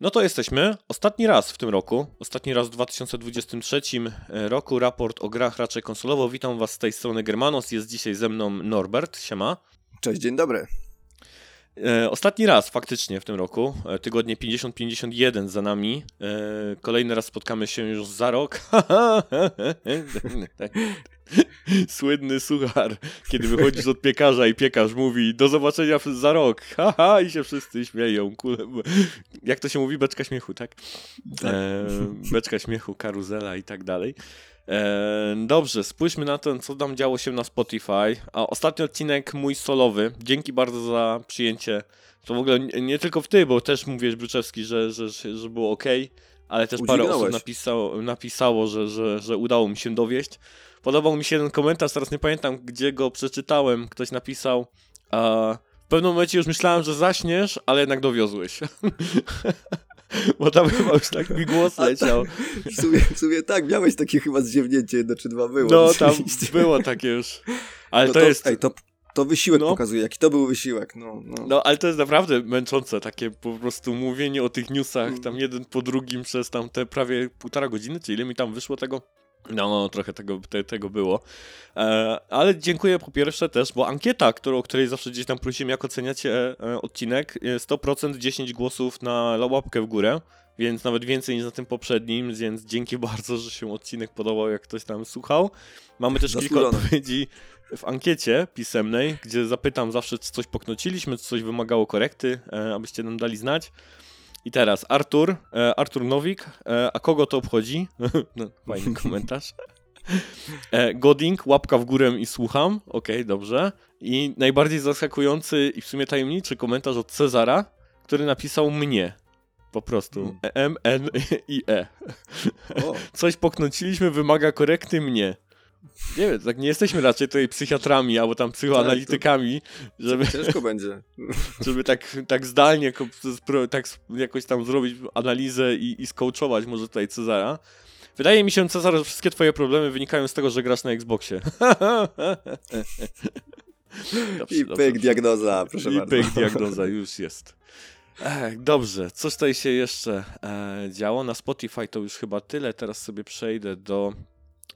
No to jesteśmy. Ostatni raz w tym roku, ostatni raz w 2023 roku, raport o grach raczej konsolowo. Witam Was z tej strony Germanos, jest dzisiaj ze mną Norbert, siema. Cześć, dzień dobry. E, ostatni raz faktycznie w tym roku, e, tygodnie 50-51 za nami. E, kolejny raz spotkamy się już za rok. Słynny suchar, kiedy wychodzisz od piekarza i piekarz mówi do zobaczenia za rok, haha, i się wszyscy śmieją. Jak to się mówi? Beczka śmiechu, tak? tak. beczka śmiechu, karuzela i tak dalej. E, dobrze, spójrzmy na to, co tam działo się na Spotify. A ostatni odcinek mój solowy. Dzięki bardzo za przyjęcie. To w ogóle nie, nie tylko w ty, bo też mówiłeś Bryczewski, że, że, że było ok, ale też parę osób napisało, napisało że, że, że udało mi się dowieść. Podobał mi się jeden komentarz, teraz nie pamiętam, gdzie go przeczytałem. Ktoś napisał. A w pewnym momencie już myślałem, że zaśniesz, ale jednak dowiozłeś. Bo tam chyba już tak mi głos leciał. W sumie, w sumie tak, miałeś takie chyba zziewnięcie jedno czy dwa było. No tam było takie już. Ale no to, to, jest... Ej, to, to wysiłek no. pokazuje, jaki to był wysiłek. No, no. no, ale to jest naprawdę męczące, takie po prostu mówienie o tych newsach, tam jeden po drugim przez tam te prawie półtora godziny, czy ile mi tam wyszło tego? No, no trochę tego, te, tego było. E, ale dziękuję po pierwsze też, bo ankieta, którą, o której zawsze gdzieś tam prosimy, jak oceniacie e, odcinek, 100% 10 głosów na łapkę w górę, więc nawet więcej niż na tym poprzednim, więc dzięki bardzo, że się odcinek podobał, jak ktoś tam słuchał. Mamy też kilka odpowiedzi w ankiecie pisemnej, gdzie zapytam zawsze, czy coś poknociliśmy, czy coś wymagało korekty, e, abyście nam dali znać. I teraz Artur, e, Artur Nowik, e, a kogo to obchodzi? no, fajny komentarz. E, Goding, łapka w górę i słucham. Okej, okay, dobrze. I najbardziej zaskakujący i w sumie tajemniczy komentarz od Cezara, który napisał mnie. Po prostu. Hmm. M, N i E. Coś poknąciliśmy, wymaga korekty mnie. Nie wiem, tak nie jesteśmy raczej tutaj psychiatrami albo tam psychoanalitykami, tak, żeby... Ciężko będzie. Żeby tak, tak zdalnie tak jakoś tam zrobić analizę i, i skołczować może tutaj Cezara. Wydaje mi się, Cezar, że wszystkie twoje problemy wynikają z tego, że grasz na Xboxie. dobrze, I pyk diagnoza, proszę I bardzo. I pyk diagnoza, już jest. Ech, dobrze, coś tutaj się jeszcze e, działo. Na Spotify to już chyba tyle. Teraz sobie przejdę do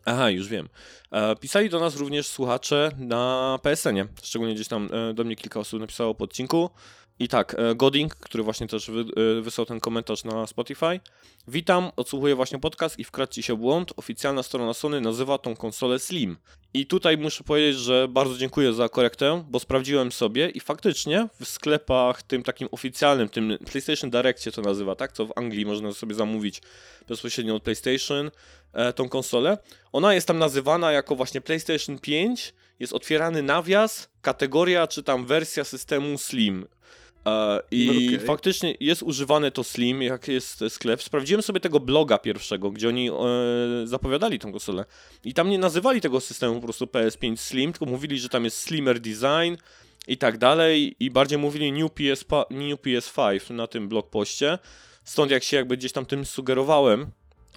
Aha, już wiem. E, pisali do nas również słuchacze na PSN-ie. Szczególnie gdzieś tam e, do mnie kilka osób napisało po odcinku. I tak, e, Goding, który właśnie też wy, wysłał ten komentarz na Spotify. Witam, odsłuchuję właśnie podcast i wkradł się błąd. Oficjalna strona Sony nazywa tą konsolę Slim. I tutaj muszę powiedzieć, że bardzo dziękuję za korektę, bo sprawdziłem sobie i faktycznie w sklepach tym takim oficjalnym, tym PlayStation Directie to nazywa, tak? Co w Anglii można sobie zamówić bezpośrednio od PlayStation e, tą konsolę. Ona jest tam nazywana jako właśnie PlayStation 5, jest otwierany nawias, kategoria czy tam wersja systemu Slim. E, I okay. faktycznie jest używane to Slim, jak jest sklep. Sprawdziłem sobie tego bloga pierwszego, gdzie oni e, zapowiadali tą konsolę. I tam nie nazywali tego systemu po prostu PS5 Slim, tylko mówili, że tam jest slimmer design i tak dalej. I bardziej mówili New, PS, New PS5 na tym blog poście. Stąd jak się jakby gdzieś tam tym sugerowałem,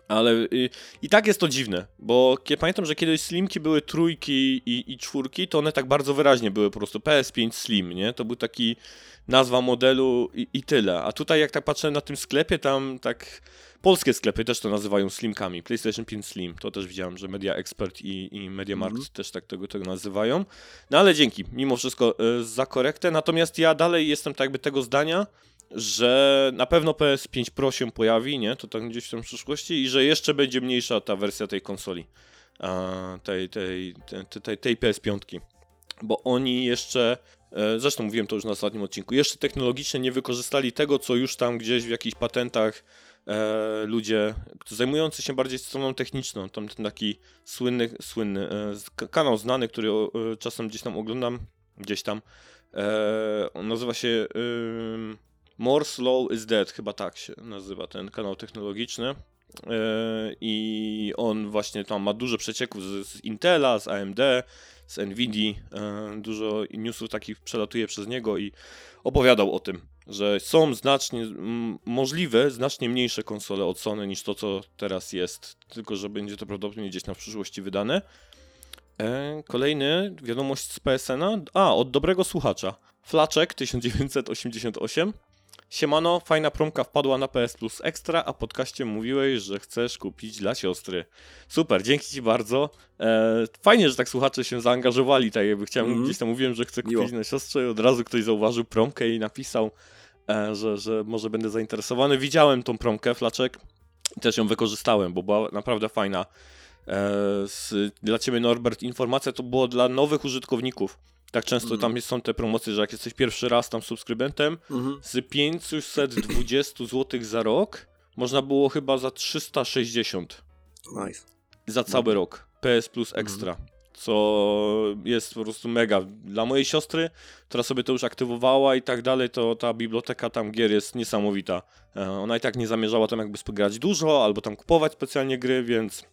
ale y, i tak jest to dziwne, bo pamiętam, że kiedyś Slimki były trójki i, i czwórki, to one tak bardzo wyraźnie były po prostu PS5 Slim, nie? To był taki nazwa modelu i, i tyle. A tutaj jak tak patrzę na tym sklepie, tam tak polskie sklepy też to nazywają Slimkami. PlayStation 5 Slim, to też widziałem, że Media Expert i, i MediaMarkt mm -hmm. też tak tego, tego nazywają. No ale dzięki, mimo wszystko y, za korektę. Natomiast ja dalej jestem tak jakby tego zdania, że na pewno PS5 Pro się pojawi, nie? To tak gdzieś w przyszłości i że jeszcze będzie mniejsza ta wersja tej konsoli, tej, tej, tej, tej, tej PS5. Bo oni jeszcze, e, zresztą mówiłem to już na ostatnim odcinku, jeszcze technologicznie nie wykorzystali tego, co już tam gdzieś w jakichś patentach e, ludzie zajmujący się bardziej stroną techniczną, tam ten taki słynny, słynny e, kanał znany, który czasem gdzieś tam oglądam, gdzieś tam, on nazywa się More Slow is Dead, chyba tak się nazywa ten kanał technologiczny. E, I on właśnie tam ma dużo przecieków z, Intela, z AMD, z Nvidia. E, dużo newsów takich przelatuje przez niego i opowiadał o tym, że są znacznie możliwe, znacznie mniejsze konsole od Sony niż to, co teraz jest, tylko że będzie to prawdopodobnie gdzieś na przyszłości wydane. E, kolejny, wiadomość z PSN-a. A, od dobrego słuchacza. Flaczek 1988. Siemano, fajna promka wpadła na PS Plus Extra, a podcaście mówiłeś, że chcesz kupić dla siostry. Super, dzięki ci bardzo. E, fajnie, że tak słuchacze się zaangażowali, tak jakby chciałem, Mhm. gdzieś tam mówiłem, że chcę kupić Miło. na siostrze i od razu ktoś zauważył promkę i napisał, e, że, że może będę zainteresowany. Widziałem tą promkę, Flaczek, i też ją wykorzystałem, bo była naprawdę fajna. E, z, dla ciebie Norbert informacja to było dla nowych użytkowników. Tak często Mhm. tam jest, są te promocje, że jak jesteś pierwszy raz tam subskrybentem, Mhm. z 520 zł za rok można było chyba za 360 Nice. za cały rok. PS Plus Extra. Co jest po prostu mega. Dla mojej siostry, która sobie to już aktywowała i tak dalej, to ta biblioteka tam gier jest niesamowita. E, Ona i tak nie zamierzała tam jakby grać dużo, albo tam kupować specjalnie gry, więc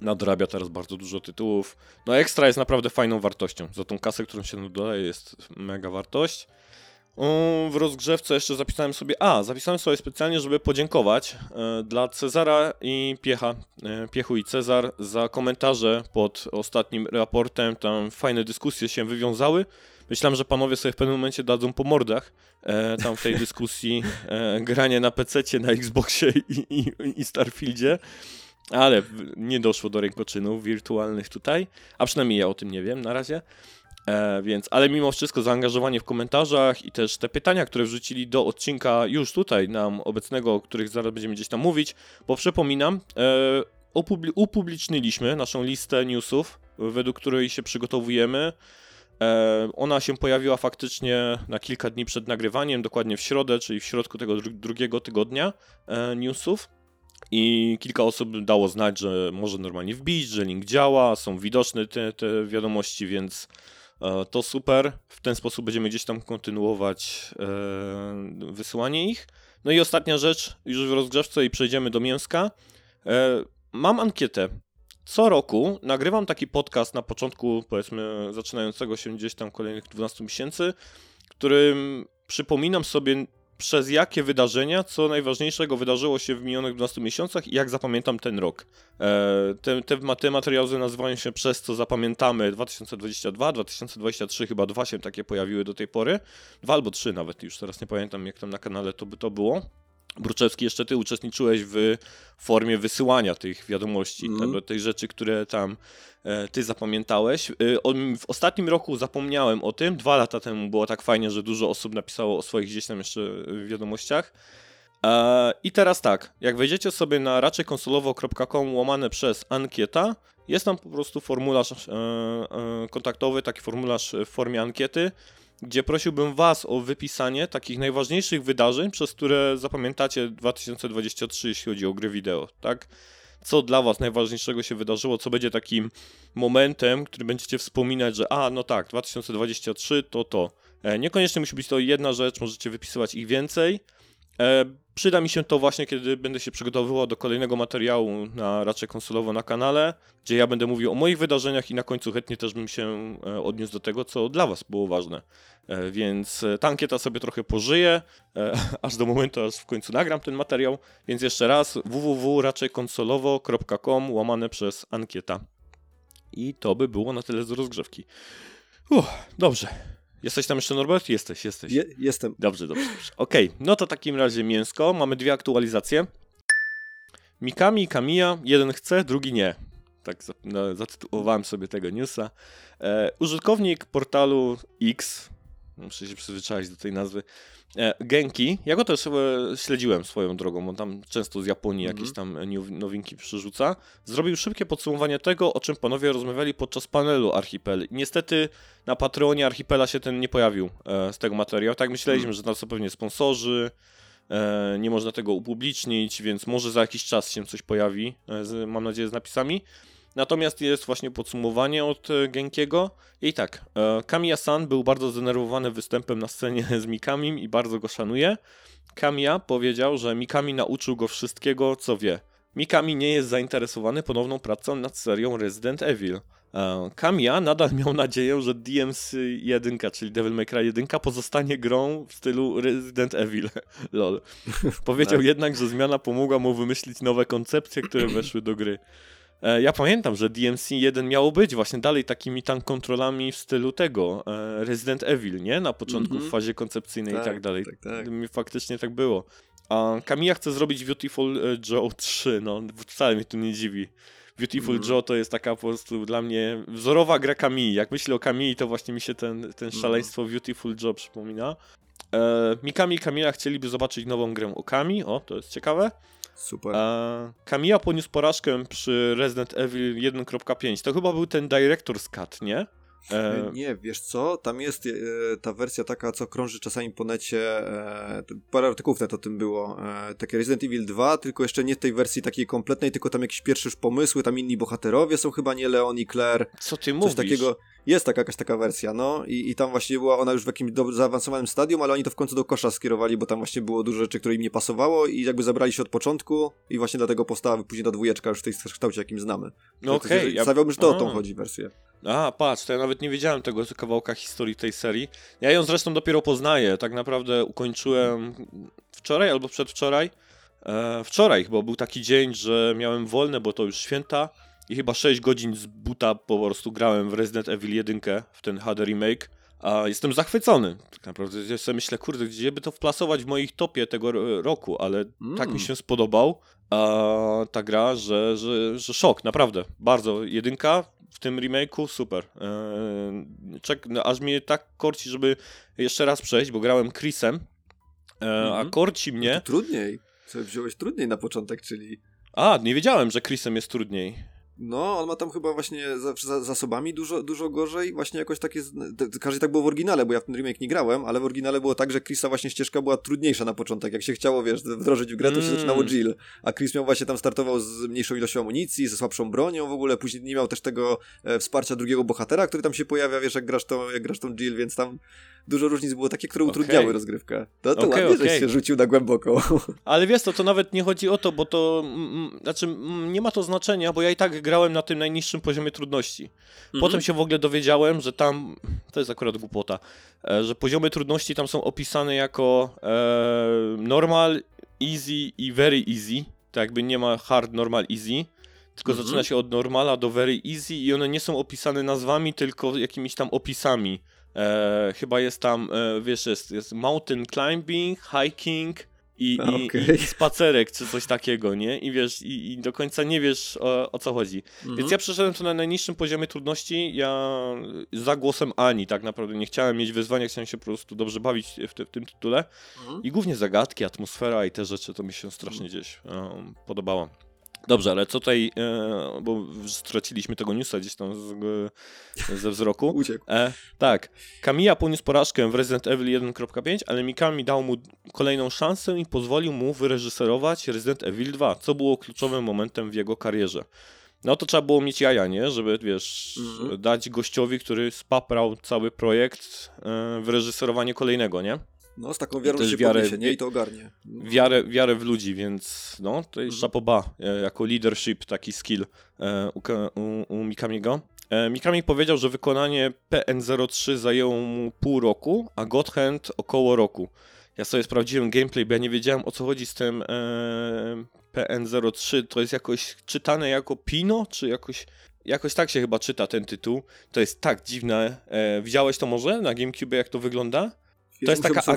nadrabia teraz bardzo dużo tytułów. No ekstra jest naprawdę fajną wartością. Za tą kasę, którą się dodaje jest mega wartość. W rozgrzewce jeszcze zapisałem sobie, a zapisałem sobie specjalnie, żeby podziękować e, dla Cezara i Piecha, e, Piechu i Cezar za komentarze pod ostatnim raportem. Tam fajne dyskusje się wywiązały. Myślałem, że panowie sobie w pewnym momencie dadzą po mordach e, tam w tej dyskusji e, granie na PC, na Xboxie i, i, i Starfieldzie. Ale nie doszło do rękoczynów wirtualnych tutaj, a przynajmniej ja o tym nie wiem na razie. E, więc, ale mimo wszystko zaangażowanie w komentarzach i też te pytania, które wrzucili do odcinka już tutaj nam obecnego, o których zaraz będziemy gdzieś tam mówić, bo przypominam, e, upubliczniliśmy naszą listę newsów, według której się przygotowujemy. E, ona się pojawiła faktycznie na kilka dni przed nagrywaniem, dokładnie w środę, czyli w środku tego dru- drugiego tygodnia e, newsów. I kilka osób dało znać, że może normalnie wbić, że link działa, są widoczne te, te wiadomości, więc e, to super. W ten sposób będziemy gdzieś tam kontynuować e, wysyłanie ich. No i ostatnia rzecz, już w rozgrzewce i przejdziemy do mięska. E, mam ankietę. Co roku nagrywam taki podcast na początku, powiedzmy, zaczynającego się gdzieś tam kolejnych 12 miesięcy, którym przypominam sobie przez jakie wydarzenia, co najważniejszego wydarzyło się w minionych 12 miesiącach i jak zapamiętam ten rok. E, te, te, te materiały nazywają się Przez co zapamiętamy 2022, 2023 chyba dwa się takie pojawiły do tej pory. Dwa albo trzy nawet, już teraz nie pamiętam jak tam na kanale to to było. Bruczewski, jeszcze ty uczestniczyłeś w formie wysyłania tych wiadomości, tego, tych rzeczy, które tam e, ty zapamiętałeś. E, o, w ostatnim roku zapomniałem o tym, dwa lata temu było tak fajnie, że dużo osób napisało o swoich gdzieś tam jeszcze wiadomościach. E, I teraz tak, jak wejdziecie sobie na raczejkonsolowo.com łamane przez ankieta, jest tam po prostu formularz e, e, kontaktowy, taki formularz w formie ankiety, gdzie prosiłbym Was o wypisanie takich najważniejszych wydarzeń, przez które zapamiętacie 2023, jeśli chodzi o gry wideo, tak? Co dla Was najważniejszego się wydarzyło, co będzie takim momentem, który będziecie wspominać, że a, no tak, 2023 to to. E, Niekoniecznie musi być to jedna rzecz, możecie wypisywać ich więcej. E, Przyda mi się to właśnie, kiedy będę się przygotowywał do kolejnego materiału na raczej konsolowo na kanale, gdzie ja będę mówił o moich wydarzeniach i na końcu chętnie też bym się e, odniósł do tego, co dla Was było ważne. E, Więc e, ta ankieta sobie trochę pożyje, e, aż do momentu, aż w końcu nagram ten materiał. Więc jeszcze raz www.raczejkonsolowo.com łamane przez ankieta. I to by było na tyle z rozgrzewki. Uff, dobrze. Jesteś tam jeszcze, Norbert? Jesteś, jesteś. Je, jestem. Dobrze, dobrze. dobrze. Okej, no to w takim razie mięsko. Mamy dwie aktualizacje. Mikami i Kamiya, jeden chce, drugi nie. Tak no, zatytułowałem sobie tego newsa. E, użytkownik portalu X, muszę się przyzwyczaić do tej nazwy, Genki, ja go też e, śledziłem swoją drogą, on tam często z Japonii Mhm. jakieś tam new- nowinki przerzuca, zrobił szybkie podsumowanie tego, o czym panowie rozmawiali podczas panelu Archipel. Niestety na Patreonie Archipela się ten nie pojawił e, z tego materiału. Tak myśleliśmy, że tam są pewnie sponsorzy, e, nie można tego upublicznić, więc może za jakiś czas się coś pojawi, e, mam nadzieję, z napisami. Natomiast jest właśnie podsumowanie od e, Genkiego. I tak, e, Kamiya-san był bardzo zdenerwowany występem na scenie z Mikamim i bardzo go szanuje. Kamiya powiedział, że Mikami nauczył go wszystkiego, co wie. Mikami nie jest zainteresowany ponowną pracą nad serią Resident Evil. E, Kamiya nadal miał nadzieję, że DMC 1, czyli Devil May Cry 1 pozostanie grą w stylu Resident Evil. Lol. Powiedział Tak. jednak, że zmiana pomogła mu wymyślić nowe koncepcje, które weszły do gry. E, ja pamiętam, że DMC 1 miało być właśnie dalej takimi tank kontrolami w stylu tego e, Resident Evil, nie? Na początku Mhm. w fazie koncepcyjnej i Tak, tak dalej. tak, tak. Faktycznie tak było. A Kamiya chce zrobić Beautiful e, Joe 3, no wcale mnie tu nie dziwi. Beautiful Mhm. Joe to jest taka po prostu dla mnie wzorowa gra Kamii. Jak myślę o Kamii, to właśnie mi się ten, ten Mhm. szaleństwo Beautiful Joe przypomina. E, Mikami i Kamila chcieliby zobaczyć nową grę o Kami, o to jest ciekawe. Super. Kamiya poniósł porażkę przy Resident Evil 1.5. To chyba był ten Director's Cut, nie? E, Nie, wiesz co, tam jest e, ta wersja taka, co krąży czasami po necie, e, parę artykułów net o tym było, e, takie Resident Evil 2, tylko jeszcze nie w tej wersji takiej kompletnej, tylko tam jakieś pierwsze już pomysły, tam inni bohaterowie są chyba nie Leon i Claire, co ty mówisz? takiego, jest taka jakaś taka wersja, no i, i tam właśnie była ona już w jakimś do, zaawansowanym stadium, ale oni to w końcu do kosza skierowali, bo tam właśnie było dużo rzeczy, które im nie pasowało i jakby zabrali się od początku i właśnie dlatego powstała później ta dwójeczka już w tej kształcie, jakim znamy. No okej. ja- Stawiałbym, że to o tą chodzi wersję. A, patrz, to ja nawet nie wiedziałem tego kawałka historii tej serii. Ja ją zresztą dopiero poznaję. Tak naprawdę ukończyłem wczoraj albo przedwczoraj. E, wczoraj, bo był taki dzień, że miałem wolne, bo to już święta. I chyba 6 godzin z buta po prostu grałem w Resident Evil 1 w ten HD remake. A jestem zachwycony. Tak naprawdę ja sobie myślę, kurde, gdzie by to wplasować w moich topie tego ro- roku, ale tak mi Mm. się spodobał a, ta gra, że, że, że szok, naprawdę. Bardzo. Jedynka w tym remake'u super. Eee, czek, no, aż mnie tak korci, żeby jeszcze raz przejść, bo grałem Chrisem, e, a Mhm. korci No mnie. to trudniej. Co wziąłeś trudniej na początek, czyli A, nie wiedziałem, że Chrisem jest trudniej. No, on ma tam chyba właśnie za, za zasobami dużo, dużo gorzej. Właśnie jakoś takie. Każdy tak było w oryginale, bo ja w ten remake nie grałem, ale w oryginale było tak, że Chrisa właśnie ścieżka była trudniejsza na początek. Jak się chciało, wiesz, wdrożyć w grę, to się Mm. zaczynało Jill. A Chris miał właśnie tam startował z mniejszą ilością amunicji, ze słabszą bronią w ogóle. Później nie miał też tego e, wsparcia drugiego bohatera, który tam się pojawia, wiesz, jak grasz tą, jak grasz tą Jill, więc tam dużo różnic było takie, które utrudniały Okej. rozgrywkę. To, to Okej, ładnie, żeś okej. się rzucił na głęboko. Ale wiesz to, to nawet nie chodzi o to, bo to. Mm, znaczy, mm, nie ma to znaczenia, bo ja i tak grałem na tym najniższym poziomie trudności. Potem się w ogóle dowiedziałem, że tam, to jest akurat głupota, e, że poziomy trudności tam są opisane jako e, normal, easy i very easy. Tak jakby nie ma hard, normal, easy. Tylko Mhm. zaczyna się od normala do very easy i one nie są opisane nazwami, tylko jakimiś tam opisami. E, chyba jest tam, e, wiesz, jest, jest mountain climbing, hiking i, A, i, okej. i, i spacerek czy coś takiego, nie? I wiesz, i, i do końca nie wiesz o, o co chodzi. Mhm. Więc ja przeszedłem to na najniższym poziomie trudności. Ja za głosem Ani tak naprawdę nie chciałem mieć wyzwania, chciałem się po prostu dobrze bawić w, te, w tym tytule. Mhm. I głównie zagadki, atmosfera i te rzeczy to mi się strasznie gdzieś um, podobało. Dobrze, ale co tutaj, e, bo straciliśmy tego newsa gdzieś tam z, e, ze wzroku. Uciekł. E, tak, Kamiya poniósł porażkę w Resident Evil 1.5, ale Mikami dał mu kolejną szansę i pozwolił mu wyreżyserować Resident Evil 2, co było kluczowym momentem w jego karierze. No to trzeba było mieć jaja, nie? Żeby, wiesz, Mhm. dać gościowi, który spaprał cały projekt, e, wyreżyserowanie kolejnego, nie? No, z taką wiarą się wiarę podniesie, nie? I to ogarnie. Wiarę, wiarę w ludzi, więc no, to jest Mhm. szapoba, e, jako leadership, taki skill e, u, u, u Mikamiego. E, Mikami powiedział, że wykonanie PN03 zajęło mu pół roku, a God Hand około roku. Ja sobie sprawdziłem gameplay, bo ja nie wiedziałem o co chodzi z tym e, PN03. To jest jakoś czytane jako Pino, czy jakoś. Jakoś tak się chyba czyta ten tytuł. To jest tak dziwne. E, widziałeś to może na GameCube, jak to wygląda? To jest taka agentka,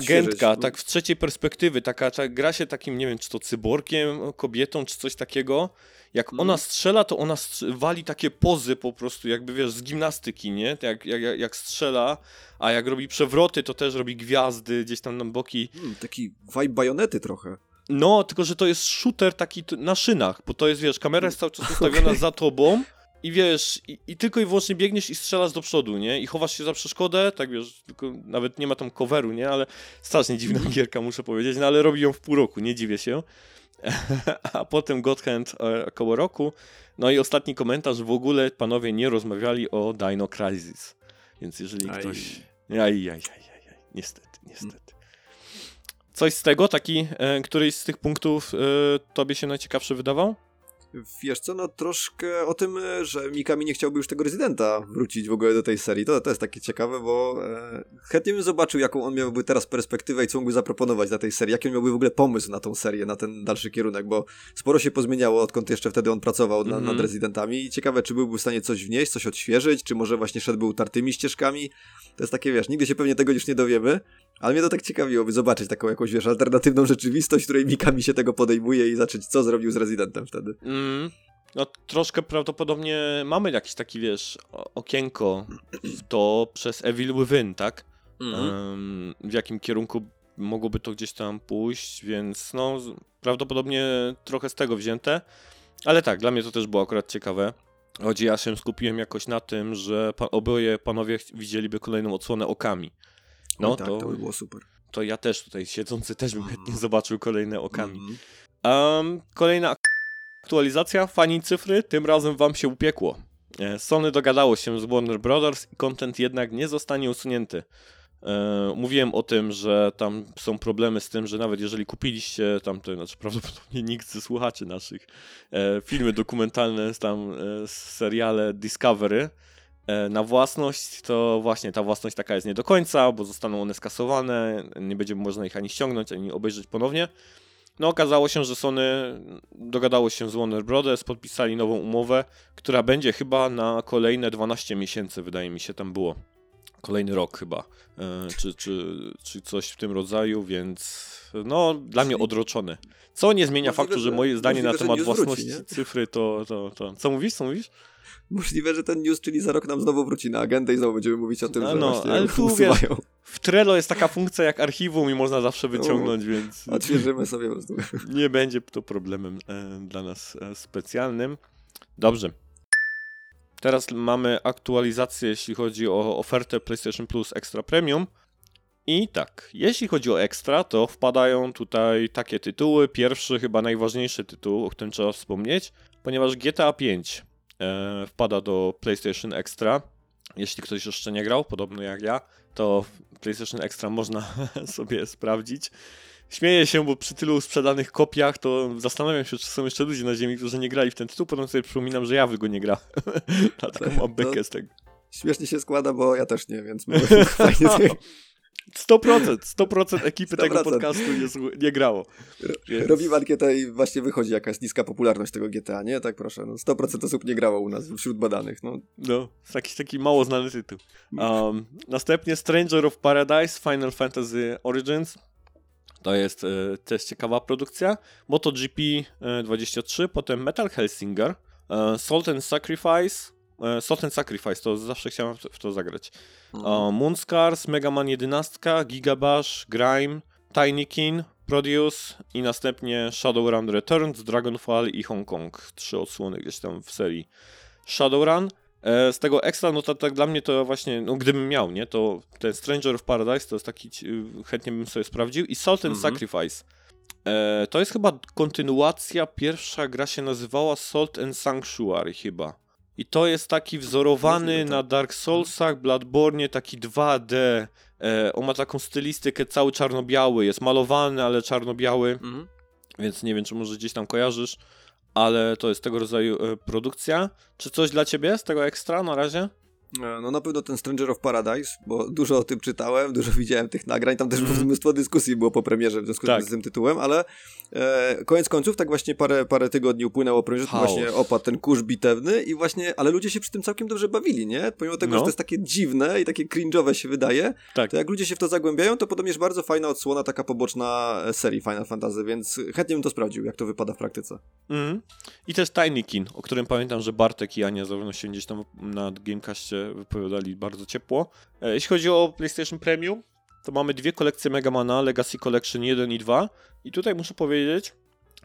odświeżyć. tak w trzeciej perspektywy, taka, ta gra się takim, nie wiem, czy to cyborgiem, kobietą, czy coś takiego. Jak Mhm. ona strzela, to ona wali takie pozy po prostu, jakby wiesz, z gimnastyki, nie? Jak, jak, jak- strzela, a jak robi przewroty, to też robi gwiazdy gdzieś tam na boki. Hmm, taki vibe bajonety trochę. No, tylko że to jest shooter taki na szynach, bo to jest, wiesz, kamera jest cały czas ustawiona Okej. za tobą i wiesz, i, i tylko i wyłącznie biegniesz i strzelasz do przodu, nie? I chowasz się za przeszkodę, tak wiesz, tylko nawet nie ma tam coveru, nie? Ale strasznie dziwna gierka, muszę powiedzieć, no ale robi ją w pół roku, nie dziwię się. A potem God Hand e, około roku. No i ostatni komentarz, w ogóle panowie nie rozmawiali o Dino Crisis. Więc jeżeli Aj. ktoś... Aj, aj, aj, aj, aj. Niestety, niestety. Coś z tego, taki, e, któryś z tych punktów e, tobie się najciekawszy wydawał? Wiesz co, no troszkę o tym, e, że Mikami nie chciałby już tego rezydenta wrócić w ogóle do tej serii. To, to jest takie ciekawe, bo e, chętnie bym zobaczył, jaką on miałby teraz perspektywę i co mógłby zaproponować dla tej serii. Jaki on miałby w ogóle pomysł na tą serię, na ten dalszy kierunek, bo sporo się pozmieniało, odkąd jeszcze wtedy on pracował na, Mhm. nad rezydentami i ciekawe, czy byłby w stanie coś wnieść, coś odświeżyć, czy może właśnie szedłby utartymi ścieżkami. To jest takie, wiesz, nigdy się pewnie tego już nie dowiemy, ale mnie to tak ciekawiłoby zobaczyć taką jakąś, wiesz, alternatywną rzeczywistość, w której Mikami się tego podejmuje i zacząć, co zrobił z rezydentem wtedy. Mm, no troszkę prawdopodobnie mamy jakiś taki, wiesz, okienko w to przez Evil Within, tak? Em, w jakim kierunku mogłoby to gdzieś tam pójść, więc no prawdopodobnie trochę z tego wzięte. Ale tak, dla mnie to też było akurat ciekawe. Chodzi, ja się skupiłem jakoś na tym, że pa oboje panowie widzieliby kolejną odsłonę okami. No No tak, to, to by było super. to ja też tutaj siedzący też bym chętnie zobaczył kolejne okami. Mhm. Um, kolejna ak- aktualizacja, fani cyfry, tym razem wam się upiekło. E, Sony dogadało się z Warner Brothers i content jednak nie zostanie usunięty. E, mówiłem o tym, że tam są problemy z tym, że nawet jeżeli kupiliście tam, to znaczy prawdopodobnie nikt ze słuchaczy naszych, e, filmy dokumentalne, tam e, seriale Discovery na własność, to właśnie ta własność taka jest nie do końca, bo zostaną one skasowane, nie będzie można ich ani ściągnąć, ani obejrzeć ponownie. No okazało się, że Sony dogadało się z Warner Brothers, podpisali nową umowę, która będzie chyba na kolejne 12 miesięcy, wydaje mi się, tam było. Kolejny rok chyba, e, czy, czy, czy coś w tym rodzaju, więc no dla mnie odroczone. Co nie zmienia Możliwe, faktu, że moje zdanie na możliwe, że temat własności nie? cyfry to, to, to... Co mówisz, co mówisz? Możliwe, że ten news, czyli za rok nam znowu wróci na agendę i znowu będziemy mówić o tym, No, że no, właśnie ale tu, usuwają. W Trello jest taka funkcja jak archiwum i można zawsze wyciągnąć, więc... Odświeżymy sobie po prostu. nie będzie to problemem e, dla nas e, specjalnym. Dobrze. Teraz mamy aktualizację, jeśli chodzi o ofertę PlayStation Plus Extra Premium. I tak, jeśli chodzi o Extra, to wpadają tutaj takie tytuły. Pierwszy, chyba najważniejszy tytuł, o którym trzeba wspomnieć, ponieważ GTA 5 e, wpada do PlayStation Extra. Jeśli ktoś jeszcze nie grał, podobno jak ja, to PlayStation Extra można sobie sprawdzić. Śmieję się, bo przy tylu sprzedanych kopiach to zastanawiam się, czy są jeszcze ludzie na ziemi, którzy nie grali w ten tytuł. Potem sobie przypominam, że ja w go nie gra. Dlatego mam bekę z tego. Śmiesznie się składa, bo ja też nie, więc może fajnie. 100%, 100% ekipy tego 100%. podcastu nie, nie grało. Więc- Robimy ankietę i właśnie wychodzi jaka jest niska popularność tego GTA, nie? Tak proszę, no 100% osób nie grało u nas wśród badanych, no. No, jakiś taki mało znany tytuł. Um, następnie Stranger of Paradise Final Fantasy Origins. To jest e, też ciekawa produkcja. MotoGP e, 23, potem Metal Hellsinger, e, Salt and Sacrifice. E, Salt and Sacrifice, to zawsze chciałem w to, zagrać. O, Moonscars, Mega Man 11, Gigabash, Grime, Tinykin, Produce i następnie Shadowrun Returns, Dragonfall i Hong Kong. Trzy odsłony gdzieś tam w serii Shadowrun. E, Z tego ekstra, no to tak dla mnie to właśnie, no gdybym miał, nie, to ten Stranger of Paradise to jest taki, chętnie bym sobie sprawdził i Salt and Mhm. Sacrifice. E, to jest chyba kontynuacja, pierwsza gra się nazywała Salt and Sanctuary chyba. I to jest taki wzorowany Możliwe, tak. na Dark Soulsach, Bloodborne, taki 2D. E, on ma taką stylistykę cały czarno-biały, jest malowany, ale czarno-biały, Mhm. więc nie wiem, czy może gdzieś tam kojarzysz, ale to jest tego rodzaju e, produkcja. Czy coś dla ciebie z tego ekstra na razie? E, No na pewno ten Stranger of Paradise, bo dużo o tym czytałem, dużo widziałem tych nagrań, tam też Mhm. mnóstwo dyskusji było po premierze w związku Tak. z tym tytułem, ale e, koniec końców tak właśnie parę, parę tygodni upłynęło premierze, to właśnie opadł ten kurz bitewny i właśnie, ale ludzie się przy tym całkiem dobrze bawili, nie? Pomimo tego, No. że to jest takie dziwne i takie cringe'owe się wydaje, Tak. to jak ludzie się w to zagłębiają, to podobnież bardzo fajna odsłona, taka poboczna serii Final Fantasy, więc chętnie bym to sprawdził, jak to wypada w praktyce. Mhm. I też Tinykin, o którym pamiętam, że Bartek i Ania zarówno się gdzieś tam na Gamecastie wypowiadali bardzo ciepło. E, Jeśli chodzi o PlayStation Premium, to mamy dwie kolekcje Megamana, Legacy Collection 1 i 2. I tutaj muszę powiedzieć,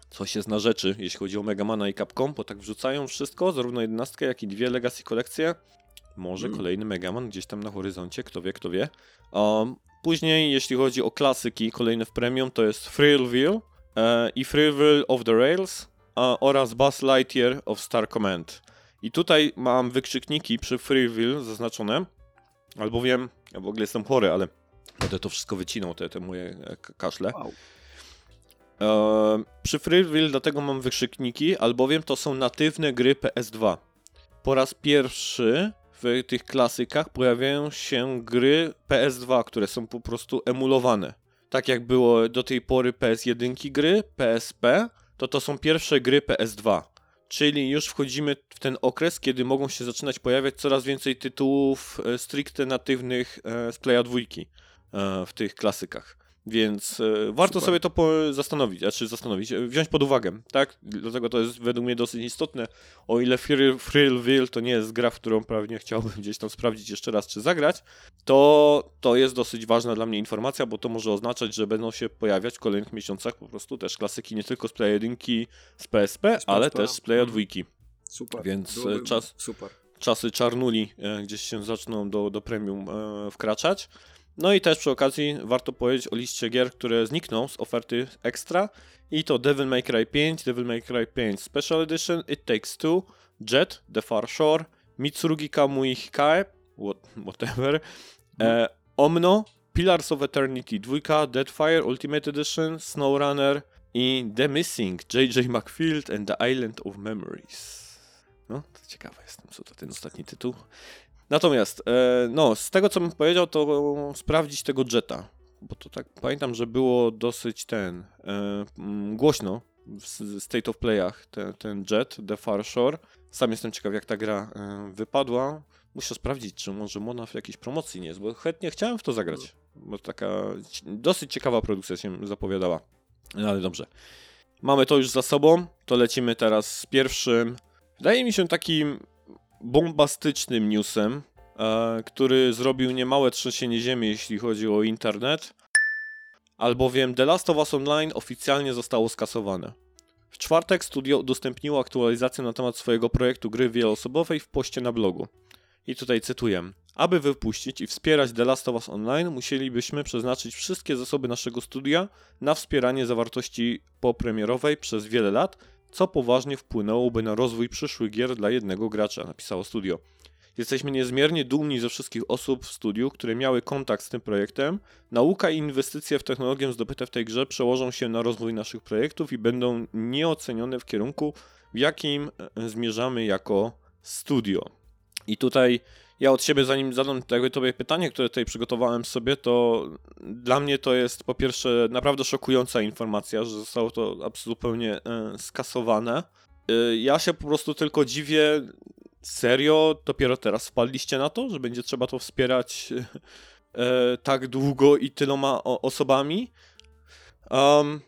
coś jest na rzeczy, jeśli chodzi o Megamana i Capcom, bo tak wrzucają wszystko, zarówno 11, jak i dwie Legacy kolekcje. Może Mm. kolejny Megaman gdzieś tam na horyzoncie, kto wie, kto wie. Um, później, jeśli chodzi o klasyki, kolejne w premium, to jest Thrillville e, i Thrillville of the Rails a, oraz Buzz Lightyear of Star Command. I tutaj mam wykrzykniki przy Freeville zaznaczone, albowiem ja w ogóle jestem chory, ale będę to wszystko wycinał, te, te moje kaszle. Wow. E, przy Freeville dlatego mam wykrzykniki, albowiem to są natywne gry PS2. Po raz pierwszy w tych klasykach pojawiają się gry PS2, które są po prostu emulowane. Tak jak było do tej pory PS1 gry, PSP, to to są pierwsze gry PS2. Czyli już wchodzimy w ten okres, kiedy mogą się zaczynać pojawiać coraz więcej tytułów e, stricte natywnych e, z Playa 2 e, w tych klasykach. Więc e, warto Super. sobie to po- zastanowić, znaczy zastanowić, e, wziąć pod uwagę, tak? Dlatego to jest według mnie dosyć istotne. O ile Thrillville to nie jest gra, w którą pewnie chciałbym gdzieś tam sprawdzić jeszcze raz, czy zagrać, to to jest dosyć ważna dla mnie informacja, bo to może oznaczać, że będą się pojawiać w kolejnych miesiącach po prostu też klasyki nie tylko z Play 1, z PSP, Z ale też z Playa Mhm. 2. Super. Więc, e, czas- Super. czasy czarnuli e, gdzieś się zaczną do, do premium e, wkraczać. No i też przy okazji warto powiedzieć o liście gier, które znikną z oferty ekstra. I to Devil May Cry 5, Devil May Cry 5 Special Edition, It Takes Two, Jet, The Far Shore, Mitsurugi Kamui Hikae, what, whatever, e, Omno, Pillars of Eternity 2, Deadfire Ultimate Edition, SnowRunner i The Missing, J.J. McField and the Island of Memories. No, to ciekawe jestem, co to ten ostatni tytuł. Natomiast, e, no, z tego co bym powiedział, to sprawdzić tego Jetta. Bo to tak pamiętam, że było dosyć ten e, głośno w State of Playach ten, ten Jet, The Far Shore. Sam jestem ciekaw, jak ta gra e, wypadła. Muszę sprawdzić, czy może Mona w jakiejś promocji nie jest, bo chętnie chciałem w to zagrać. Bo taka dosyć ciekawa produkcja się zapowiadała. No ale dobrze. Mamy to już za sobą, to lecimy teraz z pierwszym. Wydaje mi się takim bombastycznym newsem, e, który zrobił niemałe trzęsienie ziemi, jeśli chodzi o internet, albowiem The Last of Us Online oficjalnie zostało skasowane. W czwartek studio udostępniło aktualizację na temat swojego projektu gry wieloosobowej w poście na blogu. I tutaj cytuję. Aby wypuścić i wspierać The Last of Us Online, musielibyśmy przeznaczyć wszystkie zasoby naszego studia na wspieranie zawartości popremierowej przez wiele lat, co poważnie wpłynęłoby na rozwój przyszłych gier dla jednego gracza, napisało studio. Jesteśmy niezmiernie dumni ze wszystkich osób w studiu, które miały kontakt z tym projektem. Nauka i inwestycje w technologię zdobyte w tej grze przełożą się na rozwój naszych projektów i będą nieocenione w kierunku, w jakim e, zmierzamy jako studio. I tutaj ja od siebie, zanim zadam jakby tobie pytanie, które tutaj przygotowałem sobie, to dla mnie to jest po pierwsze naprawdę szokująca informacja, że zostało to abs- zupełnie e, skasowane. E, ja się po prostu tylko dziwię, serio, dopiero teraz wpadliście na to, że będzie trzeba to wspierać e, tak długo i tyloma osobami. Um,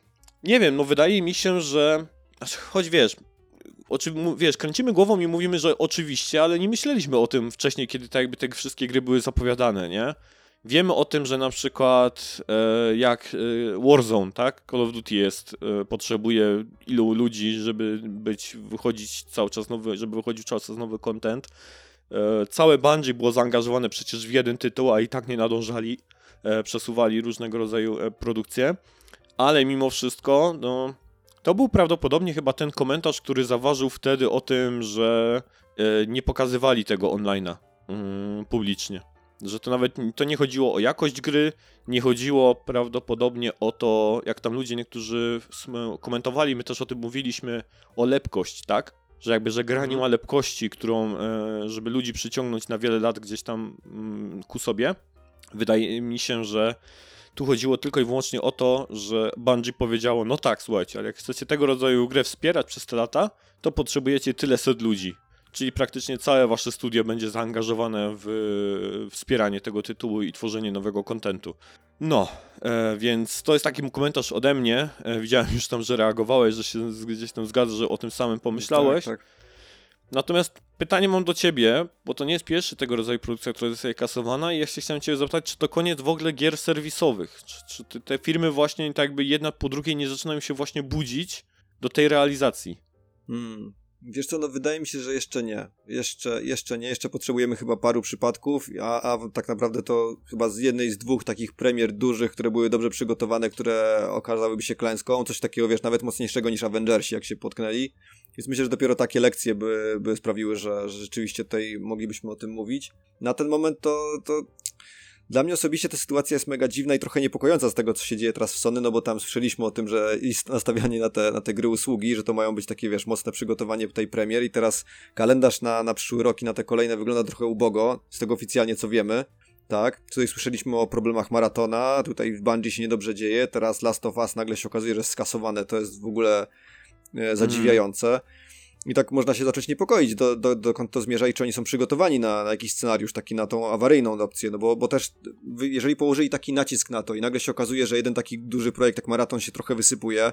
nie wiem, no wydaje mi się, że znaczy, choć wiesz, oczy, wiesz, kręcimy głową i mówimy, że oczywiście, ale nie myśleliśmy o tym wcześniej, kiedy tak jakby te wszystkie gry były zapowiadane, nie? Wiemy o tym, że na przykład e, jak e, Warzone, tak? Call of Duty jest, e, potrzebuje ilu ludzi, żeby być, wychodzić cały czas nowy, żeby wychodził cały czas nowy content. E, całe Bungie było zaangażowane przecież w jeden tytuł, a i tak nie nadążali, e, przesuwali różnego rodzaju e, produkcje. Ale mimo wszystko, no, to był prawdopodobnie chyba ten komentarz, który zaważył wtedy o tym, że e, nie pokazywali tego online'a mm, publicznie. Że to nawet to nie chodziło o jakość gry, nie chodziło prawdopodobnie o to, jak tam ludzie niektórzy komentowali, my też o tym mówiliśmy, o lepkość, tak? Że jakby, że gra nie ma lepkości, którą, e, żeby ludzi przyciągnąć na wiele lat gdzieś tam mm, ku sobie. Wydaje mi się, że tu chodziło tylko i wyłącznie o to, że Bungie powiedziało, no tak, słuchajcie, ale jak chcecie tego rodzaju grę wspierać przez te lata, to potrzebujecie tyle set ludzi. Czyli praktycznie całe wasze studio będzie zaangażowane w wspieranie tego tytułu i tworzenie nowego kontentu. No, e, więc to jest taki komentarz ode mnie. E, widziałem już tam, że reagowałeś, że się gdzieś tam zgadzasz, że o tym samym pomyślałeś. Tak, tak. Natomiast pytanie mam do ciebie, bo to nie jest pierwszy tego rodzaju produkcja, która jest kasowana i ja się chciałem ciebie zapytać, czy to koniec w ogóle gier serwisowych? Czy, czy te- te firmy właśnie tak jakby jedna po drugiej nie zaczynają się właśnie budzić do tej realizacji? Hmm. Wiesz co, no wydaje mi się, że jeszcze nie. Jeszcze, jeszcze nie. Jeszcze potrzebujemy chyba paru przypadków, a, a tak naprawdę to chyba z jednej z dwóch takich premier dużych, które były dobrze przygotowane, które okazałyby się klęską. Coś takiego, wiesz, nawet mocniejszego niż Avengersi, jak się potknęli. Więc myślę, że dopiero takie lekcje by, by sprawiły, że, że rzeczywiście tutaj moglibyśmy o tym mówić. Na ten moment to, to Dla mnie osobiście ta sytuacja jest mega dziwna i trochę niepokojąca z tego, co się dzieje teraz w Sony, no bo tam słyszeliśmy o tym, że jest nastawianie na te, na te gry usługi, że to mają być takie, wiesz, mocne przygotowanie tej premier i teraz kalendarz na, na przyszły rok i na te kolejne wygląda trochę ubogo, z tego oficjalnie co wiemy. Tak, tutaj słyszeliśmy o problemach maratona, tutaj w Bungie się niedobrze dzieje, teraz Last of Us nagle się okazuje, że jest skasowane, to jest w ogóle e, zadziwiające. Mm. I tak można się zacząć niepokoić, do, do, dokąd to zmierza i czy oni są przygotowani na, na jakiś scenariusz, taki na tą awaryjną opcję, no bo, bo też jeżeli położyli taki nacisk na to i nagle się okazuje, że jeden taki duży projekt jak Maraton się trochę wysypuje,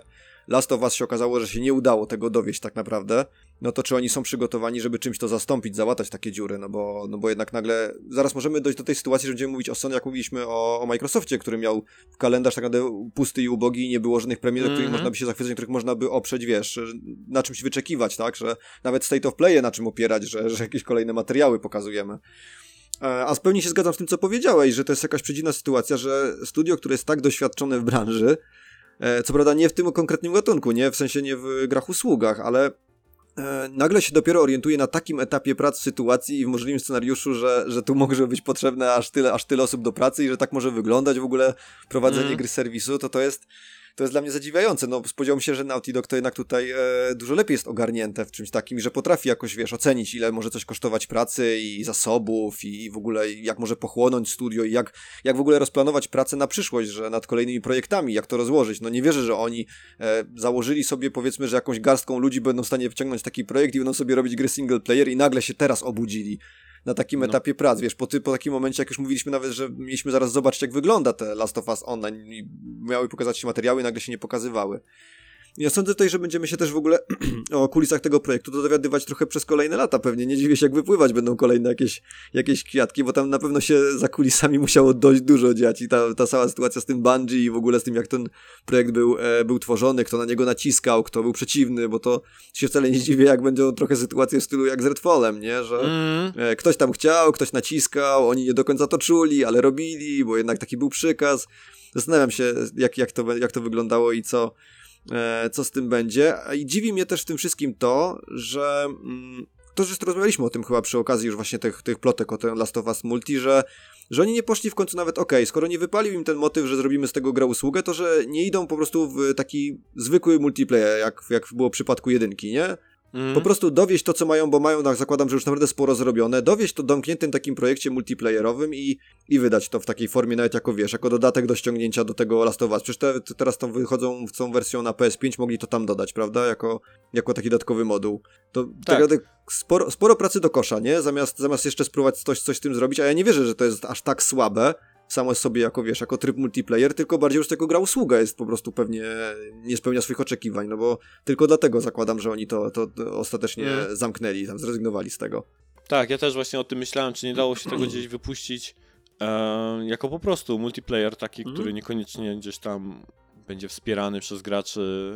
Last of Us się okazało, że się nie udało tego dowieść tak naprawdę, no to czy oni są przygotowani, żeby czymś to zastąpić, załatać takie dziury, no bo, no bo jednak nagle, zaraz możemy dojść do tej sytuacji, że będziemy mówić o Sony, jak mówiliśmy o, o Microsoftie, który miał kalendarz tak naprawdę pusty i ubogi i nie było żadnych premier, mm -hmm. których można by się zachwycać, których można by oprzeć, wiesz, na czymś wyczekiwać, tak, że nawet State of Play na czym opierać, że, że jakieś kolejne materiały pokazujemy. E, a z pełni się zgadzam z tym, co powiedziałeś, że to jest jakaś przedziwna sytuacja, że studio, które jest tak doświadczone w branży, co prawda nie w tym konkretnym gatunku, nie w sensie nie w grach usługach, ale e, nagle się dopiero orientuje na takim etapie pracy sytuacji i w możliwym scenariuszu, że, że tu może być potrzebne aż tyle, aż tyle osób do pracy i że tak może wyglądać w ogóle prowadzenie mm. gry serwisu, to to jest to jest dla mnie zadziwiające. No, spodziewałem się, że Naughty Dog to jednak tutaj e, dużo lepiej jest ogarnięte w czymś takim, że potrafi jakoś, wiesz, ocenić, ile może coś kosztować pracy i zasobów i w ogóle jak może pochłonąć studio i jak, jak w ogóle rozplanować pracę na przyszłość, że nad kolejnymi projektami, jak to rozłożyć. No nie wierzę, że oni e, założyli sobie, powiedzmy, że jakąś garstką ludzi będą w stanie wciągnąć taki projekt i będą sobie robić gry single player i nagle się teraz obudzili na takim no. etapie prac, wiesz, po, ty, po takim momencie, jak już mówiliśmy nawet, że mieliśmy zaraz zobaczyć, jak wygląda te Last of Us Online i miały pokazać się materiały i nagle się nie pokazywały. Ja sądzę tutaj, że będziemy się też w ogóle o kulisach tego projektu dowiadywać trochę przez kolejne lata. Pewnie nie dziwię się, jak wypływać będą kolejne jakieś, jakieś kwiatki, bo tam na pewno się za kulisami musiało dość dużo dziać i ta, ta cała sytuacja z tym Bungie i w ogóle z tym, jak ten projekt był, e, był tworzony, kto na niego naciskał, kto był przeciwny, bo to się wcale nie dziwię, jak będą trochę sytuacje w stylu jak z Redfallem, nie? Że mm. e, ktoś tam chciał, ktoś naciskał, oni nie do końca to czuli, ale robili, bo jednak taki był przykaz. Zastanawiam się, jak, jak, to, jak to wyglądało i co co z tym będzie. I dziwi mnie też w tym wszystkim to, że mm, to, że rozmawialiśmy o tym chyba przy okazji już właśnie tych, tych plotek o ten Last of Us Multi, że, że oni nie poszli w końcu nawet, ok, skoro nie wypalił im ten motyw, że zrobimy z tego grę usługę, to że nie idą po prostu w taki zwykły multiplayer, jak, jak było w przypadku jedynki, nie? Mm. Po prostu dowieść to, co mają, bo mają, tak zakładam, że już naprawdę sporo zrobione, dowieść to domkniętym takim projekcie multiplayerowym i, i wydać to w takiej formie, nawet jako wiesz, jako dodatek do ściągnięcia do tego Last of Us. Przecież te, te teraz to wychodzą w tą wersją na PS5, mogli to tam dodać, prawda? Jako, jako taki dodatkowy moduł. To tak, tak sporo, sporo pracy do kosza, nie? Zamiast, zamiast jeszcze spróbować coś, coś z tym zrobić, a ja nie wierzę, że to jest aż tak słabe, samo sobie jako, wiesz, jako tryb multiplayer, tylko bardziej już tego gra usługa jest po prostu pewnie nie spełnia swoich oczekiwań, no bo tylko dlatego zakładam, że oni to, to ostatecznie mm. zamknęli, tam zrezygnowali z tego. Tak, ja też właśnie o tym myślałem, czy nie dało się tego gdzieś wypuścić e, jako po prostu multiplayer taki, mm. który niekoniecznie gdzieś tam będzie wspierany przez graczy,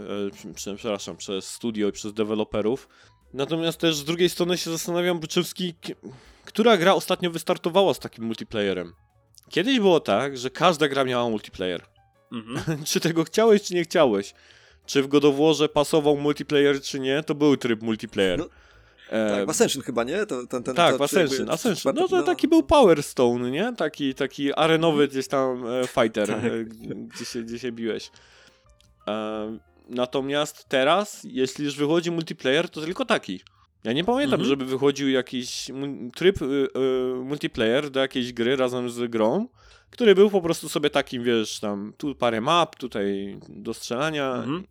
e, przepraszam, przez studio i przez deweloperów. Natomiast też z drugiej strony się zastanawiam, Byczewski, która gra ostatnio wystartowała z takim multiplayerem? Kiedyś było tak, że każda gra miała multiplayer. Mhm. czy tego chciałeś, czy nie chciałeś? Czy w God of Warze pasował multiplayer, czy nie, to był tryb multiplayer. No, e... Tak, w Ascension chyba, nie? To, ten, ten, tak, w Ascension. Ascension. No to no. taki był Power Stone, nie? Taki, taki arenowy gdzieś tam e, fighter, tak. e, gdzie, się, gdzie się biłeś. E, natomiast teraz, jeśli już wychodzi multiplayer, to tylko taki. Ja nie pamiętam, mhm. żeby wychodził jakiś tryb y, y, multiplayer do jakiejś gry razem z grą, który był po prostu sobie takim, wiesz, tam tu parę map, tutaj do strzelania. Mhm.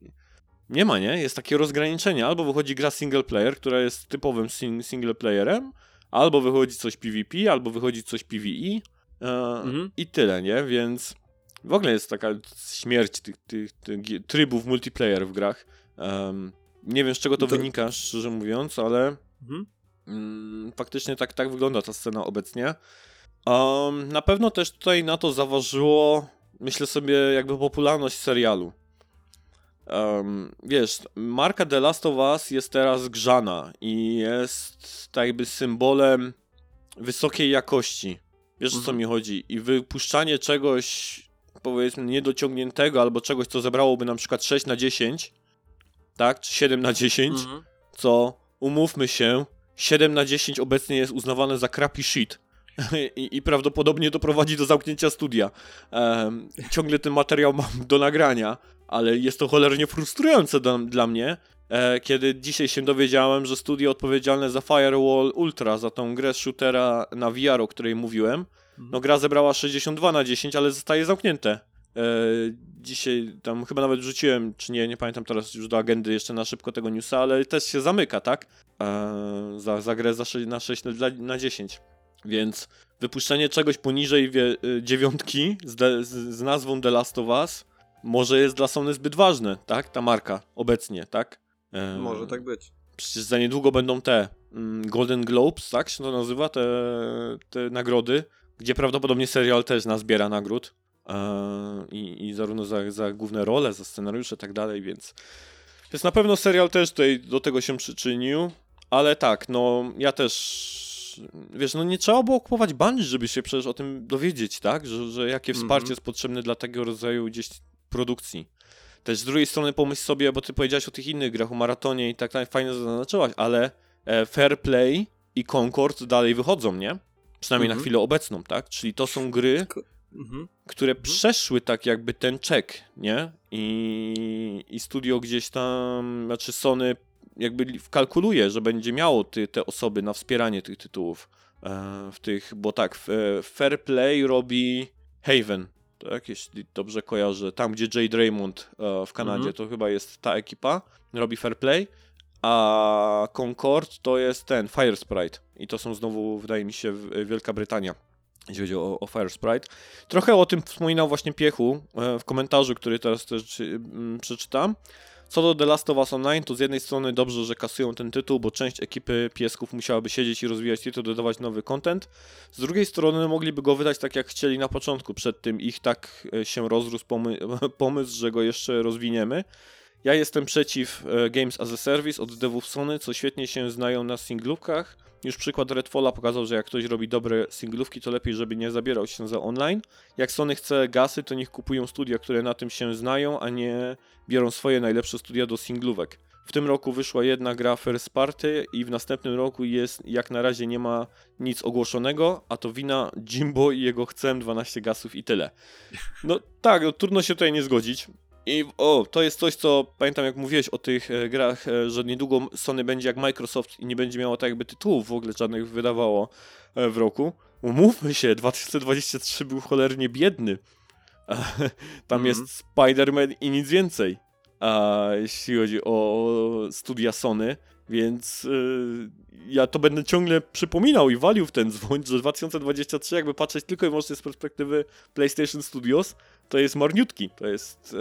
Nie ma, nie? Jest takie rozgraniczenie. Albo wychodzi gra single player, która jest typowym sing single playerem, albo wychodzi coś PvP, albo wychodzi coś PvE e, mhm. i tyle, nie? Więc w ogóle jest taka śmierć tych, tych, tych trybów multiplayer w grach. Um, nie wiem, z czego to, to... wynika, szczerze mówiąc, ale mhm. mm, faktycznie tak, tak wygląda ta scena obecnie. Um, na pewno też tutaj na to zaważyło, myślę sobie, jakby popularność serialu. Um, wiesz, marka The Last of Us jest teraz grzana i jest tak jakby symbolem wysokiej jakości. Wiesz mhm. o co mhm. mi chodzi? I wypuszczanie czegoś, powiedzmy, niedociągniętego albo czegoś, co zebrałoby na przykład 6 na 10, tak? Czy 7 na 10, mhm. co umówmy się, 7 na 10 obecnie jest uznawane za crappy shit. I, I, prawdopodobnie doprowadzi do zamknięcia studia. Um, ciągle ten materiał mam do nagrania, ale jest to cholernie frustrujące do, dla mnie, e, kiedy dzisiaj się dowiedziałem, że studio odpowiedzialne za Firewall Ultra, za tą grę shootera na VR, o której mówiłem, no gra zebrała 62 na 10, ale zostaje zamknięte. E, dzisiaj tam chyba nawet wrzuciłem, czy nie, nie pamiętam teraz już do agendy jeszcze na szybko tego newsa, ale też się zamyka, tak? E, za, za grę za 6, na 6 na, na 10. Więc wypuszczenie czegoś poniżej wie, y, dziewiątki z, de, z, z, nazwą The Last of Us może jest dla Sony zbyt ważne, tak? Ta marka obecnie, tak? E, może tak być. Przecież za niedługo będą te mm, Golden Globes, tak się to nazywa, te, te nagrody, gdzie prawdopodobnie serial też nazbiera nagród. E, i, I zarówno za, za główne role, za scenariusze i tak dalej, więc... Więc na pewno serial też tutaj do tego się przyczynił, ale tak, no ja też wiesz, no nie trzeba było kupować Bungie, żeby się przecież o tym dowiedzieć, tak? Że, że jakie wsparcie mm -hmm. jest potrzebne dla tego rodzaju gdzieś produkcji. Też z drugiej strony pomyśl sobie, bo ty powiedziałeś o tych innych grach, o maratonie i tak dalej, fajnie zaznaczyłaś, ale e, Fair Play i Concord dalej wychodzą, nie? Przynajmniej mm -hmm. na mhm. chwilę obecną, tak? Czyli to są gry, mhm. które mhm. przeszły tak jakby ten czek, nie? I, I studio gdzieś tam, znaczy Sony jakby wkalkuluje, że będzie miało ty, te osoby na wspieranie tych tytułów e, w tych, bo tak, Fair Play robi Haven, tak, jeśli dobrze kojarzę, tam gdzie Jade Raymond e, w Kanadzie, mhm. to chyba jest ta ekipa, robi Fair Play, a Concord to jest ten, Fire Sprite i to są znowu, wydaje mi się, Wielka Brytania jeśli chodzi o, o Fire Sprite. Trochę o tym wspominał właśnie Piechu e, w komentarzu, który teraz też przeczytam. Co do The Last of Us Online, to z jednej strony dobrze, że kasują ten tytuł, bo część ekipy piesków musiałaby siedzieć i rozwijać tytuł, dodawać nowy content. Z drugiej strony mogliby go wydać tak, jak chcieli na początku. Przed tym ich tak e, się rozrósł pomy pomysł, że go jeszcze rozwiniemy. Ja jestem przeciw e, Games as a Service od devów Sony, co świetnie się znają na singlówkach już przykład Redfalla pokazał, że jak ktoś robi dobre singlówki, to lepiej, żeby nie zabierał się za online. Jak Sony chce gasy, to niech kupują studia, które na tym się znają, a nie biorą swoje najlepsze studia do singlówek. W tym roku wyszła jedna gra First Party i w następnym roku jest, jak na razie nie ma nic ogłoszonego, a to wina Jimbo i jego chcę 12 gasów i tyle. No tak, no, trudno się tutaj nie zgodzić. I o, to jest coś, co pamiętam jak mówiłeś o tych e, grach, e, że niedługo Sony będzie jak Microsoft i nie będzie miało tak jakby tytułów w ogóle żadnych wydawało e, w roku. Umówmy się, 2023 był cholernie biedny. Tam mm -hmm. jest Spider-Man i nic więcej. A jeśli chodzi o studia Sony, więc yy, ja to będę ciągle przypominał i walił w ten dzwoń, że 2023 jakby patrzeć tylko i wyłącznie z perspektywy PlayStation Studios, to jest marniutki, to jest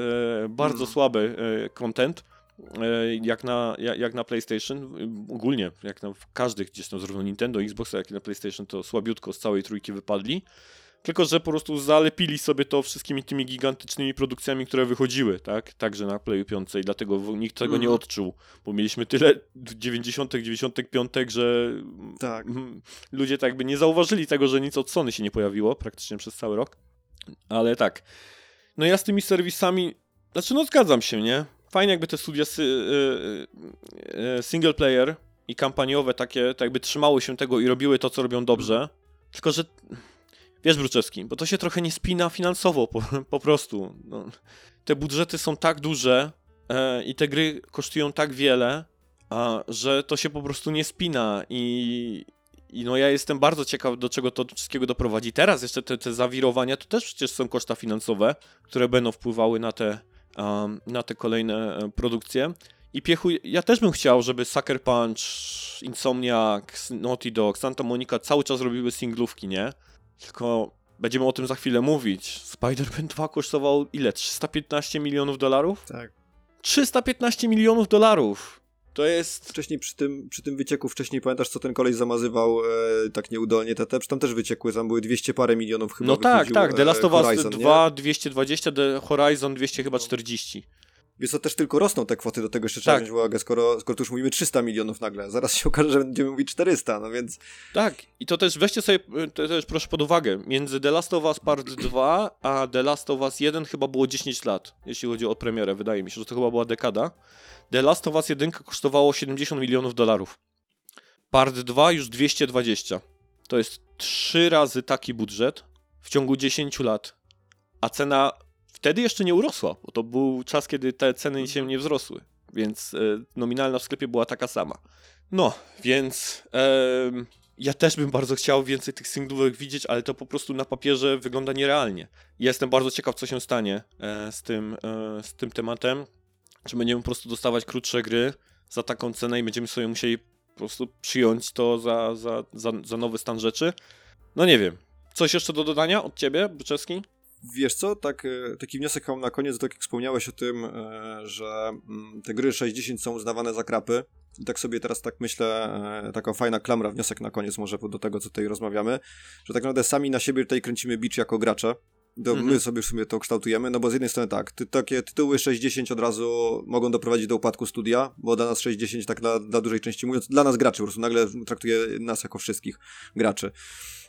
e, bardzo mm. słaby e, content. E, jak na, jak, na PlayStation, ogólnie, jak na w każdych gdzieś tam, zarówno Nintendo, Xbox, jak i na PlayStation, to słabiutko z całej trójki wypadli. Tylko, że po prostu zalepili sobie to wszystkimi tymi gigantycznymi produkcjami, które wychodziły, tak? Także na Playu 5 i dlatego nikt tego mm. nie odczuł, bo mieliśmy tyle 90., 95., że tak. ludzie tak jakby nie zauważyli tego, że nic od Sony się nie pojawiło praktycznie przez cały rok. Ale tak. No ja z tymi serwisami, znaczy no zgadzam się, nie? Fajnie jakby te studia sy, y, y, y, single player i kampaniowe takie, tak jakby trzymały się tego i robiły to, co robią dobrze. Tylko, że wiesz, Bruczewski, bo to się trochę nie spina finansowo po, po prostu. No, te budżety są tak duże e, i te gry kosztują tak wiele, a, że to się po prostu nie spina i, i no ja jestem bardzo ciekaw, do czego to wszystkiego doprowadzi. Teraz jeszcze te, te zawirowania to też przecież są koszta finansowe, które będą wpływały na te, um, na te kolejne e, produkcje. I Piechu, ja też bym chciał, żeby Sucker Punch, Insomniac, Naughty Dog, Santa Monica cały czas robiły singlówki, nie? Tylko będziemy o tym za chwilę mówić. Spider-Man 2 kosztował ile? 315 milionów dolarów? Tak. 315 milionów dolarów! To jest... Wcześniej przy tym, przy tym wycieku, wcześniej pamiętasz, co ten kolej zamazywał e, tak nieudolnie te, te, tam też wyciekły, tam były 200 parę milionów chyba No tak, tak, The Last of Us 2 nie? 220, The Horizon 200 chyba 40. Więc to też tylko rosną te kwoty, do tego jeszcze trzeba tak. wziąć uwagę, skoro, skoro tu już mówimy 300 milionów nagle, zaraz się okaże, że będziemy mówić 400, no więc... Tak, i to też weźcie sobie, to też proszę pod uwagę, między The Last of Us Part 2 a The Last of Us 1 chyba było 10 lat, jeśli chodzi o premierę, wydaje mi się, że to chyba była dekada. The Last of Us 1 kosztowało 70 milionów dolarów. Part 2 już 220. To jest trzy razy taki budżet w ciągu 10 lat, a cena wtedy jeszcze nie urosła, bo to był czas, kiedy te ceny się nie wzrosły, więc e, nominalna w sklepie była taka sama. No, więc ja też bym bardzo chciał więcej tych singlówek widzieć, ale to po prostu na papierze wygląda nierealnie. Jestem bardzo ciekaw, co się stanie e, z, tym, e, z tym tematem. Czy będziemy po prostu dostawać krótsze gry za taką cenę i będziemy sobie musieli po prostu przyjąć to za, za, za, za nowy stan rzeczy? No nie wiem. Coś jeszcze do dodania od ciebie, Byczewski? Wiesz co, tak, e, taki wniosek mam na koniec, tak jak wspomniałeś o tym, e, że mm, te gry 60 są uznawane za krapy. I tak sobie teraz tak myślę, e, taka fajna klamra, wniosek na koniec może do tego, co tutaj rozmawiamy, że tak naprawdę sami na siebie tutaj kręcimy bicz jako gracze. Do, mhm. My sobie w sumie to kształtujemy, no bo z jednej strony tak, ty, takie tytuły 60 od razu mogą doprowadzić do upadku studia, bo dla nas 60, tak dla, dla dużej części mówiąc, dla nas graczy, po prostu nagle traktuje nas jako wszystkich graczy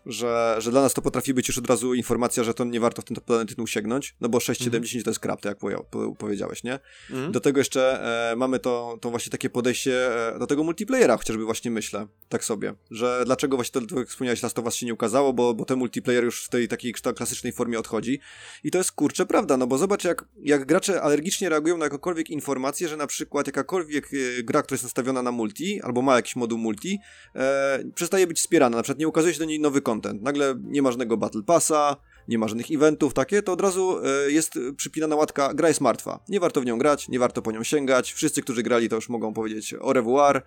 że, że dla nas to potrafi być już od razu informacja, że to nie warto w ten dany tytuł sięgnąć, no bo 6,70 mm. to jest krap, tak jak powiedziałeś, nie? Mm. Do tego jeszcze e, mamy to, to właśnie takie podejście e, do tego multiplayera, chociażby właśnie myślę, tak sobie, że dlaczego właśnie to, jak wspomniałeś, Last of Us się nie ukazało, bo, bo ten multiplayer już w tej takiej klasycznej formie odchodzi i to jest kurczę prawda, no bo zobacz jak, jak gracze alergicznie reagują na jakąkolwiek informację, że na przykład jakakolwiek e, gra, która jest nastawiona na multi, albo ma jakiś moduł multi, e, przestaje być wspierana, na przykład nie ukazuje się do niej nowy content. Nagle nie ma żadnego Battle Passa, nie ma żadnych eventów takie, to od razu e, jest przypinana łatka, gra jest martwa. Nie warto w nią grać, nie warto po nią sięgać. Wszyscy, którzy grali, to już mogą powiedzieć au revoir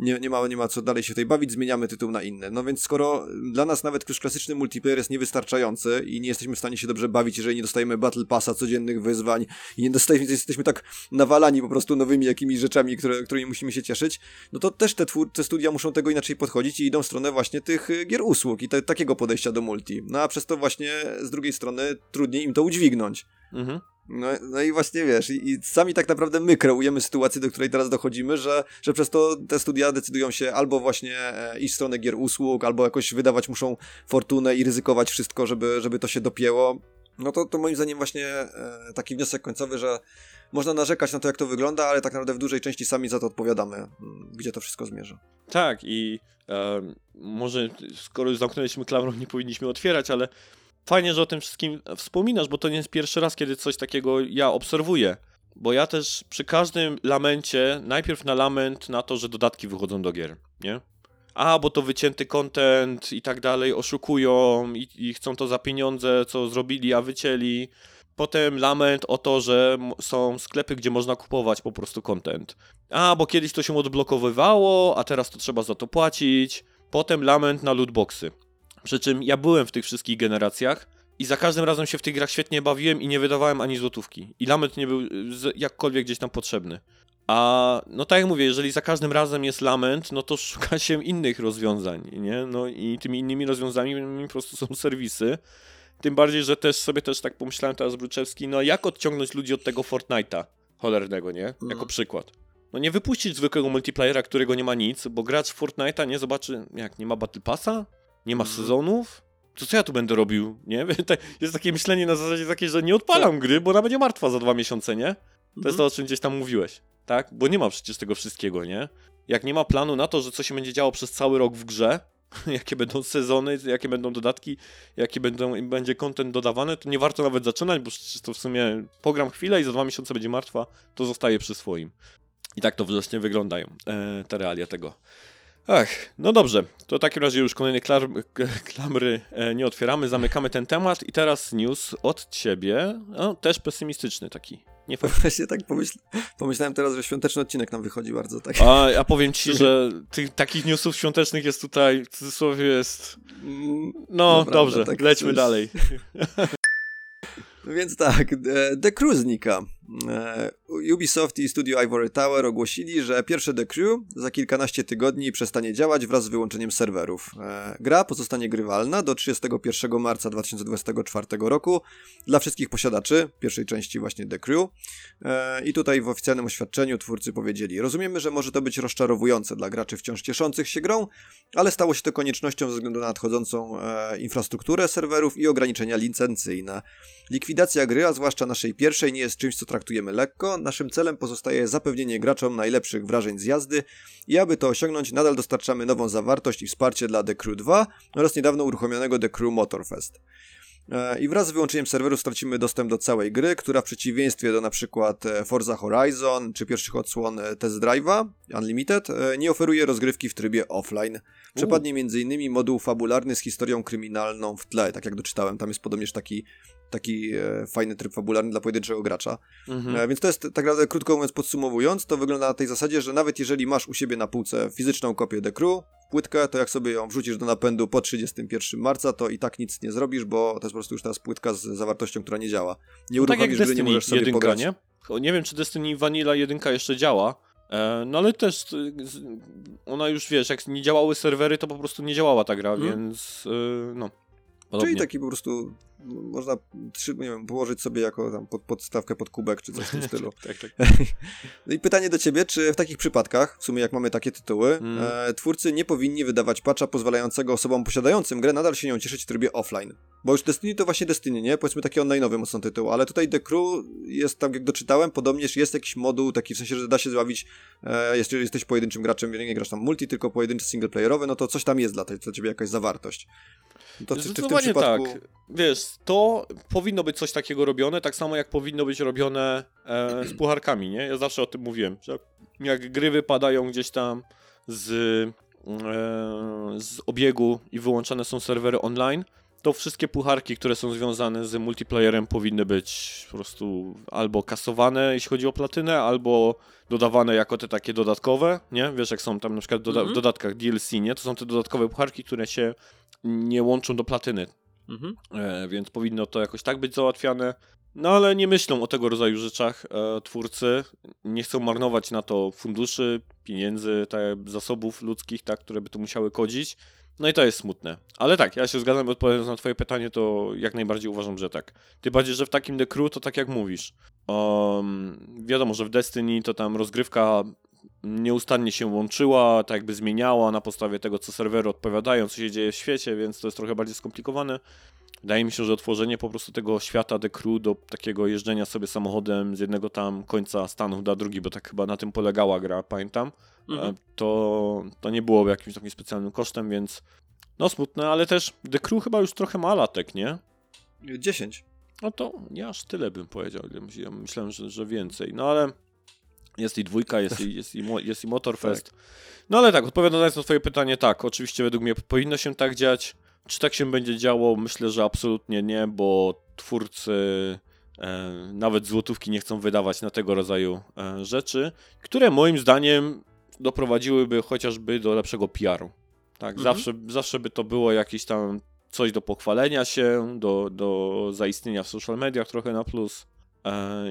nie, nie, ma, nie ma co dalej się tutaj bawić, zmieniamy tytuł na inny. No więc skoro dla nas nawet już klasyczny multiplayer jest niewystarczający i nie jesteśmy w stanie się dobrze bawić, jeżeli nie dostajemy Battle Passa, codziennych wyzwań i nie dostajemy, jesteśmy tak nawalani po prostu nowymi jakimiś rzeczami, które, którymi musimy się cieszyć, no to też te, twór, te studia muszą tego inaczej podchodzić i idą w stronę właśnie tych y, gier usług i te, takiego podejścia do multi. No a przez to właśnie z drugiej strony trudniej im to udźwignąć. Mhm. No, no i właśnie wiesz, i, i, sami tak naprawdę my kreujemy sytuację, do której teraz dochodzimy, że, że przez to te studia decydują się albo właśnie e, iść w stronę gier usług, albo jakoś wydawać muszą fortunę i ryzykować wszystko, żeby, żeby to się dopięło. No to, to moim zdaniem właśnie e, taki wniosek końcowy, że można narzekać na to, jak to wygląda, ale tak naprawdę w dużej części sami za to odpowiadamy, gdzie to wszystko zmierza. Tak i e, może skoro już zamknęliśmy klamrą, nie powinniśmy otwierać, ale fajnie, że o tym wszystkim wspominasz, bo to nie jest pierwszy raz, kiedy coś takiego ja obserwuję. Bo ja też przy każdym lamencie, najpierw na lament na to, że dodatki wychodzą do gier, nie? A, bo to wycięty content i tak dalej, oszukują i, i chcą to za pieniądze, co zrobili, a wycięli. Potem lament o to, że są sklepy, gdzie można kupować po prostu content. A, bo kiedyś to się odblokowywało, a teraz to trzeba za to płacić. Potem lament na lootboxy. Przy czym ja byłem w tych wszystkich generacjach i za każdym razem się w tych grach świetnie bawiłem i nie wydawałem ani złotówki. I lament nie był jakkolwiek gdzieś tam potrzebny. A no tak jak mówię, jeżeli za każdym razem jest lament, no to szuka się innych rozwiązań, nie? No i tymi innymi rozwiązaniami po prostu są serwisy. Tym bardziej, że też sobie też tak pomyślałem teraz Bruczewski, no jak odciągnąć ludzi od tego Fortnite'a cholernego, nie? Jako no. przykład. No nie wypuścić zwykłego multiplayera, którego nie ma nic, bo gracz Fortnite'a nie zobaczy, jak nie ma Battle Passa? Nie ma mhm. sezonów? To co ja tu będę robił, nie? Jest takie myślenie na zasadzie takiej, że nie odpalam gry, bo ona będzie martwa za dwa miesiące, nie? To jest to, o czym gdzieś tam mówiłeś, tak? Bo nie ma przecież tego wszystkiego, nie? Jak nie ma planu na to, że co się będzie działo przez cały rok w grze, jakie będą sezony, jakie będą dodatki, jaki będą, będzie content dodawany, to nie warto nawet zaczynać, bo przecież to w sumie program chwilę i za dwa miesiące będzie martwa, to zostaje przy swoim. I tak to właśnie wyglądają e, te realia tego. Ach, no dobrze, to w takim razie już kolejne klamry e, nie otwieramy, zamykamy ten temat i teraz news od ciebie, no, też pesymistyczny taki. Nie Właśnie tak pomyśl pomyślałem teraz, że świąteczny odcinek nam wychodzi bardzo tak. A ja powiem ci, że tych, takich newsów świątecznych jest tutaj, w cudzysłowie jest... No, Naprawdę, dobrze, tak lećmy coś... dalej. Więc tak, The Crew znika. E, Ubisoft i studio Ivory Tower ogłosili, że pierwsze The Crew za kilkanaście tygodni przestanie działać wraz z wyłączeniem serwerów. E, gra pozostanie grywalna do 31 marca 2024 roku dla wszystkich posiadaczy pierwszej części właśnie The Crew. E, I tutaj w oficjalnym oświadczeniu twórcy powiedzieli: Rozumiemy, że może to być rozczarowujące dla graczy wciąż cieszących się grą, ale stało się to koniecznością ze względu na nadchodzącą infrastrukturę serwerów i ograniczenia licencyjne. Likwidacja gry, a zwłaszcza naszej pierwszej, nie jest czymś, co traktujemy lekko. Naszym celem pozostaje zapewnienie graczom najlepszych wrażeń z jazdy i aby to osiągnąć, nadal dostarczamy nową zawartość i wsparcie dla The Crew 2 oraz niedawno uruchomionego The Crew Motorfest. E, I wraz z wyłączeniem serweru stracimy dostęp do całej gry, która w przeciwieństwie do przykład e, Forza Horizon czy pierwszych odsłon e, Test Drive'a Unlimited nie oferuje rozgrywki w trybie offline. Przepadnie m.in. moduł fabularny z historią kryminalną w tle, tak jak doczytałem, tam jest podobnież taki taki e, fajny tryb fabularny dla pojedynczego gracza. Mhm. E, więc to jest tak naprawdę, krótko mówiąc, podsumowując, to wygląda na tej zasadzie, że nawet jeżeli masz u siebie na półce fizyczną kopię The Crew, płytkę, to jak sobie ją wrzucisz do napędu po 31 marca, to i tak nic nie zrobisz, bo to jest po prostu już teraz płytka z zawartością, która nie działa. Nie no uruchomisz tak gry, nie możesz sobie jedynka, pograć. Nie? nie wiem, czy Destiny Vanilla 1 jeszcze działa, e, no ale też ona już wiesz, jak nie działały serwery, to po prostu nie działała ta gra, hmm. więc no. Podobnie. Czyli taki po prostu można trzy, nie wiem, położyć sobie jako tam pod, podstawkę pod kubek, czy coś w tym stylu. tak, tak. no i pytanie do ciebie, czy w takich przypadkach, w sumie jak mamy takie tytuły, mm. e, twórcy nie powinni wydawać patcha pozwalającego osobom posiadającym grę nadal się nią cieszyć w trybie offline? Bo już Destiny to właśnie Destiny, nie? Powiedzmy taki online'owy mocno tytuł, ale tutaj The Crew jest, tak jak doczytałem, podobnież jest jakiś moduł, taki w sensie, że da się zbawić, e, jeżeli jesteś pojedynczym graczem, nie grasz tam multi, tylko pojedynczy singleplayerowy, no to coś tam jest dla, tej, dla ciebie jakaś zawartość. To czy, czy w tym przypadku... tak. Wiesz, to powinno być coś takiego robione, tak samo jak powinno być robione e, z pucharkami, nie? Ja zawsze o tym mówiłem, że jak gry wypadają gdzieś tam z, e, z obiegu i wyłączane są serwery online, to wszystkie pucharki, które są związane z multiplayerem powinny być po prostu albo kasowane, jeśli chodzi o platynę, albo dodawane jako te takie dodatkowe, nie? Wiesz, jak są tam na przykład doda- w mhm. dodatkach DLC, nie? To są te dodatkowe pucharki, które się nie łączą do platyny. Mhm. E, więc powinno to jakoś tak być załatwiane. No ale nie myślą o tego rodzaju rzeczach e, twórcy. Nie chcą marnować na to funduszy, pieniędzy, tak, zasobów ludzkich, tak, które by to musiały kodzić. No i to jest smutne. Ale tak, ja się zgadzam, odpowiadając na twoje pytanie, to jak najbardziej uważam, że tak. Ty bardziej, że w takim The Crew to tak jak mówisz. Um, wiadomo, że w Destiny to tam rozgrywka nieustannie się łączyła, tak jakby zmieniała na podstawie tego, co serwery odpowiadają, co się dzieje w świecie, więc to jest trochę bardziej skomplikowane. Wydaje mi się, że otworzenie po prostu tego świata The Crew do takiego jeżdżenia sobie samochodem z jednego tam końca Stanów do drugi, bo tak chyba na tym polegała gra, pamiętam, mhm. E, to, to nie byłoby jakimś takim specjalnym kosztem, więc no smutne, ale też The Crew chyba już trochę ma latek, nie? 10. No to nie aż tyle bym powiedział. Myślałem, że, że więcej. No ale jest i dwójka, jest i, jest i, jest i Motorfest. Tak. No ale tak, odpowiadając na twoje pytanie, tak, oczywiście według mnie powinno się tak dziać. Czy tak się będzie działo? Myślę, że absolutnie nie, bo twórcy e, nawet złotówki nie chcą wydawać na tego rodzaju e, rzeczy, które moim zdaniem doprowadziłyby chociażby do lepszego PR-u. Tak, mhm. zawsze, zawsze by to było jakieś tam coś do pochwalenia się, do, do zaistnienia w social mediach trochę na plus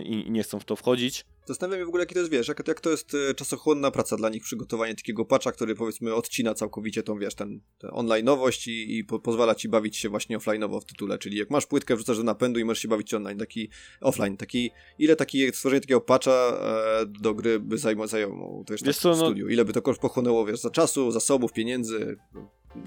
i, i nie chcą w to wchodzić. Zastanawiam się w ogóle, jaki to jest, wiesz, jak, jak to jest e, czasochłonna praca dla nich, przygotowanie takiego patcha, który powiedzmy odcina całkowicie tą, wiesz, ten, ten online'owość i, i po, pozwala ci bawić się właśnie offline'owo w tytule, czyli jak masz płytkę, wrzucasz do napędu i możesz się bawić online, taki offline, taki, ile taki, stworzenie takiego patcha e, do gry by zajmowało, zajmowało to wiesz, tak, w no- studiu, ile by to pochłonęło, wiesz, za czasu, zasobów, pieniędzy,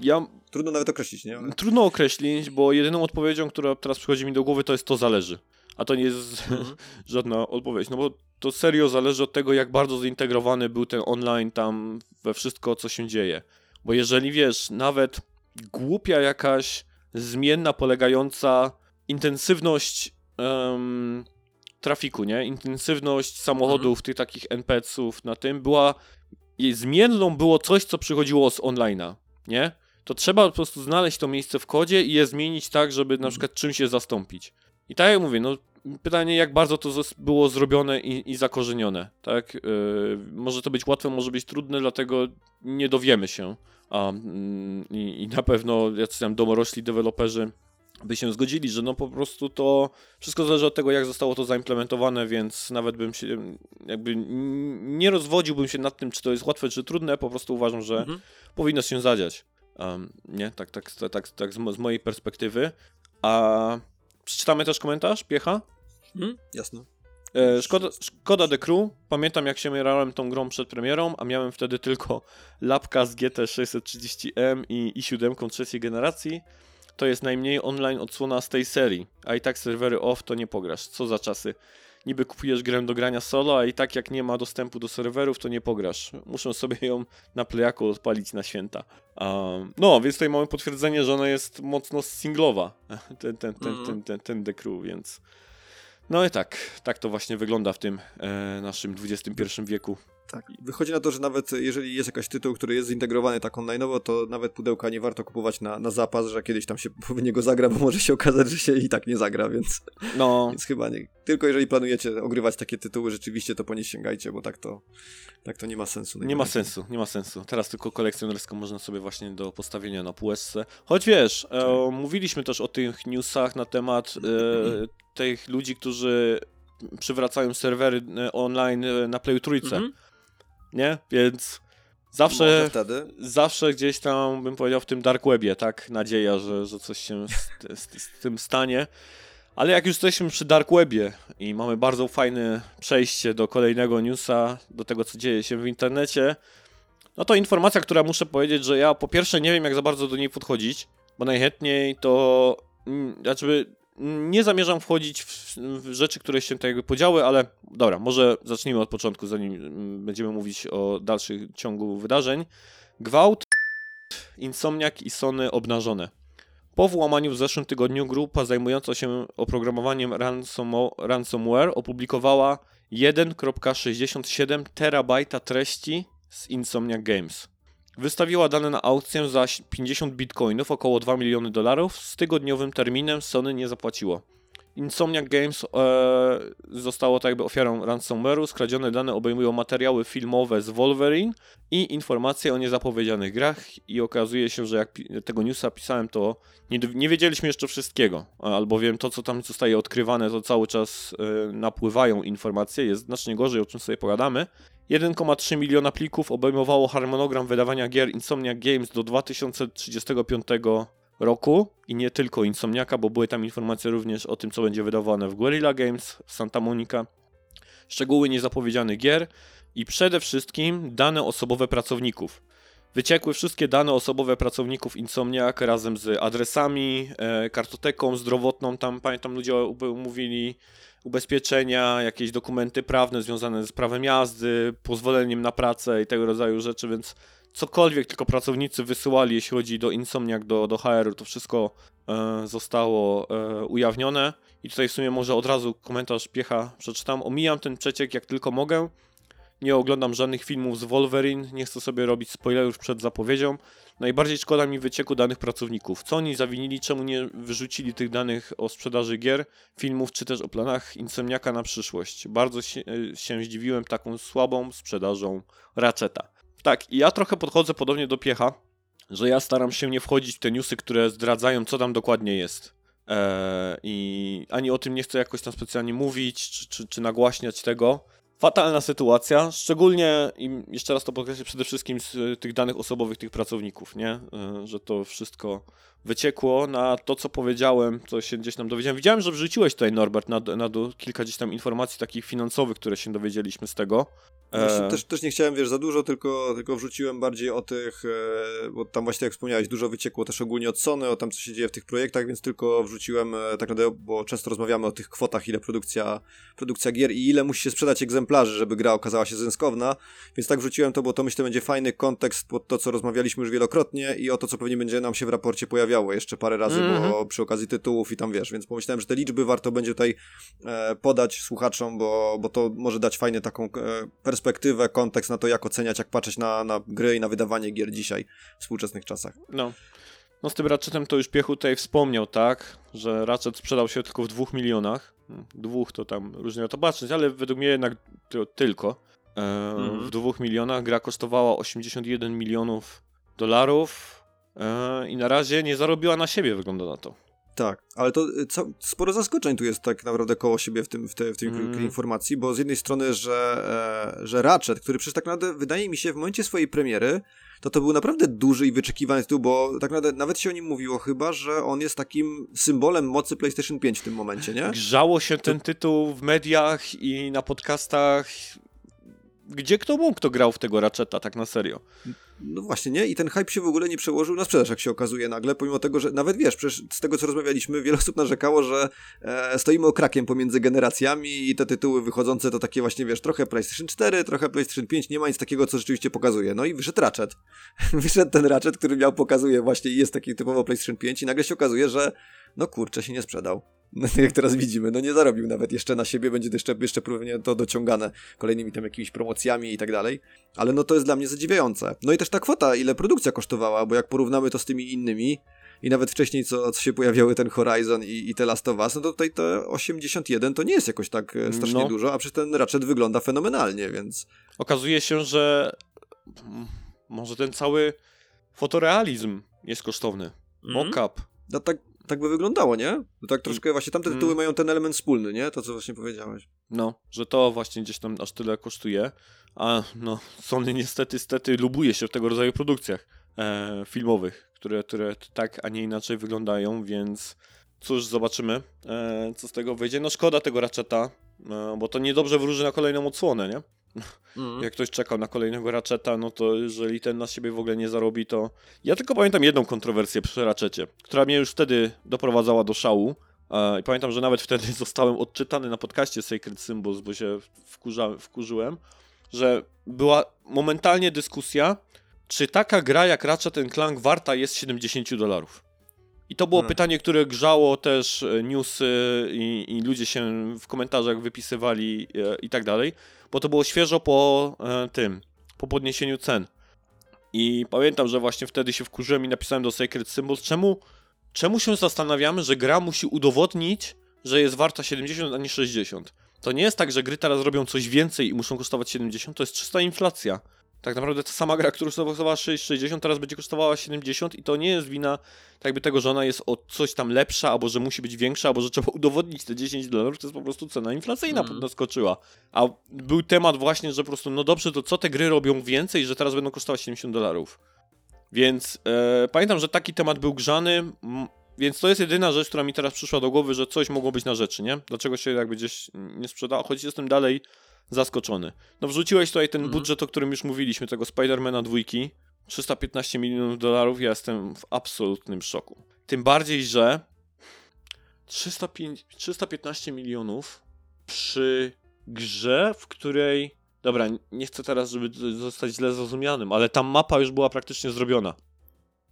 ja... Trudno nawet określić, nie? Ale... Trudno określić, bo jedyną odpowiedzią, która teraz przychodzi mi do głowy, to jest to zależy. A to nie jest mhm. żadna odpowiedź, no bo to serio zależy od tego, jak bardzo zintegrowany był ten online tam we wszystko, co się dzieje. Bo jeżeli wiesz, nawet głupia jakaś zmienna polegająca intensywność um, trafiku, nie? Intensywność samochodów, mhm. tych takich NPC-ów na tym była jej zmienną było coś, co przychodziło z online'a, nie? To trzeba po prostu znaleźć to miejsce w kodzie i je zmienić tak, żeby na mhm. przykład czymś je zastąpić. I tak jak mówię, no pytanie, jak bardzo to było zrobione i, i zakorzenione, tak? Yy, może to być łatwe, może być trudne, dlatego nie dowiemy się. A, yy, i, na pewno jacyś tam domorośli deweloperzy by się zgodzili, że no po prostu to wszystko zależy od tego, jak zostało to zaimplementowane, więc nawet bym się jakby nie rozwodziłbym się nad tym, czy to jest łatwe, czy trudne, po prostu uważam, że mhm. powinno się zadziać. Um, nie, tak, tak, tak, tak, tak z, z mojej perspektywy. A Przeczytamy też komentarz, Piecha? Hmm? Jasne. E, szkoda, szkoda The Crew. Pamiętam jak się mierałem tą grą przed premierą, a miałem wtedy tylko lapka z GT630M i i7 trzeciej generacji. to jest najmniej online odsłona z tej serii, a i tak serwery off to nie pograsz. Co za czasy. Niby kupujesz grę do grania solo, a i tak jak nie ma dostępu do serwerów, to nie pograsz. Muszę sobie ją na playaku odpalić na święta. Um, no, więc tutaj mamy potwierdzenie, że ona jest mocno singlowa, ten, ten, ten, Mhm. ten, ten, ten The Crew, więc... No i tak, tak to właśnie wygląda w tym e, naszym XXI wieku. Tak. Wychodzi na to, że nawet jeżeli jest jakiś tytuł, który jest zintegrowany tak online'owo, to nawet pudełka nie warto kupować na, na zapas, że kiedyś tam się w niego zagra, bo może się okazać, że się i tak nie zagra, więc, No, więc chyba nie. Tylko jeżeli planujecie ogrywać takie tytuły, rzeczywiście to po nie sięgajcie, bo tak to, tak to nie ma sensu. Nie ma sensu, nie ma sensu. Teraz tylko kolekcjonersko można sobie właśnie do postawienia na półeczce. Choć wiesz, e, mówiliśmy też o tych newsach na temat e, tych ludzi, którzy przywracają serwery e, online e, na Playu Trójce, Mhm. nie? Więc zawsze, wtedy. zawsze gdzieś tam, bym powiedział, w tym dark webie, tak? Nadzieja, że, że coś się z, z, z tym stanie. Ale jak już jesteśmy przy dark webie i mamy bardzo fajne przejście do kolejnego newsa, do tego, co dzieje się w internecie, no to informacja, która muszę powiedzieć, że ja po pierwsze nie wiem, jak za bardzo do niej podchodzić, bo najchętniej to, mm, znaczy nie zamierzam wchodzić w, w rzeczy, które się tutaj podziały, ale dobra, może zacznijmy od początku, zanim mm, będziemy mówić o dalszym ciągu wydarzeń. Gwałt, Insomniak i Sony obnażone. Po włamaniu w zeszłym tygodniu grupa zajmująca się oprogramowaniem ransomware opublikowała 1.67 terabajta treści z Insomniac Games. Wystawiła dane na aukcję za 50 bitcoinów, około 2 miliony dolarów. Z tygodniowym terminem Sony nie zapłaciło. Insomniac Games e, zostało tak jakby ofiarą ransomware'u. Skradzione dane obejmują materiały filmowe z Wolverine i informacje o niezapowiedzianych grach i okazuje się, że jak tego newsa pisałem, to nie, nie wiedzieliśmy jeszcze wszystkiego, albowiem to, co tam zostaje odkrywane, to cały czas e, napływają informacje, jest znacznie gorzej, o czym sobie pogadamy. 1,3 miliona plików obejmowało harmonogram wydawania gier Insomniac Games do 2035 roku i nie tylko Insomniaka, bo były tam informacje również o tym, co będzie wydawane w Guerrilla Games, w Santa Monica, szczegóły niezapowiedzianych gier i przede wszystkim dane osobowe pracowników. Wyciekły wszystkie dane osobowe pracowników Insomniac razem z adresami, e, kartoteką zdrowotną, tam pamiętam ludzie mówili ubezpieczenia, jakieś dokumenty prawne związane z prawem jazdy, pozwoleniem na pracę i tego rodzaju rzeczy, więc cokolwiek tylko pracownicy wysyłali, jeśli chodzi do Insomniac, do, do HR-u, to wszystko e, zostało e, ujawnione. I tutaj w sumie może od razu komentarz piecha przeczytam. Omijam ten przeciek jak tylko mogę. Nie oglądam żadnych filmów z Wolverine, nie chcę sobie robić spoilerów przed zapowiedzią. Najbardziej szkoda mi wycieku danych pracowników. Co oni zawinili, czemu nie wyrzucili tych danych o sprzedaży gier, filmów, czy też o planach Insomniaka na przyszłość. Bardzo się, e, się zdziwiłem taką słabą sprzedażą Ratcheta. Tak, i ja trochę podchodzę podobnie do piecha, że ja staram się nie wchodzić w te newsy, które zdradzają, co tam dokładnie jest. Eee, I ani o tym nie chcę jakoś tam specjalnie mówić, czy, czy, czy nagłaśniać tego. Fatalna sytuacja, szczególnie, i jeszcze raz to podkreślę, przede wszystkim z y, tych danych osobowych tych pracowników, nie? Y, Że to wszystko wyciekło na to, co powiedziałem, co się gdzieś tam dowiedziałem. Widziałem, że wrzuciłeś tutaj, Norbert, na, na dół kilka gdzieś tam informacji takich finansowych, które się dowiedzieliśmy z tego. Właśnie E, też, też nie chciałem, wiesz, za dużo, tylko, tylko wrzuciłem bardziej o tych, e, bo tam właśnie jak wspomniałeś, dużo wyciekło też ogólnie od Sony, o tam co się dzieje w tych projektach, więc tylko wrzuciłem e, tak naprawdę, bo często rozmawiamy o tych kwotach, ile produkcja, produkcja gier i ile musi się sprzedać egzemplarzy, żeby gra okazała się zyskowna, więc tak wrzuciłem to, bo to myślę będzie fajny kontekst pod to, co rozmawialiśmy już wielokrotnie i o to, co pewnie będzie nam się w raporcie pojawiało jeszcze parę razy, bo Mhm. przy okazji tytułów i tam wiesz, więc pomyślałem, że te liczby warto będzie tutaj e, podać słuchaczom, bo, bo to może dać fajnie taką e, perspektywę, kontekst na to, jak oceniać, jak patrzeć na, na gry i na wydawanie gier dzisiaj w współczesnych czasach. No. No z tym Ratchetem to już Piechu tutaj wspomniał, tak? Że Ratchet sprzedał się tylko w dwóch milionach. Hmm, Dwóch to tam różnie na to patrzeć, ale według mnie jednak tylko. E, Mhm. W dwóch milionach gra kosztowała 81 milionów dolarów i na razie nie zarobiła na siebie, wygląda na to. Tak, ale to y, co, sporo zaskoczeń tu jest tak naprawdę koło siebie w tym, w te, w tej Mm. informacji, bo z jednej strony, że, e, że Ratchet, który przecież tak naprawdę wydaje mi się w momencie swojej premiery, to to był naprawdę duży i wyczekiwany tytuł, bo tak naprawdę nawet się o nim mówiło chyba, że on jest takim symbolem mocy PlayStation 5 w tym momencie, nie? Grzało się ten tytuł w mediach i na podcastach. Gdzie kto mógł, kto grał w tego Ratcheta, tak na serio. No właśnie, nie? I ten hype się w ogóle nie przełożył na sprzedaż, jak się okazuje nagle, pomimo tego, że nawet wiesz, przecież z tego co rozmawialiśmy, wiele osób narzekało, że e, stoimy okrakiem pomiędzy generacjami i te tytuły wychodzące to takie właśnie, wiesz, trochę PlayStation 4, trochę PlayStation 5, nie ma nic takiego, co rzeczywiście pokazuje. No i wyszedł Ratchet. wyszedł ten Ratchet, który miał, pokazuje właśnie i jest taki typowo PlayStation 5 i nagle się okazuje, że no kurczę, się nie sprzedał. No, jak teraz widzimy, no nie zarobił nawet jeszcze na siebie, będzie jeszcze, jeszcze pewnie to dociągane kolejnymi tam jakimiś promocjami i tak dalej, ale no to jest dla mnie zadziwiające. No i też ta kwota, ile produkcja kosztowała, bo jak porównamy to z tymi innymi i nawet wcześniej, co, co się pojawiały ten Horizon i, i te Last of Us, no to tutaj te 81 to nie jest jakoś tak e, strasznie no. dużo, a przecież ten Ratchet wygląda fenomenalnie, więc... Okazuje się, że może ten cały fotorealizm jest kosztowny. Mm. Mockup. No tak, tak by wyglądało, nie? No tak troszkę właśnie tamte tytuły mm. mają ten element wspólny, nie? To, co właśnie powiedziałeś. No, że to właśnie gdzieś tam aż tyle kosztuje, a no, Sony niestety, stety lubuje się w tego rodzaju produkcjach e, filmowych, które, które tak, a nie inaczej wyglądają, więc cóż, zobaczymy, e, co z tego wyjdzie. No szkoda tego Ratcheta, e, bo to niedobrze wróży na kolejną odsłonę, nie? Mm. Jak ktoś czekał na kolejnego Ratcheta, no to jeżeli ten na siebie w ogóle nie zarobi, to... Ja tylko pamiętam jedną kontrowersję przy Ratchetie, która mnie już wtedy doprowadzała do szału. I pamiętam, że nawet wtedy zostałem odczytany na podcaście Sacred Symbols, bo się wkurza, wkurzyłem, że była momentalnie dyskusja, czy taka gra jak Ratchet Clank warta jest 70 dolarów. I to było hmm. pytanie, które grzało też e, newsy i, i, ludzie się w komentarzach wypisywali e, i tak dalej, bo to było świeżo po e, tym, po podniesieniu cen. I pamiętam, że właśnie wtedy się wkurzyłem i napisałem do Sacred Symbols, czemu, czemu się zastanawiamy, że gra musi udowodnić, że jest warta 70, a nie 60. To nie jest tak, że gry teraz robią coś więcej i muszą kosztować 70, to jest czysta inflacja. Tak naprawdę ta sama gra, która kosztowała 6,60, teraz będzie kosztowała 70 i to nie jest wina tak jakby tego, że ona jest o coś tam lepsza, albo że musi być większa, albo że trzeba udowodnić te 10 dolarów, to jest po prostu cena inflacyjna mm. A był temat właśnie, że po prostu, no dobrze, to co te gry robią więcej, że teraz będą kosztować 70 dolarów. Więc e, pamiętam, że taki temat był grzany, więc to jest jedyna rzecz, która mi teraz przyszła do głowy, że coś mogło być na rzeczy, nie? Dlaczego się jakby gdzieś nie sprzedało, choć jestem dalej zaskoczony. No wrzuciłeś tutaj ten mhm. budżet, o którym już mówiliśmy, tego Spidermana dwójki. 315 milionów dolarów, ja jestem w absolutnym szoku. Tym bardziej, że 305, 315 milionów przy grze, w której. Dobra, nie chcę teraz, żeby zostać źle zrozumianym, ale ta mapa już była praktycznie zrobiona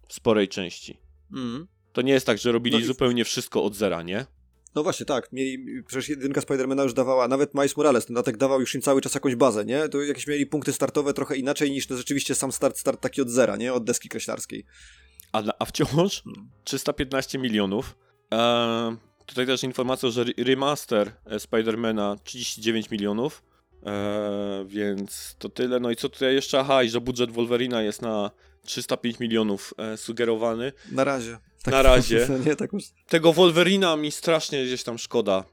w sporej części. Mm. To nie jest tak, że robili no zupełnie wszystko od zera, nie? No właśnie, tak. Mieli, przecież jedynka Spidermana już dawała, nawet Miles Morales, ten datek dawał już im cały czas jakąś bazę, nie? To jakieś mieli punkty startowe trochę inaczej niż rzeczywiście sam start, start taki od zera, nie? Od deski kreślarskiej. A, a wciąż 315 hmm. milionów. Eee, tutaj też informacja, że remaster e, Spidermana 39 milionów. Eee, więc to tyle. No i co tutaj jeszcze? Aha, i że budżet Wolverina jest na 305 milionów e, sugerowany. Na razie. Tak, na razie. Nie, tak już... Tego Wolverina mi strasznie gdzieś tam szkoda,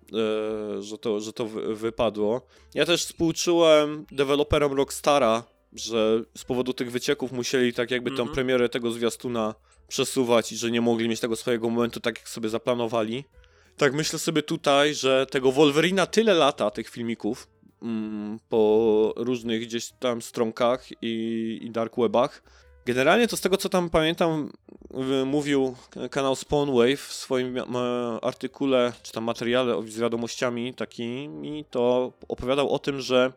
e, że to, że to wy, wypadło. Ja też współczułem deweloperom Rockstara, że z powodu tych wycieków musieli tak jakby tą mm -hmm. premierę tego zwiastuna przesuwać i że nie mogli mieć tego swojego momentu tak, jak sobie zaplanowali. Tak myślę sobie tutaj, że tego Wolverina tyle lata, tych filmików, mm, po różnych gdzieś tam stronkach i, i dark webach, Generalnie to z tego co tam pamiętam, mówił kanał Spawnwave w swoim artykule, czy tam materiale z wiadomościami takimi, to opowiadał o tym, że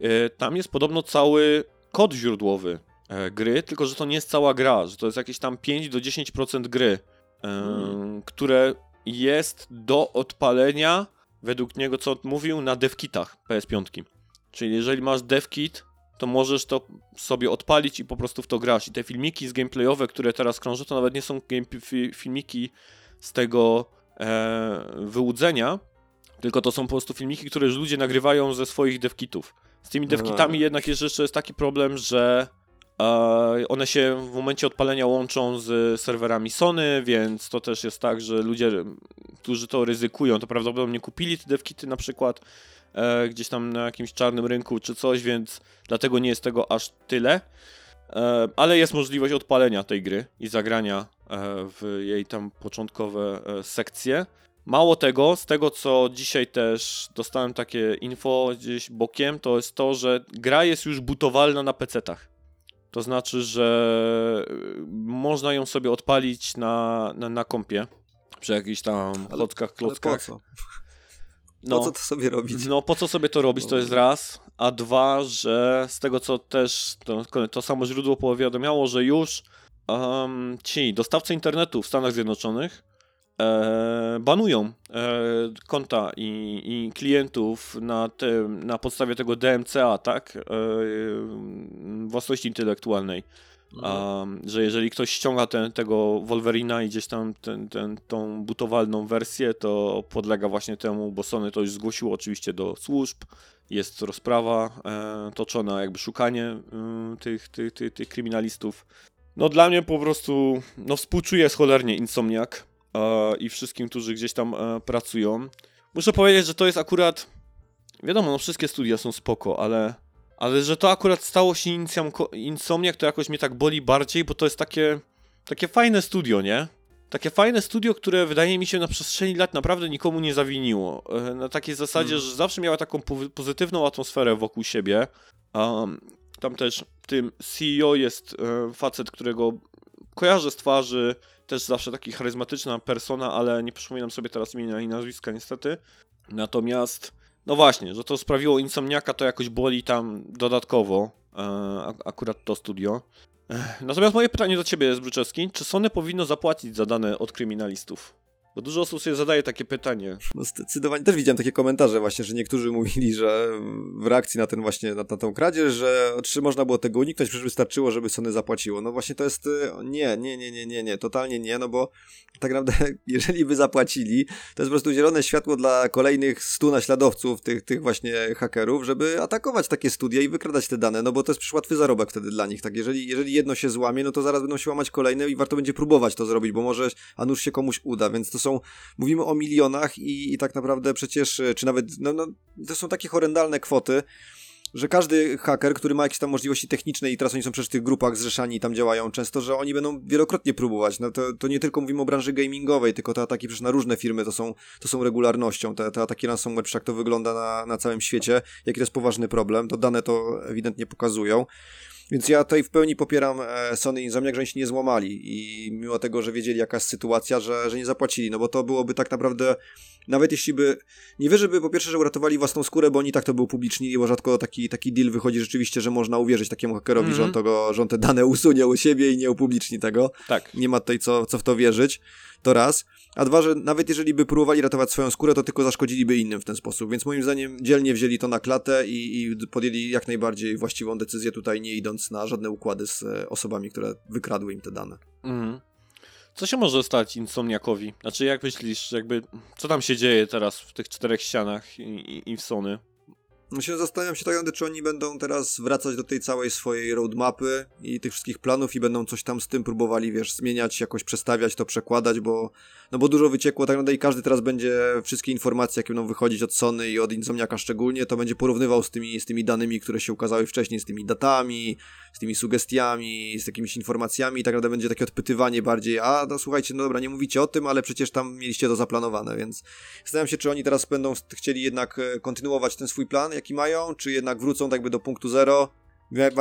e, tam jest podobno cały kod źródłowy e, gry, tylko że to nie jest cała gra, że to jest jakieś tam 5 do 10% gry, hmm. które jest do odpalenia, według niego co mówił, na devkitach PS5. Czyli jeżeli masz devkit, to możesz to sobie odpalić i po prostu w to grasz. I te filmiki z gameplayowe, które teraz krążą, to nawet nie są filmiki z tego e, wyłudzenia, tylko to są po prostu filmiki, które ludzie nagrywają ze swoich devkitów. Z tymi devkitami jednak jest jeszcze jest taki problem, że e, one się w momencie odpalenia łączą z serwerami Sony, więc to też jest tak, że ludzie, którzy to ryzykują, to prawdopodobnie kupili te devkity na przykład, e, gdzieś tam na jakimś czarnym rynku czy coś, więc dlatego nie jest tego aż tyle. E, ale jest możliwość odpalenia tej gry i zagrania e, w jej tam początkowe e, sekcje. Mało tego, z tego co dzisiaj też dostałem takie info gdzieś bokiem, to jest to, że gra jest już butowalna na PC-tach. To znaczy, że y, można ją sobie odpalić na, na, na kompie przy jakichś tam klockach, klockach. Ale po co? No, po co to sobie robić? No, po co sobie to robić, to jest raz. A dwa, że z tego co też to, to samo źródło powiadomiało, że już um, ci dostawcy internetu w Stanach Zjednoczonych e, banują e, konta i, i, klientów na, te, na podstawie tego DMCA, tak? E, własności intelektualnej. Um, że jeżeli ktoś ściąga ten, tego Wolverina i gdzieś tam ten, ten, tą butowalną wersję, to podlega właśnie temu, bo Sony to już zgłosiło oczywiście do służb, jest rozprawa e, toczona, jakby szukanie e, tych, tych, tych, tych kryminalistów. No dla mnie po prostu, no współczuję cholernie Insomniak e, i wszystkim, którzy gdzieś tam e, pracują. Muszę powiedzieć, że to jest akurat, wiadomo, no wszystkie studia są spoko, ale ale że to akurat stało się Insomniak, to jakoś mnie tak boli bardziej, bo to jest takie, takie fajne studio, nie? Takie fajne studio, które wydaje mi się na przestrzeni lat naprawdę nikomu nie zawiniło. E, na takiej zasadzie, hmm. że zawsze miała taką pozytywną atmosferę wokół siebie. Um, tam też w tym CEO jest e, facet, którego kojarzę z twarzy, też zawsze taki charyzmatyczna persona, ale nie przypominam sobie teraz imienia i nazwiska niestety. Natomiast no właśnie, że to sprawiło Insomniaka, to jakoś boli tam dodatkowo, e, akurat to studio. Natomiast moje pytanie do ciebie jest, Bryczewski, czy Sony powinno zapłacić za dane od kryminalistów? Bo dużo osób sobie zadaje takie pytanie. No zdecydowanie. Też widziałem takie komentarze właśnie, że niektórzy mówili, że w reakcji na ten właśnie, na, na tą kradzież, że czy można było tego uniknąć, przecież wystarczyło, żeby Sony zapłaciło. No właśnie to jest, y, nie, nie, nie, nie, nie, nie, totalnie nie, no bo tak naprawdę jeżeli by zapłacili, to jest po prostu zielone światło dla kolejnych stu naśladowców, tych, tych właśnie hakerów, żeby atakować takie studia i wykradać te dane, no bo to jest przecież łatwy zarobek wtedy dla nich, tak? Jeżeli, jeżeli jedno się złamie, no to zaraz będą się łamać kolejne i warto będzie próbować to zrobić, bo może, a nuż się komuś uda, więc to są, mówimy o milionach i, i tak naprawdę przecież, e, czy nawet, no, no, to są takie horrendalne kwoty, że każdy haker, który ma jakieś tam możliwości techniczne i teraz oni są przecież w tych grupach zrzeszani i tam działają często, że oni będą wielokrotnie próbować. No to, to nie tylko mówimy o branży gamingowej, tylko te ataki przecież na różne firmy to są, to są regularnością. Te, te ataki ransomware, jak to wygląda na, na całym świecie, jaki to jest poważny problem, to dane to ewidentnie pokazują. Więc ja tutaj w pełni popieram e, Sony i Insomniac, że oni się nie złamali i mimo tego, że wiedzieli jaka jest sytuacja, że, że nie zapłacili, no bo to byłoby tak naprawdę, nawet jeśli by, nie wierzę, by po pierwsze, że uratowali własną skórę, bo oni tak to by upublicznili, bo rzadko taki, taki deal wychodzi rzeczywiście, że można uwierzyć takiemu hakerowi, mm -hmm. że, on mhm. tego, że on te dane usunie u siebie i nie upubliczni tego. Tak. Nie ma tutaj co, co w to wierzyć. To raz. A dwa, że nawet jeżeli by próbowali ratować swoją skórę, to tylko zaszkodziliby innym w ten sposób. Więc moim zdaniem dzielnie wzięli to na klatę i, i podjęli jak najbardziej właściwą decyzję tutaj, nie idąc na żadne układy z e, osobami, które wykradły im te dane. Mhm. Co się może stać Insomniakowi? Znaczy, jak myślisz, jakby, co tam się dzieje teraz w tych czterech ścianach i, Sony? No zastanawiam się tak naprawdę, czy oni będą teraz wracać do tej całej swojej roadmapy i tych wszystkich planów i będą coś tam z tym próbowali, wiesz, zmieniać, jakoś przestawiać, to przekładać, bo no bo dużo wyciekło tak naprawdę i każdy teraz będzie wszystkie informacje, jakie będą wychodzić od Sony i od Insomniaka szczególnie, to będzie porównywał z tymi, z tymi danymi, które się ukazały wcześniej, z tymi datami, z tymi sugestiami, z jakimiś informacjami i tak naprawdę będzie takie odpytywanie bardziej, a no słuchajcie, no dobra, nie mówicie o tym, ale przecież tam mieliście to zaplanowane, więc zastanawiam się, czy oni teraz będą chcieli jednak e, kontynuować ten swój plan, jaki mają, czy jednak wrócą tak jakby do punktu zero,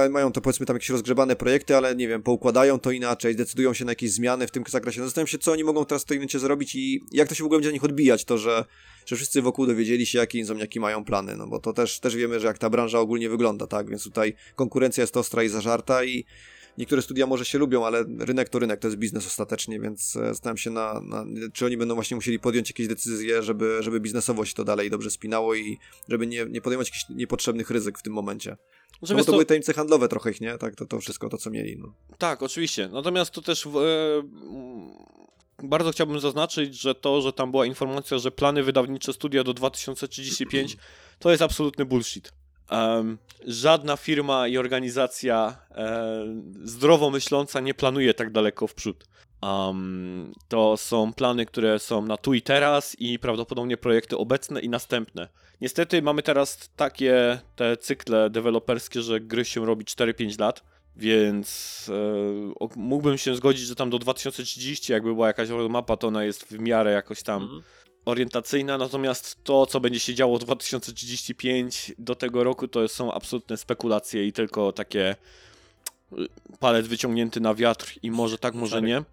mają to powiedzmy tam jakieś rozgrzebane projekty, ale nie wiem, poukładają to inaczej, decydują się na jakieś zmiany w tym zakresie. No, zastanawiam się, co oni mogą teraz w tej momencie zrobić i jak to się w ogóle będzie na nich odbijać, to, że, że wszyscy wokół dowiedzieli się, jakie insomniaki mają plany, no bo to też, też wiemy, że jak ta branża ogólnie wygląda, tak, więc tutaj konkurencja jest ostra i zażarta i niektóre studia może się lubią, ale rynek to rynek, to jest biznes ostatecznie, więc e, zastanawiam się na, na, czy oni będą właśnie musieli podjąć jakieś decyzje, żeby, żeby biznesowo się to dalej dobrze spinało i żeby nie, nie podejmować jakichś niepotrzebnych ryzyk w tym momencie. No, bo to, były tajemnice handlowe trochę ich, nie? Tak, to, to wszystko to, co mieli. No. Tak, oczywiście. Natomiast to też e, bardzo chciałbym zaznaczyć, że to, że tam była informacja, że plany wydawnicze studia do 2035 to jest absolutny bullshit. Um, żadna firma i organizacja e, zdrowo myśląca nie planuje tak daleko w przód. Um, to są plany, które są na tu i teraz i prawdopodobnie projekty obecne i następne. Niestety mamy teraz takie te cykle deweloperskie, że gry się robi 4-5 lat, więc e, mógłbym się zgodzić, że tam do 2030 jakby była jakaś mapa, to ona jest w miarę jakoś tam mhm. Orientacyjna, natomiast to, co będzie się działo 2035 do tego roku, to są absolutne spekulacje i tylko takie palec wyciągnięty na wiatr i może tak, może Tak. nie.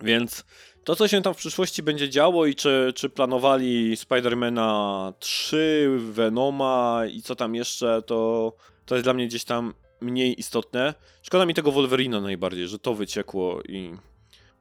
Więc to, co się tam w przyszłości będzie działo i czy, czy planowali Spidermana 3, Venoma i co tam jeszcze, to, to jest dla mnie gdzieś tam mniej istotne. Szkoda mi tego Wolverina najbardziej, że to wyciekło i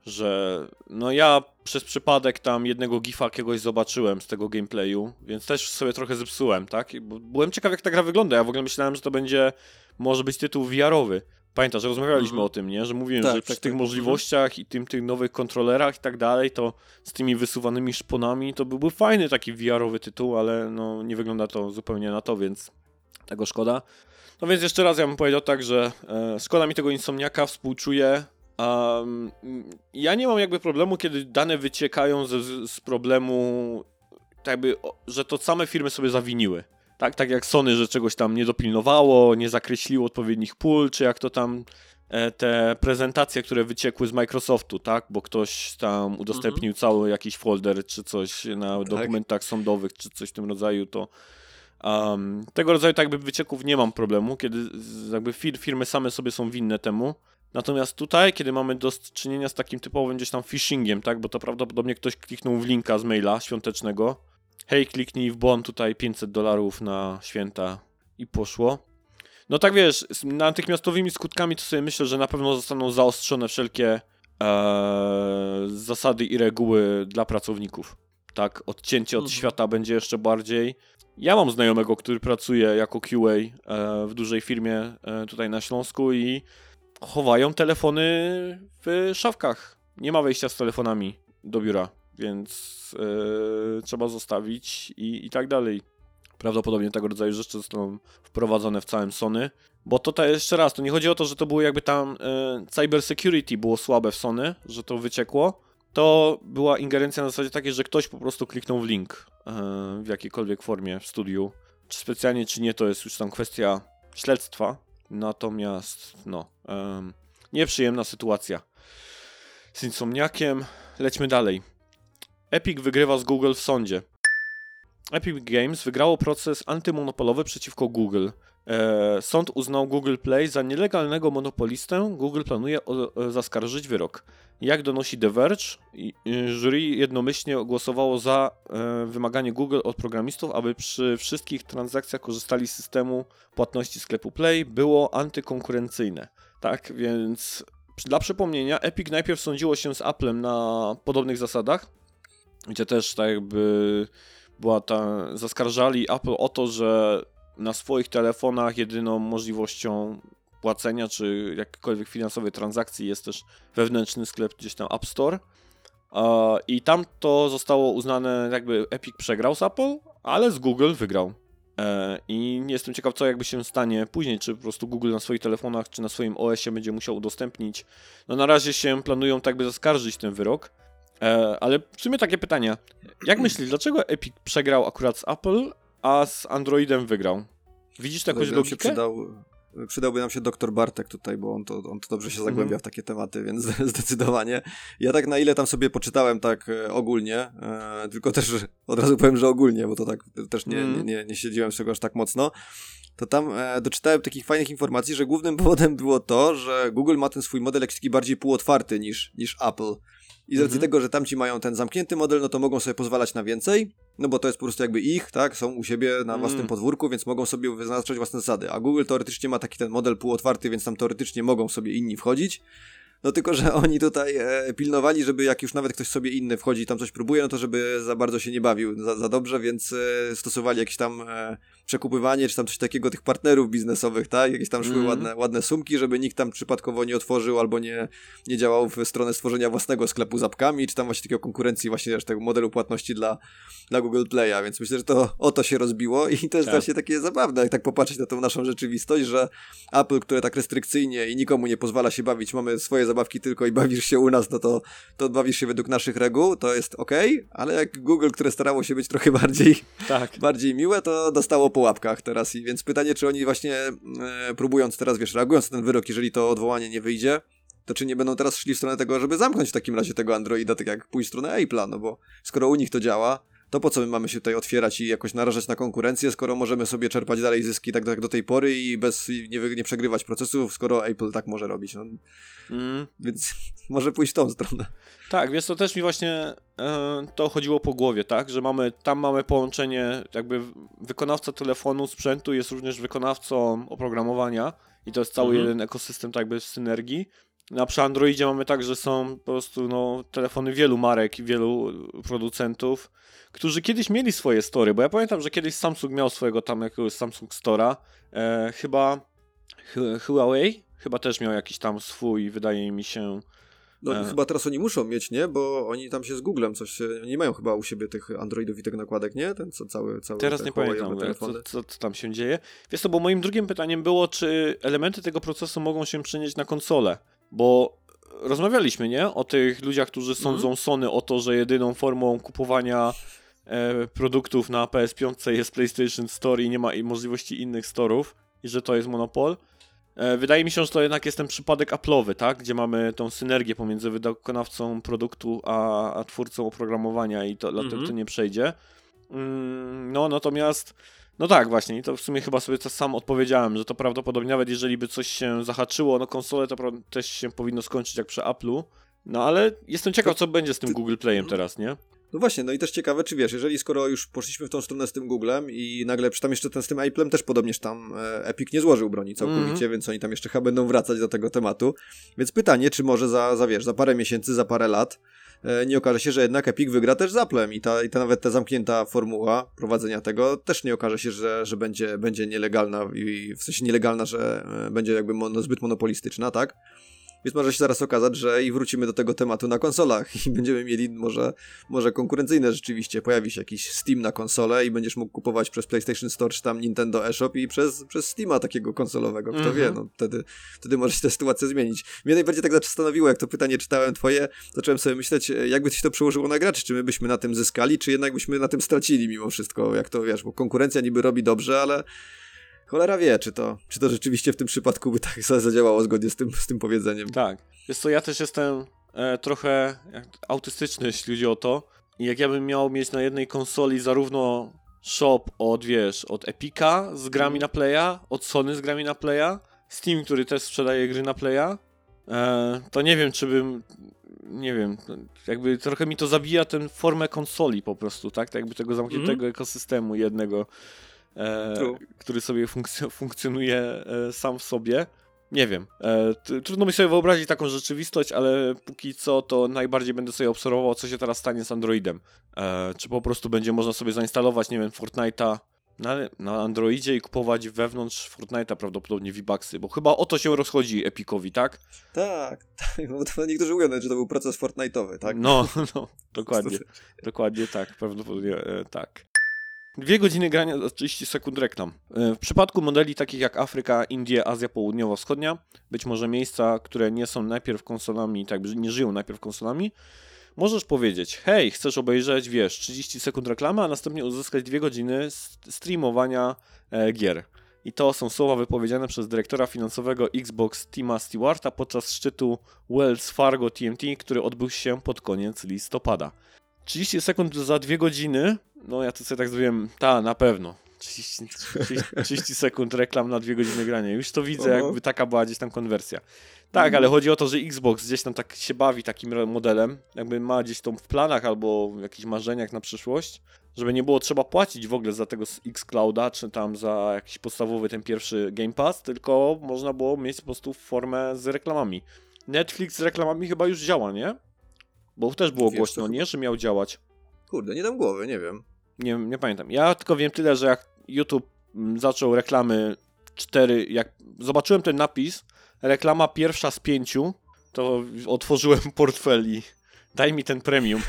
że no ja przez przypadek tam jednego gifa jakiegoś zobaczyłem z tego gameplayu, więc też sobie trochę zepsułem, tak? Byłem ciekaw jak ta gra wygląda, ja w ogóle myślałem, że to będzie może być tytuł VR-owy. Pamiętasz, że rozmawialiśmy Mhm. o tym, nie? Że mówiłem, Tak, że tak, przy tak. tych Mhm. możliwościach i tym, tych nowych kontrolerach i tak dalej, to z tymi wysuwanymi szponami to byłby fajny taki VR-owy tytuł, ale no nie wygląda to zupełnie na to, więc tego szkoda. No więc jeszcze raz ja bym powiedział tak, że e, szkoda mi tego Insomniaka, współczuję. Um, ja nie mam jakby problemu, kiedy dane wyciekają z, z problemu, tak jakby, że to same firmy sobie zawiniły. Tak, tak jak Sony, że czegoś tam nie dopilnowało, nie zakreśliło odpowiednich pól, czy jak to tam e, te prezentacje, które wyciekły z Microsoftu, tak, bo ktoś tam udostępnił cały jakiś folder, czy coś na dokumentach sądowych, czy coś w tym rodzaju, to um, tego rodzaju tak jakby wycieków nie mam problemu, kiedy jakby fir firmy same sobie są winne temu. Natomiast tutaj, kiedy mamy do czynienia z takim typowym gdzieś tam phishingiem, tak, bo to prawdopodobnie ktoś kliknął w linka z maila świątecznego, hej, kliknij w bon tutaj 500 dolarów na święta i poszło. No tak wiesz, z natychmiastowymi skutkami to sobie myślę, że na pewno zostaną zaostrzone wszelkie e, zasady i reguły dla pracowników. Tak, odcięcie od Mhm. świata będzie jeszcze bardziej. Ja mam znajomego, który pracuje jako QA e, w dużej firmie e, tutaj na Śląsku i chowają telefony w szafkach. Nie ma wejścia z telefonami do biura, więc e, trzeba zostawić i, i tak dalej. Prawdopodobnie tego rodzaju rzeczy zostaną wprowadzone w całym Sony. Bo to, to jeszcze raz, to nie chodzi o to, że to było jakby tam e, cyber security było słabe w Sony, że to wyciekło. To była ingerencja na zasadzie takiej, że ktoś po prostu kliknął w link e, w jakiejkolwiek formie w studiu. Czy specjalnie, czy nie, to jest już tam kwestia śledztwa. Natomiast, no, em, nieprzyjemna sytuacja z Insomniakiem. Lećmy dalej. Epic wygrywa z Google w sądzie. Epic Games wygrało proces antymonopolowy przeciwko Google. E, sąd uznał Google Play za nielegalnego monopolistę. Google planuje e, zaskarżyć wyrok. Jak donosi The Verge, y, jury jednomyślnie głosowało za e, wymaganie Google od programistów, aby przy wszystkich transakcjach korzystali z systemu płatności sklepu Play. Było antykonkurencyjne. Tak, więc dla przypomnienia, Epic najpierw sądziło się z Applem na podobnych zasadach, gdzie też tak jakby była ta, zaskarżali Apple o to, że na swoich telefonach jedyną możliwością płacenia czy jakiejkolwiek finansowej transakcji jest też wewnętrzny sklep gdzieś tam App Store. I tam to zostało uznane, jakby Epic przegrał z Apple, ale z Google wygrał. E, I nie jestem ciekaw, co jakby się stanie później, czy po prostu Google na swoich telefonach, czy na swoim OS-ie będzie musiał udostępnić. No na razie się planują tak by zaskarżyć ten wyrok. E, ale w sumie takie pytania. Jak myślisz, dlaczego Epic przegrał akurat z Apple, a z Androidem wygrał? Widzisz Tutaj nam się logikę? przydał, przydałby nam się doktor Bartek tutaj, bo on to, on to dobrze się zagłębia Mhm. w takie tematy, więc zdecydowanie. Ja tak na ile tam sobie poczytałem tak e, ogólnie, e, tylko też od razu powiem, że ogólnie, bo to tak też nie, Mhm. nie, nie, nie siedziałem z tego aż tak mocno, to tam e, doczytałem takich fajnych informacji, że głównym powodem było to, że Google ma ten swój model jakiś taki bardziej półotwarty niż, niż Apple. I z racji Mhm. tego, że tamci mają ten zamknięty model, no to mogą sobie pozwalać na więcej, no bo to jest po prostu jakby ich, tak, są u siebie na własnym Mm. podwórku, więc mogą sobie wyznaczać własne zasady. A Google teoretycznie ma taki ten model półotwarty, więc tam teoretycznie mogą sobie inni wchodzić. No tylko, że oni tutaj e, pilnowali, żeby jak już nawet ktoś sobie inny wchodzi i tam coś próbuje, no to żeby za bardzo się nie bawił za, za dobrze, więc e, stosowali jakieś tam e, przekupywanie, czy tam coś takiego tych partnerów biznesowych, tak? Jakieś tam szły Mhm. ładne, ładne sumki, żeby nikt tam przypadkowo nie otworzył albo nie, nie działał w stronę stworzenia własnego sklepu z apkami, czy tam właśnie takiego konkurencji właśnie też tego modelu płatności dla, dla Google Play'a, więc myślę, że to o to się rozbiło i to jest Tak. właśnie takie zabawne, jak tak popatrzeć na tą naszą rzeczywistość, że Apple, które tak restrykcyjnie i nikomu nie pozwala się bawić, mamy swoje zabawki tylko i bawisz się u nas, no to, to bawisz się według naszych reguł, to jest ok, ale jak Google, które starało się być trochę bardziej, Tak. bardziej miłe, to dostało po łapkach teraz. I więc pytanie, czy oni właśnie e, próbując teraz, wiesz, reagując na ten wyrok, jeżeli to odwołanie nie wyjdzie, to czy nie będą teraz szli w stronę tego, żeby zamknąć w takim razie tego Androida, tak jak pójść w stronę Apple'a, no bo skoro u nich to działa, to po co my mamy się tutaj otwierać i jakoś narażać na konkurencję, skoro możemy sobie czerpać dalej zyski tak, tak do tej pory i bez nie, nie przegrywać procesów, skoro Apple tak może robić. No. Mm. Więc może pójść w tą stronę. Tak, więc to też mi właśnie e, to chodziło po głowie, tak, że mamy, tam mamy połączenie, jakby wykonawca telefonu, sprzętu jest również wykonawcą oprogramowania i to jest cały mhm. jeden ekosystem tak jakby synergii. Na przy Androidzie mamy tak, że są po prostu no, telefony wielu marek i wielu producentów, którzy kiedyś mieli swoje story, bo ja pamiętam, że kiedyś Samsung miał swojego tam jakiegoś Samsung Stora, e, chyba Huawei chyba też miał jakiś tam swój, wydaje mi się, no e. chyba teraz oni muszą mieć, nie? Bo oni tam się z Googlem coś, oni mają chyba u siebie tych Androidów i tych nakładek, nie? Ten co cały, cały Teraz nie pamiętam, co, co, co, tam się dzieje. Wiesz to, bo moim drugim pytaniem było, czy elementy tego procesu mogą się przenieść na konsolę, bo rozmawialiśmy, nie? O tych ludziach, którzy sądzą mm. Sony o to, że jedyną formą kupowania e, produktów na PS5 jest PlayStation Store i nie ma możliwości innych storów i że to jest monopol. E, wydaje mi się, że to jednak jest ten przypadek Apple'owy, tak? Gdzie mamy tą synergię pomiędzy wykonawcą produktu a, a twórcą oprogramowania i to mm -hmm. dlatego to nie przejdzie. Mm, no natomiast, no tak właśnie, i to w sumie chyba sobie to sam odpowiedziałem, że to prawdopodobnie nawet jeżeli by coś się zahaczyło, no konsolę to też się powinno skończyć jak przy Apple'u. No ale jestem ciekaw, co będzie z tym Google Playem teraz, nie? No właśnie, no i też ciekawe, czy wiesz, jeżeli skoro już poszliśmy w tą stronę z tym Googlem i nagle tam jeszcze ten z tym Apple'em też podobnież tam e, Epic nie złożył broni całkowicie, mm. więc oni tam jeszcze chyba będą wracać do tego tematu. Więc pytanie, czy może za, za wiesz, za parę miesięcy, za parę lat nie okaże się, że jednak Epic wygra też z Applem i ta, i ta nawet ta zamknięta formuła prowadzenia tego też nie okaże się, że, że będzie, będzie nielegalna i w sensie nielegalna, że e, będzie jakby zbyt monopolistyczna, tak? Więc może się zaraz okazać, że i wrócimy do tego tematu na konsolach i będziemy mieli może, może konkurencyjne rzeczywiście. Pojawi się jakiś Steam na konsolę i będziesz mógł kupować przez PlayStation Store czy tam Nintendo eShop i przez, przez Steama takiego konsolowego. Kto -hmm. wie, no wtedy, wtedy może się ta sytuacja zmienić. Mnie najbardziej tak zastanowiło, jak to pytanie czytałem twoje, zacząłem sobie myśleć, jakby się to przełożyło na graczy, czy my byśmy na tym zyskali, czy jednak byśmy na tym stracili mimo wszystko, jak to wiesz, bo konkurencja niby robi dobrze, ale Cholera wie, czy to, czy to rzeczywiście w tym przypadku by tak zadziałało zgodnie z tym, z tym powiedzeniem. Tak. Jest to ja też jestem e, trochę autystyczny, jeśli chodzi o to. I jak ja bym miał mieć na jednej konsoli zarówno shop od, wiesz, od Epica z grami na Playa, od Sony z grami na Playa, Steam, który też sprzedaje gry na Playa, e, to nie wiem, czy bym nie wiem, jakby trochę mi to zabija tę formę konsoli po prostu, tak? tak jakby tego zamkniętego mm. ekosystemu jednego e, który sobie funkc funkcjonuje e, sam w sobie. Nie wiem. E, trudno mi sobie wyobrazić taką rzeczywistość, ale póki co to najbardziej będę sobie obserwował, co się teraz stanie z Androidem. E, czy po prostu będzie można sobie zainstalować, nie wiem, Fortnite'a na, na Androidzie i kupować wewnątrz Fortnite'a prawdopodobnie V-Bucksy, bo chyba o to się rozchodzi Epicowi, tak? Tak, tak bo niektórzy mówią, że to był proces Fortnite'owy, tak? No, no, dokładnie, dokładnie tak, prawdopodobnie e, tak. Dwie godziny grania za 30 sekund reklam. E, w przypadku modeli takich jak Afryka, Indie, Azja Południowo-Wschodnia, być może miejsca, które nie są najpierw konsolami, tak nie żyją najpierw konsolami, możesz powiedzieć, hej, chcesz obejrzeć, wiesz, 30 sekund reklamy, a następnie uzyskać dwie godziny streamowania e, gier. I to są słowa wypowiedziane przez dyrektora finansowego Xbox Tima Stewarta podczas szczytu Wells Fargo TMT, który odbył się pod koniec listopada. 30 sekund za dwie godziny no ja to sobie tak zrobiłem, ta, na pewno. 30, 30, 30 sekund reklam na dwie godziny grania. Już to widzę, jakby taka była gdzieś tam konwersja. Tak, mhm. ale chodzi o to, że Xbox gdzieś tam tak się bawi takim modelem, jakby ma gdzieś to w planach albo w jakichś marzeniach na przyszłość, żeby nie było trzeba płacić w ogóle za tego Xclouda, czy tam za jakiś podstawowy ten pierwszy Game Pass, tylko można było mieć po prostu formę z reklamami. Netflix z reklamami chyba już działa, nie? Bo też było Wiesz, głośno, nie? Że miał działać. Kurde, nie dam głowy, nie wiem nie, nie pamiętam. Ja tylko wiem tyle, że jak YouTube mm, zaczął reklamy 4, jak zobaczyłem ten napis, reklama pierwsza z pięciu, to otworzyłem portfel i daj mi ten premium.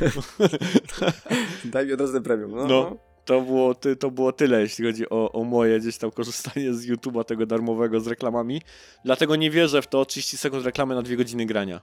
daj mi od razu ten premium. No. no to, było, to było tyle, jeśli chodzi o, o moje gdzieś tam korzystanie z YouTube'a tego darmowego z reklamami. Dlatego nie wierzę w to 30 sekund reklamy na dwie godziny grania.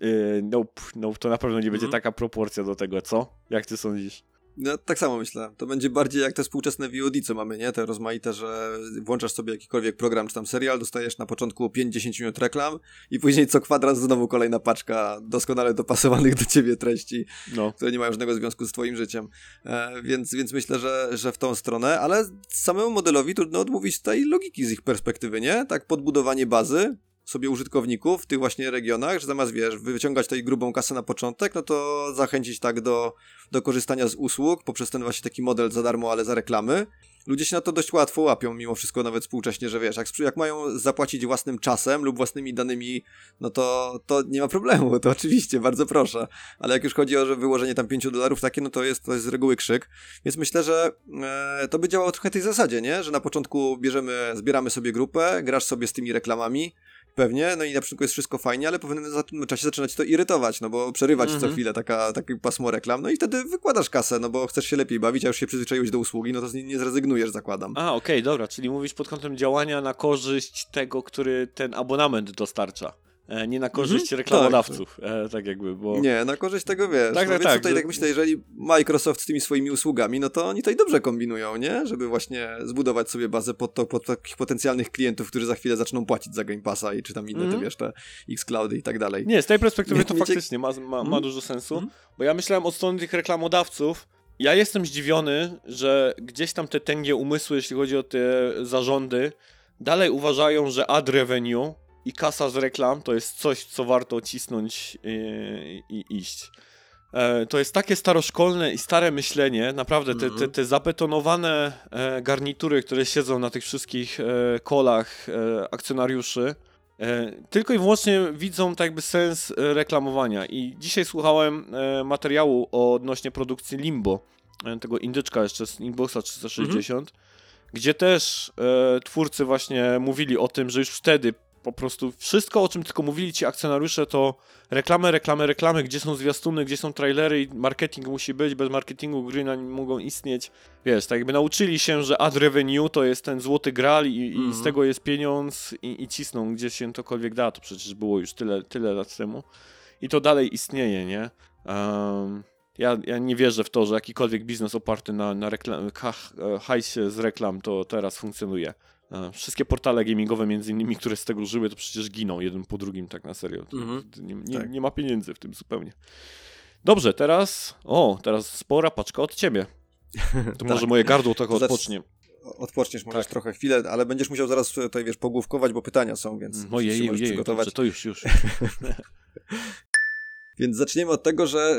Yy, nope, nope, to na pewno nie będzie mm -hmm. taka proporcja do tego, co? Jak ty sądzisz? No, tak samo myślę. To będzie bardziej jak te współczesne VOD, co mamy, nie? Te rozmaite, że włączasz sobie jakikolwiek program czy tam serial, dostajesz na początku 5-10 minut reklam i później co kwadrat znowu kolejna paczka doskonale dopasowanych do ciebie treści, no. które nie mają żadnego związku z twoim życiem. E, więc, więc myślę, że, że w tą stronę, ale samemu modelowi trudno odmówić tej logiki z ich perspektywy, nie? Tak podbudowanie bazy, sobie użytkowników w tych właśnie regionach, że zamiast, wiesz, wyciągać tej grubą kasę na początek, no to zachęcić tak do, do korzystania z usług poprzez ten właśnie taki model za darmo, ale za reklamy. Ludzie się na to dość łatwo łapią, mimo wszystko nawet współcześnie, że wiesz, jak, jak mają zapłacić własnym czasem lub własnymi danymi, no to, to nie ma problemu, to oczywiście, bardzo proszę. Ale jak już chodzi o że wyłożenie tam 5 dolarów takie, no to jest, to jest z reguły krzyk. Więc myślę, że e, to by działało trochę tej zasadzie, nie? Że na początku bierzemy, zbieramy sobie grupę, grasz sobie z tymi reklamami, pewnie, no i na przykład jest wszystko fajnie, ale po pewnym czasie zaczyna cię to irytować, no bo przerywać -hmm. co chwilę taka, takie pasmo reklam, no i wtedy wykładasz kasę, no bo chcesz się lepiej bawić, a już się przyzwyczaiłeś do usługi, no to nie, nie zrezygnujesz, zakładam. A, okej, okay, dobra, czyli mówisz pod kątem działania na korzyść tego, który ten abonament dostarcza. E, nie na korzyść mhm, reklamodawców, tak. E, tak jakby, bo... Nie, na korzyść tego, wiesz, tak, no tak, więc tak, tutaj że... tak myślę, jeżeli Microsoft z tymi swoimi usługami, no to oni tutaj dobrze kombinują, nie? Żeby właśnie zbudować sobie bazę pod, to, pod takich potencjalnych klientów, którzy za chwilę zaczną płacić za Game Passa i czy tam inne mm. te, mhm. wiesz, te Xcloudy i tak dalej. Nie, z tej perspektywy nie, to nie faktycznie ma, ma, ma mm. dużo sensu, mm. bo ja myślałem od strony tych reklamodawców, ja jestem zdziwiony, że gdzieś tam te tęgie umysły, jeśli chodzi o te zarządy, dalej uważają, że ad revenue i kasa z reklam to jest coś, co warto cisnąć i, i iść. E, to jest takie staroszkolne i stare myślenie, naprawdę te, te, mhm. te zabetonowane e, garnitury, które siedzą na tych wszystkich e, kolach akcjonariuszy, tylko i wyłącznie widzą tak jakby sens reklamowania. I dzisiaj słuchałem materiału odnośnie produkcji Limbo, tego indyczka jeszcze z Inboxa 360, mhm. gdzie też twórcy właśnie mówili o tym, że już wtedy po prostu wszystko, o czym tylko mówili ci akcjonariusze, to reklamy, reklamy, reklamy, gdzie są zwiastuny, gdzie są trailery i marketing musi być, bez marketingu gry nie mogą istnieć. Wiesz, tak jakby nauczyli się, że ad revenue to jest ten złoty gral i, i z mhm. tego jest pieniądz i, i cisną, gdzie się tokolwiek da, to przecież było już tyle, tyle lat temu. I to dalej istnieje, nie? Um, ja, ja nie wierzę w to, że jakikolwiek biznes oparty na, na reklam, hajsie z reklam to teraz funkcjonuje. E, wszystkie portale gamingowe, między innymi, które z tego żyły, to przecież giną jeden po drugim, tak na serio. Mhm. Nie, nie, tak. nie, ma pieniędzy w tym zupełnie. Dobrze, teraz. O, teraz spora paczka od ciebie. To może tak. moje gardło trochę odpocznie. Odpoczniesz możesz tak. trochę chwilę, ale będziesz musiał zaraz tutaj, wiesz, pogłówkować, bo pytania są, więc Ojej, się ojej, przygotować. Dobrze, to już, już. Więc zaczniemy od tego, że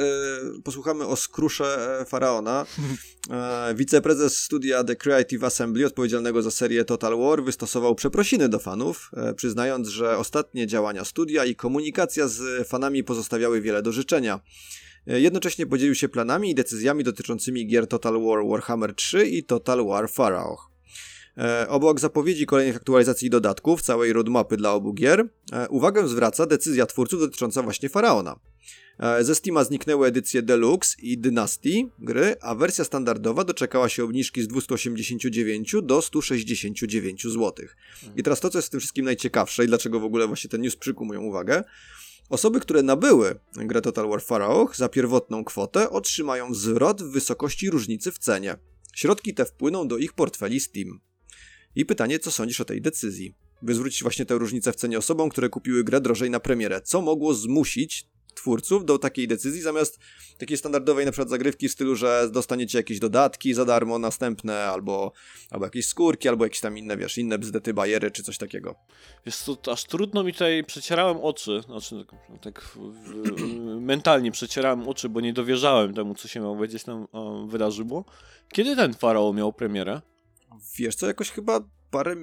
y, posłuchamy o skrusze e, Faraona. E, wiceprezes studia The Creative Assembly, odpowiedzialnego za serię Total War, wystosował przeprosiny do fanów, przyznając, że ostatnie działania studia i komunikacja z fanami pozostawiały wiele do życzenia. Jednocześnie podzielił się planami i decyzjami dotyczącymi gier Total War Warhammer 3 i Total War Pharaoh. Obok zapowiedzi kolejnych aktualizacji i dodatków, całej roadmapy dla obu gier, uwagę zwraca decyzja twórców dotycząca właśnie Faraona. E, ze Steama zniknęły edycje Deluxe i Dynasty gry, a wersja standardowa doczekała się obniżki z 289 do 169 zł. I teraz to, co jest w tym wszystkim najciekawsze i dlaczego w ogóle właśnie ten news przykuł moją uwagę, Osoby, które nabyły grę Total War Pharaoh za pierwotną kwotę otrzymają zwrot w wysokości różnicy w cenie. Środki te wpłyną do ich portfeli Steam. I pytanie, co sądzisz o tej decyzji? By zwrócić właśnie tę różnicę w cenie osobom, które kupiły grę drożej na premierę. Co mogło zmusić twórców do takiej decyzji, zamiast takiej standardowej na przykład zagrywki w stylu, że dostaniecie jakieś dodatki za darmo następne, albo, albo jakieś skórki, albo jakieś tam inne, wiesz, inne bzdety, bajery, czy coś takiego. Wiesz to aż trudno mi tutaj, przecierałem oczy, znaczy tak mentalnie przecierałem oczy, bo nie dowierzałem temu, co się miało gdzieś tam wydarzyło. Kiedy ten Farao miał premierę? Wiesz co, jakoś chyba parę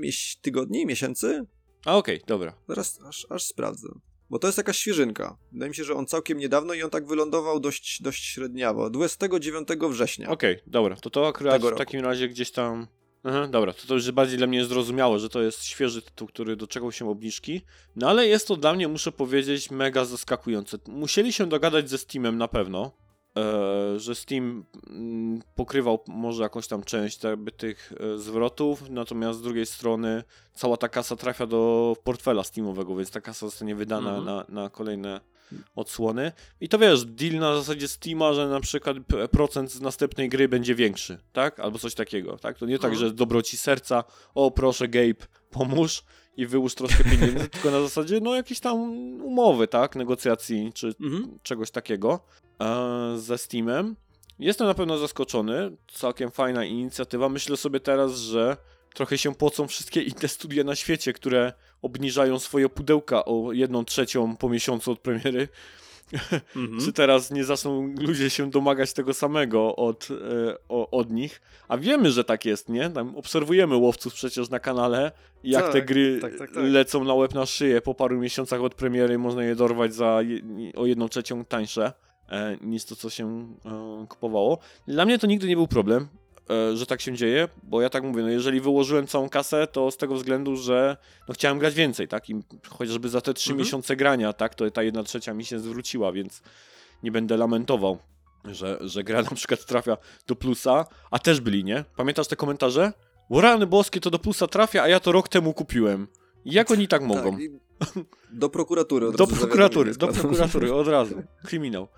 tygodni, miesięcy? A okej, okay, dobra. Zaraz aż, aż sprawdzę. Bo to jest jakaś świeżynka. Wydaje mi się, że on całkiem niedawno i on tak wylądował dość, dość średniawo. 29 września. Okej, okay, dobra. To to akurat w takim razie gdzieś tam... Aha, dobra, to, to już bardziej dla mnie zrozumiałe, że to jest świeży tytuł, który doczekał się obniżki. No ale jest to dla mnie, muszę powiedzieć, mega zaskakujące. Musieli się dogadać ze Steamem na pewno. E, że Steam mm, pokrywał może jakąś tam część jakby tych e, zwrotów, natomiast z drugiej strony cała ta kasa trafia do portfela Steamowego, więc ta kasa zostanie wydana mhm. na, na kolejne odsłony. I to wiesz, deal na zasadzie Steama, że na przykład procent z następnej gry będzie większy, tak? Albo coś takiego, tak? To nie tak, Mhm. że dobroci serca, o proszę Gabe, pomóż i wyłóż troszkę pieniędzy, tylko na zasadzie, no jakieś tam umowy, tak? Negocjacji, czy Mhm. czegoś takiego e, ze Steamem. Jestem na pewno zaskoczony. Całkiem fajna inicjatywa. Myślę sobie teraz, że trochę się pocą wszystkie inne studia na świecie, które obniżają swoje pudełka o jedną trzecią po miesiącu od premiery. Mhm. Czy teraz nie zaczną ludzie się domagać tego samego od, e, o, od nich? A wiemy, że tak jest, nie? Tam obserwujemy łowców przecież na kanale, jak Tak, te gry tak, tak, tak. lecą na łeb na szyję po paru miesiącach od premiery, można je dorwać za je, o jedną trzecią tańsze e, niż to, co się e, kupowało. Dla mnie to nigdy nie był problem, że tak się dzieje, bo ja tak mówię, no jeżeli wyłożyłem całą kasę, to z tego względu, że no chciałem grać więcej, tak? I chociażby za te trzy Mhm. miesiące grania, tak? To ta jedna trzecia mi się zwróciła, więc nie będę lamentował, że, że gra na przykład trafia do plusa, a też byli, nie? Pamiętasz te komentarze? O rany boskie, to do plusa trafia, a ja to rok temu kupiłem. Jak oni tak mogą? Tak, do prokuratury od Do razu prokuratury, do prokuratury, od razu. Kryminał.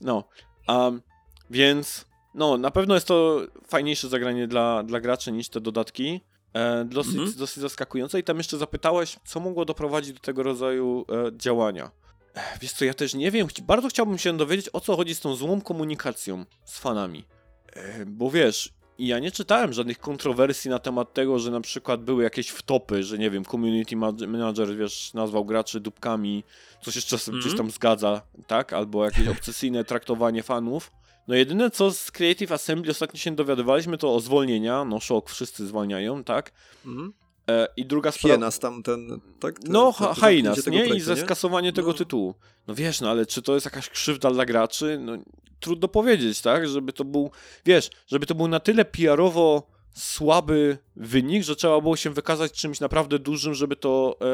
no, um, więc no, na pewno jest to fajniejsze zagranie dla, dla graczy niż te dodatki. E, dosyć, Mhm. dosyć zaskakujące. I tam jeszcze zapytałeś, co mogło doprowadzić do tego rodzaju e, działania. E, Wiesz co, ja też nie wiem. Bardzo chciałbym się dowiedzieć, o co chodzi z tą złą komunikacją z fanami. E, Bo wiesz, ja nie czytałem żadnych kontrowersji na temat tego, że na przykład były jakieś wtopy, że nie wiem, community ma- manager, wiesz, nazwał graczy dupkami, co się czasem Mhm. gdzieś tam zgadza, tak? Albo jakieś obsesyjne traktowanie fanów. No jedyne co z Creative Assembly ostatnio się dowiadywaliśmy to o zwolnienia, no szok, wszyscy zwalniają, tak? Mhm. E, I druga sprawa... Hienas tamten, tak? To- No, ha- Hainas, nie? I projektu, ze nie? skasowanie tego No. tytułu. No wiesz, no ale czy to jest jakaś krzywda dla graczy? No trudno powiedzieć, tak? Żeby to był, wiesz, żeby to był na tyle PR-owo słaby wynik, że trzeba było się wykazać czymś naprawdę dużym, żeby to e,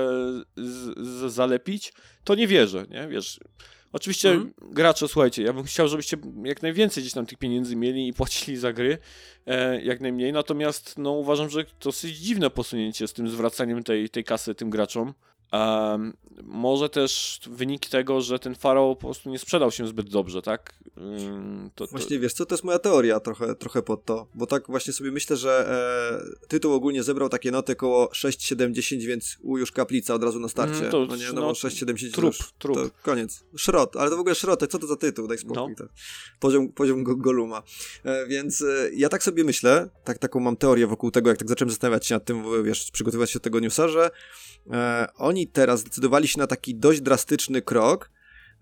z, z, zalepić, to nie wierzę, nie? Wiesz, oczywiście Mhm. gracze, słuchajcie, ja bym chciał, żebyście jak najwięcej gdzieś tam tych pieniędzy mieli i płacili za gry, e, jak najmniej, natomiast no uważam, że to dosyć dziwne posunięcie z tym zwracaniem tej, tej kasy tym graczom. Um, może też wyniki tego, że ten Farao po prostu nie sprzedał się zbyt dobrze, tak? To, to, Właśnie wiesz co, to jest moja teoria trochę, trochę pod to, bo tak właśnie sobie myślę, że e, tytuł ogólnie zebrał takie noty około 6, 7, 10, więc u już kaplica od razu na starcie. Mhm, to no nie, no, no, bo 6, 7, 10 trup, już, trup. To koniec. Szrot, ale to w ogóle szrotek, co to za tytuł, daj spokój. No. To. Poziom, poziom go, Goluma. E, więc e, ja tak sobie myślę, tak, taką mam teorię wokół tego, jak tak zacząłem zastanawiać się nad tym, wiesz, przygotowywać się do tego newsa, że e, oni teraz zdecydowali się na taki dość drastyczny krok,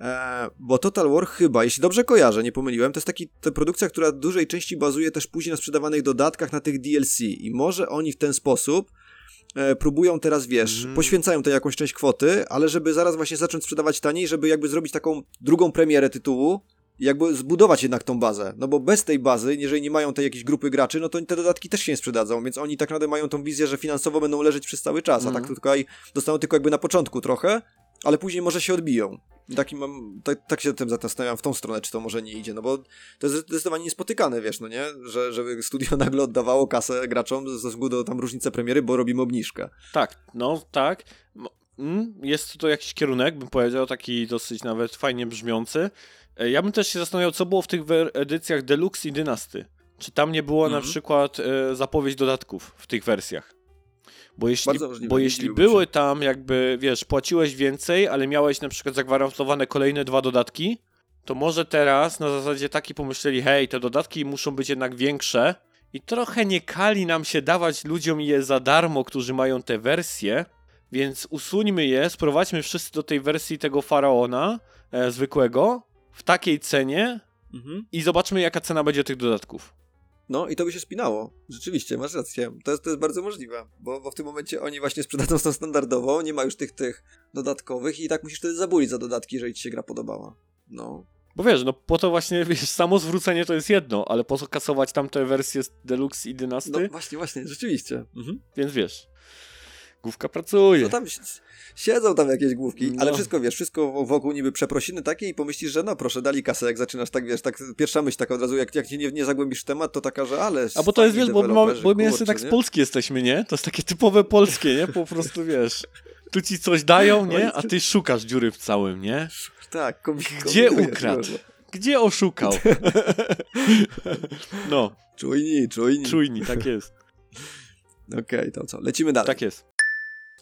E, bo Total War chyba, jeśli dobrze kojarzę, nie pomyliłem, to jest taki ta produkcja, która w dużej części bazuje też później na sprzedawanych dodatkach na tych DLC i może oni w ten sposób e, próbują teraz, wiesz, Mm. poświęcają tę jakąś część kwoty, ale żeby zaraz właśnie zacząć sprzedawać taniej, żeby jakby zrobić taką drugą premierę tytułu, jakby zbudować jednak tą bazę, no bo bez tej bazy, jeżeli nie mają tej jakiejś grupy graczy, no to te dodatki też się nie sprzedadzą, więc oni tak naprawdę mają tą wizję, że finansowo będą leżeć przez cały czas, a Mhm. tak tutaj dostaną tylko jakby na początku trochę, ale później może się odbiją. Taki mam, tak, tak się tym zastanawiam w tą stronę, czy to może nie idzie, no bo to jest zdecydowanie niespotykane, wiesz, no nie? Że, żeby studio nagle oddawało kasę graczom ze względu do tam różnicy premiery, bo robimy obniżkę. Tak, no tak. Mm, Jest to jakiś kierunek, bym powiedział, taki dosyć nawet fajnie brzmiący. E, Ja bym też się zastanawiał, co było w tych edycjach Deluxe i Dynasty. Czy tam nie było na Mhm. przykład e, zapowiedź dodatków w tych wersjach? Bo jeśli, możliwe, bo jeśli były się. tam jakby, wiesz, płaciłeś więcej, ale miałeś na przykład zagwarantowane kolejne dwa dodatki, to może teraz na zasadzie taki pomyśleli, hej, te dodatki muszą być jednak większe i trochę nie kali nam się dawać ludziom je za darmo, którzy mają te wersje, więc usuńmy je, sprowadźmy wszyscy do tej wersji tego faraona e, zwykłego w takiej cenie Mhm. i zobaczmy jaka cena będzie tych dodatków. No i to by się spinało. Rzeczywiście, masz rację. To jest, to jest bardzo możliwe, bo, bo w tym momencie oni właśnie sprzedadzą tą standardową, nie ma już tych, tych dodatkowych i tak musisz wtedy zabulić za dodatki, jeżeli ci się gra podobała. No. Bo wiesz, no po to właśnie, wiesz, samo zwrócenie to jest jedno, ale po co kasować tamte wersje z Deluxe i Dynasty? No właśnie, właśnie, rzeczywiście. Mhm. Więc wiesz, główka pracuje. No tam si- siedzą tam jakieś główki, No. ale wszystko wiesz, wszystko wokół niby przeprosiny takie i pomyślisz, że no proszę, dali kasę, jak zaczynasz tak, wiesz, tak pierwsza myśl taka od razu, jak, jak nie, nie zagłębisz w temat, to taka, że ale... A bo to jest, wiesz, bo, deweloperzy, bo my jeszcze tak z? Polski jesteśmy, nie? To jest takie typowe polskie, nie? Po prostu, wiesz, tu ci coś dają, nie? A ty szukasz dziury w całym, nie? Tak, kombi- Gdzie ukradł? no. Gdzie oszukał? No, Czujni, czujni. czujni, tak jest. Okej, to co? Lecimy dalej. Tak jest.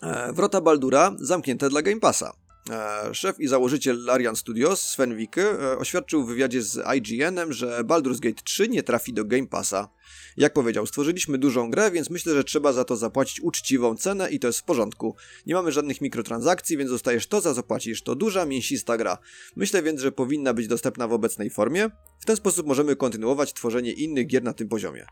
E, Wrota Baldura zamknięte dla Game Passa. E, Szef i założyciel Larian Studios, Sven Wicke, e, oświadczył w wywiadzie z IGN-em, że Baldur's Gate 3 nie trafi do Game Passa. Jak powiedział, stworzyliśmy dużą grę, więc myślę, że trzeba za to zapłacić uczciwą cenę i to jest w porządku. Nie mamy żadnych mikrotransakcji, więc dostajesz to, za co płacisz. To duża, mięsista gra. Myślę więc, że powinna być dostępna w obecnej formie. W ten sposób możemy kontynuować tworzenie innych gier na tym poziomie.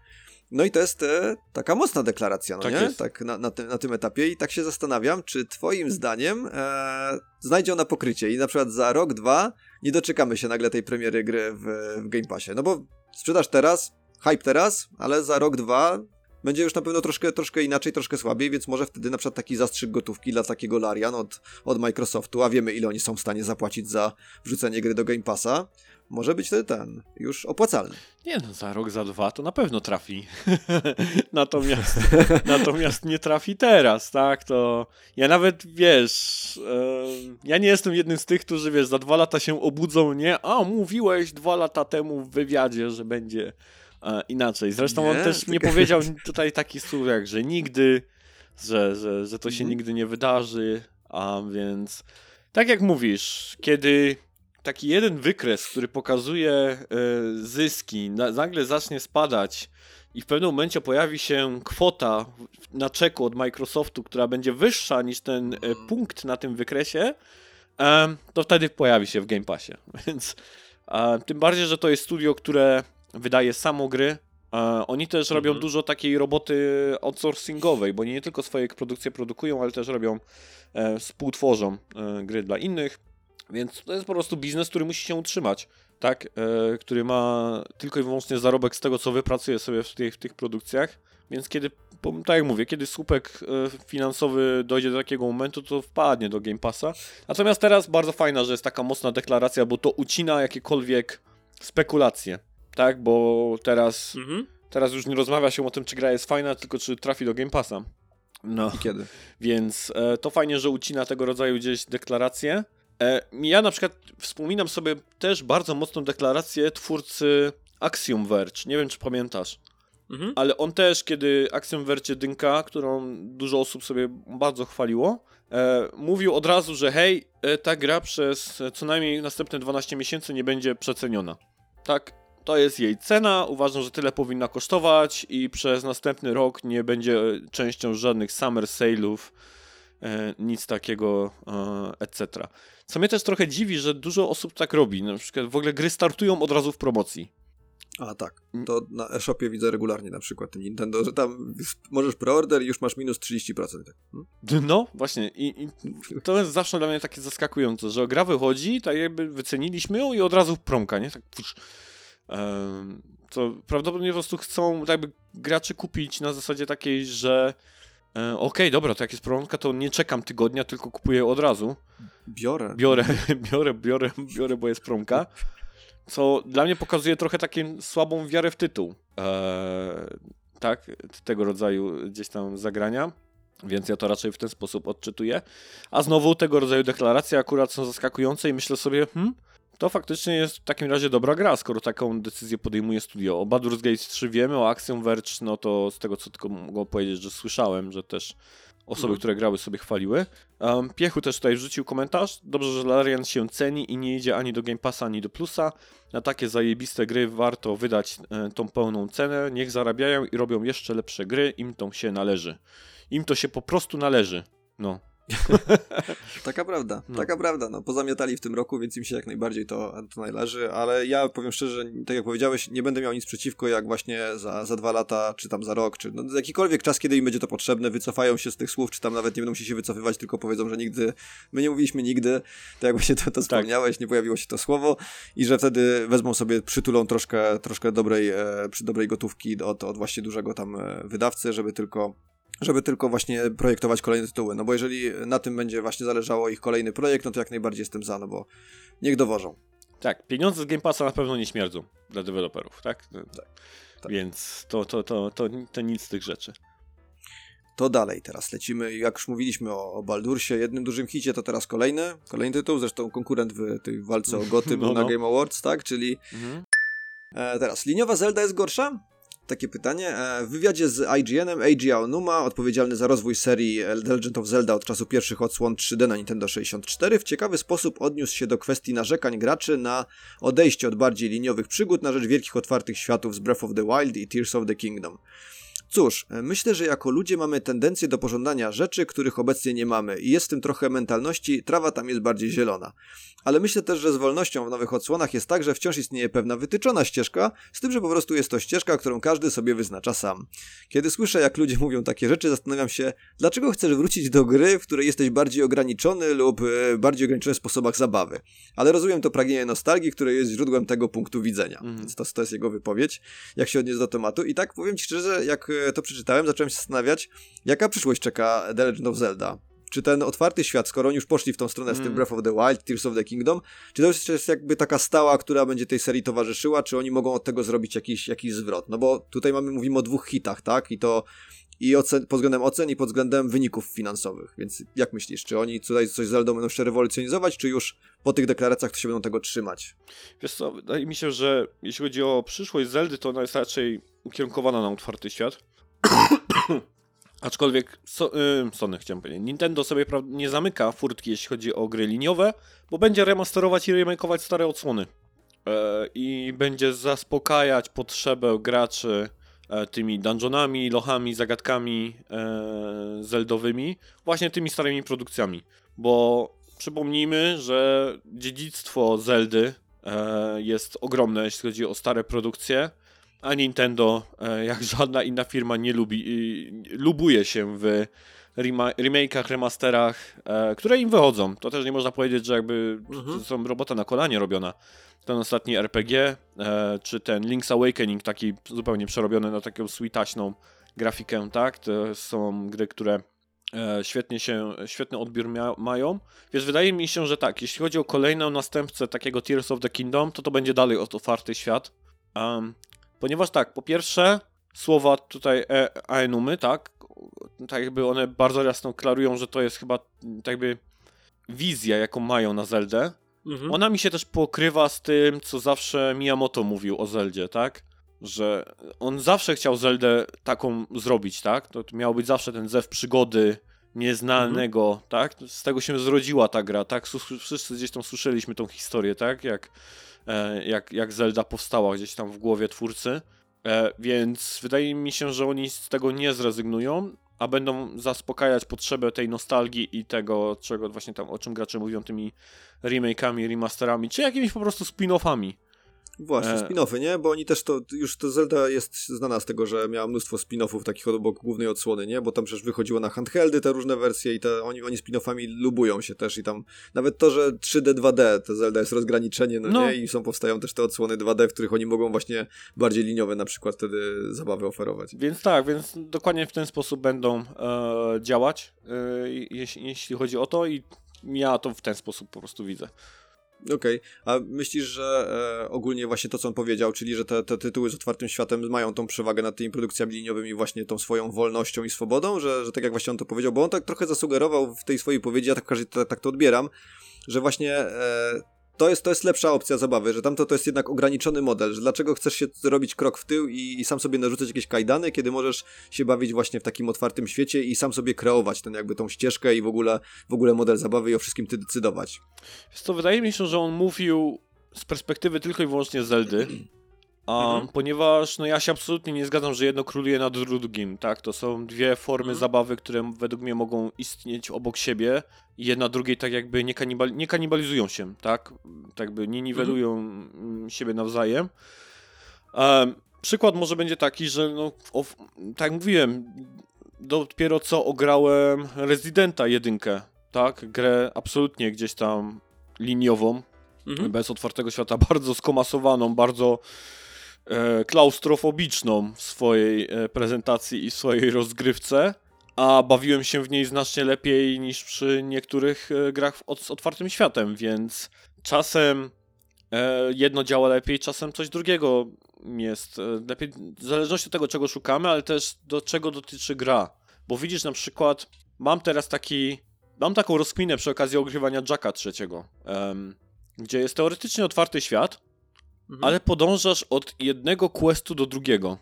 No i to jest e, taka mocna deklaracja, no Tak nie? jest. Tak na, na, tym, na tym etapie i tak się zastanawiam, czy twoim zdaniem e, znajdzie ona pokrycie i na przykład za rok, dwa nie doczekamy się nagle tej premiery gry w, w Game Passie. No bo sprzedaż teraz, hype teraz, ale za rok, dwa będzie już na pewno troszkę, troszkę inaczej, troszkę słabiej, więc może wtedy na przykład taki zastrzyk gotówki dla takiego Larian od, od Microsoftu, a wiemy ile oni są w stanie zapłacić za wrzucenie gry do Game Passa, może być wtedy ten już opłacalny. Nie no, za rok, za dwa to na pewno trafi. natomiast, natomiast nie trafi teraz, tak? To ja nawet, wiesz, e, ja nie jestem jednym z tych, którzy, wiesz, za dwa lata się obudzą, nie? A, mówiłeś dwa lata temu w wywiadzie, że będzie e, inaczej. Zresztą Nie, on też nie powiedział tutaj takich słów jak, że nigdy, że, że, że to się Mhm. nigdy nie wydarzy, a więc tak jak mówisz, kiedy taki jeden wykres, który pokazuje e, zyski, na, nagle zacznie spadać i w pewnym momencie pojawi się kwota na czeku od Microsoftu, która będzie wyższa niż ten e, punkt na tym wykresie, to wtedy pojawi się w Game Passie. Więc tym bardziej, że to jest studio, które wydaje samo gry. Oni też robią Mhm. dużo takiej roboty outsourcingowej, bo nie tylko swoje produkcje produkują, ale też robią, e, współtworzą gry dla innych. Więc to jest po prostu biznes, który musi się utrzymać, tak? E, który ma tylko i wyłącznie zarobek z tego, co wypracuje sobie w tych, w tych produkcjach. Więc kiedy, tak jak mówię, kiedy słupek e, finansowy dojdzie do takiego momentu, to wpadnie do Game Passa. Natomiast teraz bardzo fajna, że jest taka mocna deklaracja, bo to ucina jakiekolwiek spekulacje, tak? Bo teraz, Mhm. teraz już nie rozmawia się o tym, czy gra jest fajna, tylko czy trafi do Game Passa. No. I kiedy? Więc e, to fajnie, że ucina tego rodzaju gdzieś deklaracje. E, ja na przykład wspominam sobie też bardzo mocną deklarację twórcy Axiom Verge. Nie wiem, czy pamiętasz. Mhm. Ale on też, kiedy Axiom Verge jedynka, którą dużo osób sobie bardzo chwaliło, e, mówił od razu, że hej, e, ta gra przez co najmniej następne 12 miesięcy nie będzie przeceniona. Tak, to jest jej cena, uważam, że tyle powinna kosztować i przez następny rok nie będzie częścią żadnych summer sale'ów, nic takiego, e, etc. Co mnie też trochę dziwi, że dużo osób tak robi. Na przykład w ogóle gry startują od razu w promocji. A tak, to na e-shopie widzę regularnie na przykład ten Nintendo, że tam możesz preorder i już masz minus 30%. Tak. Hmm? No, właśnie. I, I to jest zawsze dla mnie takie zaskakujące, że gra wychodzi, tak jakby wyceniliśmy ją i od razu promka, nie? Tak pusz. To prawdopodobnie po prostu chcą jakby graczy kupić na zasadzie takiej, że e, okej, dobra, to jak jest promka, to nie czekam tygodnia, tylko kupuję od razu. Biorę. Biorę, biorę, biorę, biorę, bo jest promka. Co dla mnie pokazuje trochę taką słabą wiarę w tytuł. Eee, tak, tego rodzaju gdzieś tam zagrania. Więc ja to raczej w ten sposób odczytuję. A znowu tego rodzaju deklaracje akurat są zaskakujące i myślę sobie, hmm, to faktycznie jest w takim razie dobra gra, skoro taką decyzję podejmuje studio. O Baldur's Gate 3 wiemy, o Axiom Verge, no to z tego co tylko mogę powiedzieć, że słyszałem, że też osoby, Mhm. które grały sobie chwaliły. Um, Piechu też tutaj wrzucił komentarz. Dobrze, że Larian się ceni i nie idzie ani do Game Passa, ani do Plusa. Na takie zajebiste gry warto wydać e, tą pełną cenę. Niech zarabiają i robią jeszcze lepsze gry. Im to się należy. Im to się po prostu należy. No. Taka prawda, No. taka prawda. No, pozamiatali w tym roku, więc im się jak najbardziej to, to należy, ale ja powiem szczerze, tak jak powiedziałeś, nie będę miał nic przeciwko, jak właśnie za, za dwa lata, czy tam za rok, czy no, jakikolwiek czas, kiedy im będzie to potrzebne, wycofają się z tych słów, czy tam nawet nie będą musieli się wycofywać, tylko powiedzą, że nigdy, my nie mówiliśmy nigdy, tak jak właśnie to, to wspomniałeś, nie pojawiło się to słowo i że wtedy wezmą sobie, przytulą troszkę, troszkę dobrej, e, przy dobrej gotówki od, od właśnie dużego tam e, wydawcy, żeby tylko żeby tylko właśnie projektować kolejne tytuły. No bo jeżeli na tym będzie właśnie zależało ich kolejny projekt, no to jak najbardziej jestem za, no bo niech dowożą. Tak, pieniądze z Game Passa na pewno nie śmierdzą dla deweloperów, tak? tak. Więc to, to, to, to, to nic z tych rzeczy. to dalej teraz lecimy. Jak już mówiliśmy o, o Baldursie, jednym dużym hicie, to teraz kolejny. Kolejny tytuł, zresztą konkurent w tej walce o Goty był No, na no. Game Awards, tak? Czyli Mhm. E, teraz, liniowa Zelda jest gorsza? Takie pytanie. E, w wywiadzie z IGN-em Eiji Aonuma, odpowiedzialny za rozwój serii The Legend of Zelda od czasu pierwszych odsłon 3D na Nintendo 64, w ciekawy sposób odniósł się do kwestii narzekań graczy na odejście od bardziej liniowych przygód na rzecz wielkich otwartych światów z Breath of the Wild i Tears of the Kingdom. Cóż, e, myślę, że jako ludzie mamy tendencję do pożądania rzeczy, których obecnie nie mamy i jest w tym trochę mentalności, trawa tam jest bardziej zielona. Ale myślę też, że z wolnością w nowych odsłonach jest tak, że wciąż istnieje pewna wytyczona ścieżka, z tym, że po prostu jest to ścieżka, którą każdy sobie wyznacza sam. Kiedy słyszę, jak ludzie mówią takie rzeczy, zastanawiam się, dlaczego chcesz wrócić do gry, w której jesteś bardziej ograniczony lub e, bardziej ograniczony w sposobach zabawy. Ale rozumiem to pragnienie nostalgii, które jest źródłem tego punktu widzenia. Mhm. Więc to, to jest jego wypowiedź, jak się odnieść do tematu. I tak powiem Ci szczerze, jak e, to przeczytałem, zacząłem się zastanawiać, jaka przyszłość czeka The Legend of Zelda. Czy ten otwarty świat, skoro oni już poszli w tą stronę z tym Mm. Breath of the Wild, Tears of the Kingdom, czy to już jest jakby taka stała, która będzie tej serii towarzyszyła, czy oni mogą od tego zrobić jakiś, jakiś zwrot? No bo tutaj mamy, mówimy o dwóch hitach, tak? I to i ocen, pod względem ocen i pod względem wyników finansowych. Więc jak myślisz, czy oni tutaj coś z Zeldą będą jeszcze rewolucjonizować, czy już po tych deklaracjach to się będą tego trzymać? Wiesz co, wydaje mi się, że jeśli chodzi o przyszłość Zeldy, to ona jest raczej ukierunkowana na otwarty świat. Aczkolwiek so, y, Sony chciałem powiedzieć, Nintendo sobie nie zamyka furtki, jeśli chodzi o gry liniowe, bo będzie remasterować i remakeować stare odsłony. E, I będzie zaspokajać potrzebę graczy e, tymi dungeonami, lochami, zagadkami e, zeldowymi, właśnie tymi starymi produkcjami. Bo przypomnijmy, że dziedzictwo Zeldy jest ogromne, jeśli chodzi o stare produkcje, a Nintendo, e, jak żadna inna firma, nie lubi, lubuje się w rema- remake'ach, remasterach, e, które im wychodzą. To też nie można powiedzieć, że jakby Mhm. to są robota na kolanie robiona. Ten ostatni RPG, e, czy ten Link's Awakening, taki zupełnie przerobiony na taką sweetaśną grafikę, tak? To są gry, które świetnie się, świetny odbiór mają. Więc wydaje mi się, że tak, jeśli chodzi o kolejną następcę takiego Tears of the Kingdom, to to będzie dalej otwarty świat. Um, ponieważ tak, po pierwsze, słowa tutaj e, Aenumy, tak, tak jakby one bardzo jasno klarują, że to jest chyba tak jakby wizja, jaką mają na Zeldę. Mhm. Ona mi się też pokrywa z tym, co zawsze Miyamoto mówił o Zeldzie, tak? Że on zawsze chciał Zeldę taką zrobić, tak? To, to miał być zawsze ten zew przygody nieznanego, tak? Z tego się zrodziła ta gra, tak? Wszyscy gdzieś tam słyszeliśmy tą historię, tak? Jak, e, jak, jak Zelda powstała gdzieś tam w głowie twórcy. E, więc wydaje mi się, że oni z tego nie zrezygnują, a będą zaspokajać potrzebę tej nostalgii i tego, czego właśnie tam, o czym gracze mówią, tymi remake'ami, remasterami, czy jakimiś po prostu spin-offami. Właśnie, E. spin-offy, nie? Bo oni też to, już to Zelda jest znana z tego, że miała mnóstwo spin-offów takich obok głównej odsłony, nie? Bo tam przecież wychodziło na handheldy te różne wersje i te, oni, oni spin-offami lubują się też i tam nawet to, że 3D, 2D, to Zelda jest rozgraniczenie, no, No. nie? I są, powstają też te odsłony 2D, w których oni mogą właśnie bardziej liniowe na przykład wtedy zabawy oferować. Więc tak, więc dokładnie w ten sposób będą e, działać, e, jeśli, jeśli chodzi o to i ja to w ten sposób po prostu widzę. Okej, a myślisz, że e, ogólnie właśnie to, co on powiedział, czyli że te, te tytuły z otwartym światem mają tą przewagę nad tymi produkcjami liniowymi właśnie tą swoją wolnością i swobodą, że, że tak jak właśnie on to powiedział, bo on tak trochę zasugerował w tej swojej powiedzi, ja tak, tak, tak to odbieram, że właśnie e, to, jest, to jest lepsza opcja zabawy, że tamto to jest jednak ograniczony model, że dlaczego chcesz się zrobić krok w tył i, i sam sobie narzucać jakieś kajdany, kiedy możesz się bawić właśnie w takim otwartym świecie i sam sobie kreować ten jakby tą ścieżkę i w ogóle, w ogóle model zabawy i o wszystkim ty decydować. Więc to wydaje mi się, że on mówił z perspektywy tylko i wyłącznie Zeldy. A, Mhm. Ponieważ no ja się absolutnie nie zgadzam, że jedno króluje nad drugim, tak? To są dwie formy Mhm. zabawy, które według mnie mogą istnieć obok siebie i jedna drugiej tak jakby nie, kanibal, nie kanibalizują się, tak? Tak jakby nie niwelują mm, siebie nawzajem. Em, przykład może będzie taki, że no, o, tak mówiłem, dopiero co ograłem Residenta jedynkę, tak? Grę absolutnie gdzieś tam liniową, Mhm. bez otwartego świata, bardzo skomasowaną, bardzo klaustrofobiczną w swojej e, prezentacji i swojej rozgrywce, a bawiłem się w niej znacznie lepiej niż przy niektórych e, grach z otwartym światem, więc czasem e, jedno działa lepiej, czasem coś drugiego jest e, lepiej, w zależności od tego, czego szukamy, ale też do czego dotyczy gra. Bo widzisz na przykład, mam teraz taki, mam taką rozkminę przy okazji ogrywania Jacka trzeciego, gdzie jest teoretycznie otwarty świat, Mhm. ale podążasz od jednego questu do drugiego.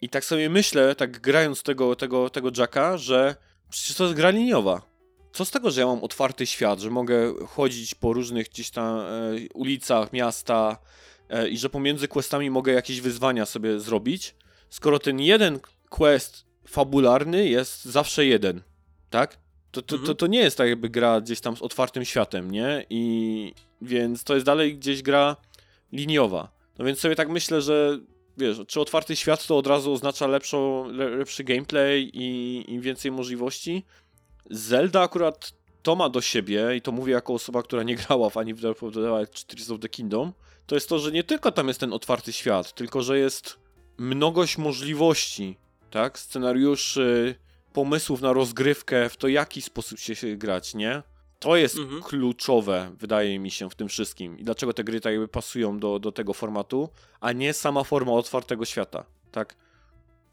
I tak sobie myślę, tak grając tego, tego, tego Jacka, że przecież to jest gra liniowa. Co z tego, że ja mam otwarty świat, że mogę chodzić po różnych gdzieś tam e, ulicach miasta e, i że pomiędzy questami mogę jakieś wyzwania sobie zrobić, skoro ten jeden quest fabularny jest zawsze jeden, tak? To, to, to, Mhm. to nie jest tak jakby gra gdzieś tam z otwartym światem, nie? I więc to jest dalej gdzieś gra liniowa. No więc sobie tak myślę, że wiesz, czy otwarty świat to od razu oznacza lepszą, le, lepszy gameplay i, i więcej możliwości? Zelda akurat to ma do siebie i to mówię jako osoba, która nie grała w ani w Breath of the czy Tears of the Kingdom, to jest to, że nie tylko tam jest ten otwarty świat, tylko że jest mnogość możliwości, tak? Scenariuszy, pomysłów na rozgrywkę, w to jaki sposób się grać, nie? To jest Mhm. kluczowe, wydaje mi się, w tym wszystkim. I dlaczego te gry tak jakby pasują do, do tego formatu, a nie sama forma otwartego świata, tak?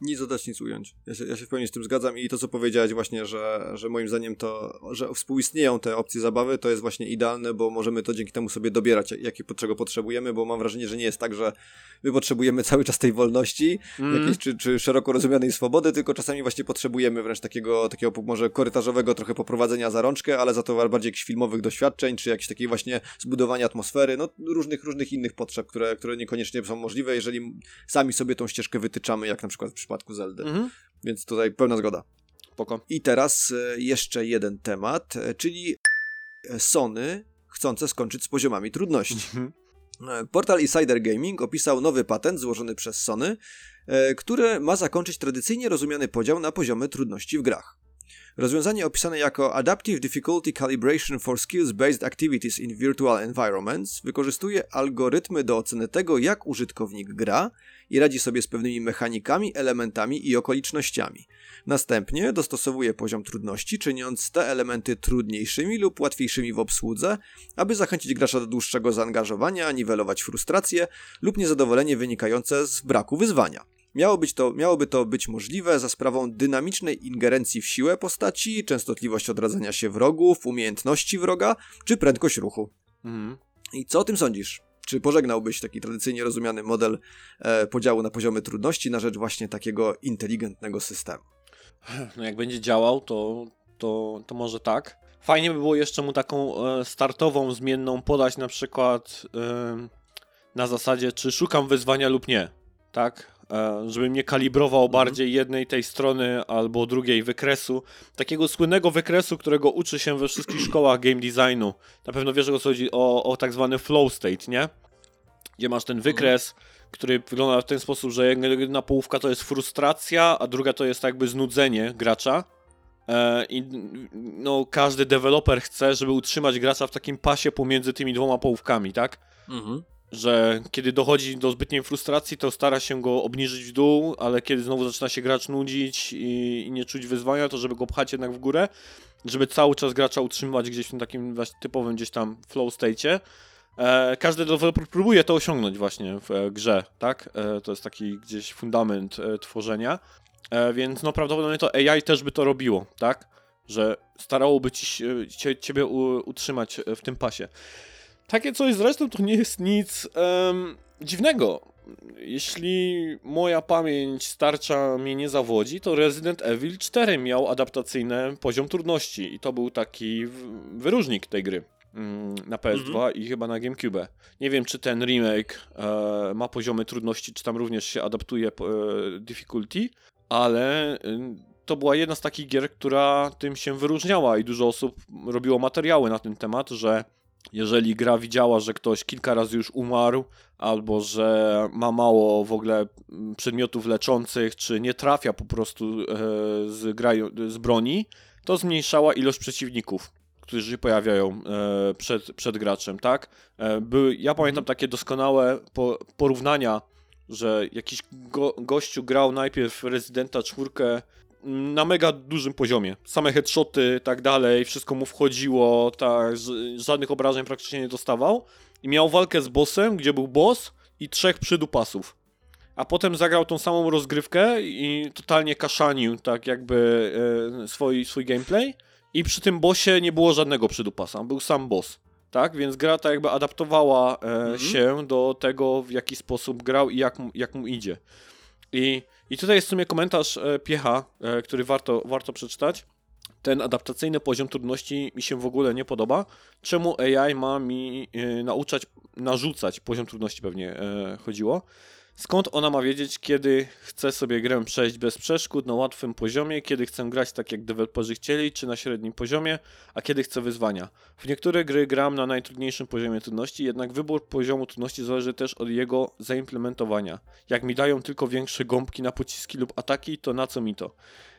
Nic dodać, nic ująć. Ja się, ja się w pełni z tym zgadzam i to, co powiedziałeś właśnie, że, że moim zdaniem to, że współistnieją te opcje zabawy, to jest właśnie idealne, bo możemy to dzięki temu sobie dobierać, jakie, czego potrzebujemy, bo mam wrażenie, że nie jest tak, że my potrzebujemy cały czas tej wolności, Mm. jakiejś, czy, czy szeroko rozumianej swobody, tylko czasami właśnie potrzebujemy wręcz takiego, takiego może korytarzowego trochę poprowadzenia za rączkę, ale za to bardziej jakichś filmowych doświadczeń, czy jakiejś takiej właśnie zbudowania atmosfery, no różnych, różnych innych potrzeb, które, które niekoniecznie są możliwe, jeżeli sami sobie tą ścieżkę wytyczamy, jak na przykład w przypadku Zeldy. Mhm. Więc tutaj pełna zgoda. Spoko. I teraz e, jeszcze jeden temat, e, czyli e, Sony chcące skończyć z poziomami trudności. Mhm. Portal Insider Gaming opisał nowy patent złożony przez Sony, który ma zakończyć tradycyjnie rozumiany podział na poziomy trudności w grach. Rozwiązanie opisane jako Adaptive Difficulty Calibration for Skills-Based Activities in Virtual Environments wykorzystuje algorytmy do oceny tego, jak użytkownik gra i radzi sobie z pewnymi mechanikami, elementami i okolicznościami. Następnie dostosowuje poziom trudności, czyniąc te elementy trudniejszymi lub łatwiejszymi w obsłudze, aby zachęcić gracza do dłuższego zaangażowania, niwelować frustrację lub niezadowolenie wynikające z braku wyzwania. Miało być to, miałoby to być możliwe za sprawą dynamicznej ingerencji w siłę postaci, częstotliwość odradzania się wrogów, umiejętności wroga czy prędkość ruchu. Mhm. I co o tym sądzisz? Czy pożegnałbyś taki tradycyjnie rozumiany model e, podziału na poziomy trudności na rzecz właśnie takiego inteligentnego systemu? No jak będzie działał, to, to, to może tak. Fajnie by było jeszcze mu taką e, startową, zmienną podać na przykład e, na zasadzie, czy szukam wyzwania lub nie, tak? E, żeby mnie kalibrował bardziej jednej tej strony albo drugiej wykresu. Takiego słynnego wykresu, którego uczy się we wszystkich szkołach game designu. Na pewno wiesz o co chodzi, o, o tak zwany flow state, nie? Gdzie masz ten wykres, który wygląda w ten sposób, że jedna połówka to jest frustracja, a druga to jest jakby znudzenie gracza. E, I no, każdy deweloper chce, żeby utrzymać gracza w takim pasie pomiędzy tymi dwoma połówkami, tak? Mhm. Że kiedy dochodzi do zbytniej frustracji, to stara się go obniżyć w dół, ale kiedy znowu zaczyna się gracz nudzić i, i nie czuć wyzwania, to żeby go pchać jednak w górę, żeby cały czas gracza utrzymywać gdzieś w tym takim właśnie typowym gdzieś tam flow state'cie. E, każdy deweloper próbuje to osiągnąć właśnie w e, grze, tak? E, to jest taki gdzieś fundament e, tworzenia. E, więc no prawdopodobnie to AI też by to robiło, tak? Że starałoby ci, cie, ciebie u, utrzymać w tym pasie. Takie coś zresztą to nie jest nic em, dziwnego. Jeśli moja pamięć starcza mnie nie zawodzi, to Resident Evil 4 miał adaptacyjny poziom trudności i to był taki wyróżnik tej gry mm, na PS2 i chyba na GameCube. Nie wiem, czy ten remake e, ma poziomy trudności, czy tam również się adaptuje e, difficulty, ale y, to była jedna z takich gier, która tym się wyróżniała i dużo osób robiło materiały na ten temat, że jeżeli gra widziała, że ktoś kilka razy już umarł, albo że ma mało w ogóle mm, przedmiotów leczących, czy nie trafia po prostu e, z, z broni, to zmniejszała ilość przeciwników, którzy się pojawiają e, przed, przed graczem, tak? E, były, ja pamiętam takie doskonałe po, porównania, że jakiś go, gościu grał najpierw Residenta 4 na mega dużym poziomie. Same headshoty, tak dalej, wszystko mu wchodziło, tak, żadnych obrażeń praktycznie nie dostawał. I miał walkę z bossem, gdzie był boss i trzech przydupasów. a potem zagrał tą samą rozgrywkę i totalnie kaszanił tak jakby e, swój, swój gameplay i przy tym bossie nie było żadnego przydupasa, był sam boss. Tak, więc gra ta jakby adaptowała e, Mhm. się do tego, w jaki sposób grał i jak jak mu idzie. I, I tutaj jest w sumie komentarz e, Piecha, e, który warto, warto przeczytać. Ten adaptacyjny poziom trudności mi się w ogóle nie podoba. Czemu AI ma mi e, nauczać, narzucać poziom trudności pewnie chodziło. Skąd ona ma wiedzieć, kiedy chce sobie grę przejść bez przeszkód na łatwym poziomie, kiedy chcę grać tak jak deweloperzy chcieli, czy na średnim poziomie, a kiedy chcę wyzwania. W niektóre gry gram na najtrudniejszym poziomie trudności, jednak wybór poziomu trudności zależy też od jego zaimplementowania. Jak mi dają tylko większe gąbki na pociski lub ataki, to na co mi to?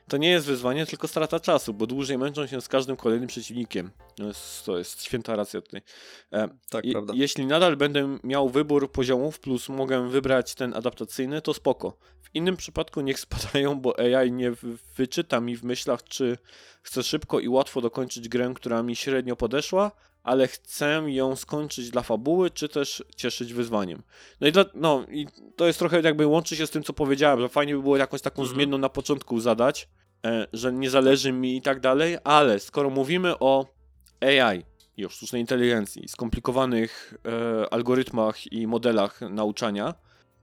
To nie jest wyzwanie, tylko strata czasu, bo dłużej męczą się z każdym kolejnym przeciwnikiem. To jest, to jest święta racja tutaj. E, Tak, je- prawda. Jeśli nadal będę miał wybór poziomów, plus mogę wybrać ten adaptacyjny, to spoko. W innym przypadku niech spadają, bo AI nie wy- wyczyta mi w myślach, czy chcę szybko i łatwo dokończyć grę, która mi średnio podeszła, ale chcę ją skończyć dla fabuły, czy też cieszyć wyzwaniem. No i, dla, no, i to jest trochę jakby łączy się z tym, co powiedziałem, że fajnie by było jakąś taką Mhm. zmienną na początku zadać, że nie zależy mi i tak dalej, ale skoro mówimy o AI i o sztucznej inteligencji, skomplikowanych e, algorytmach i modelach nauczania,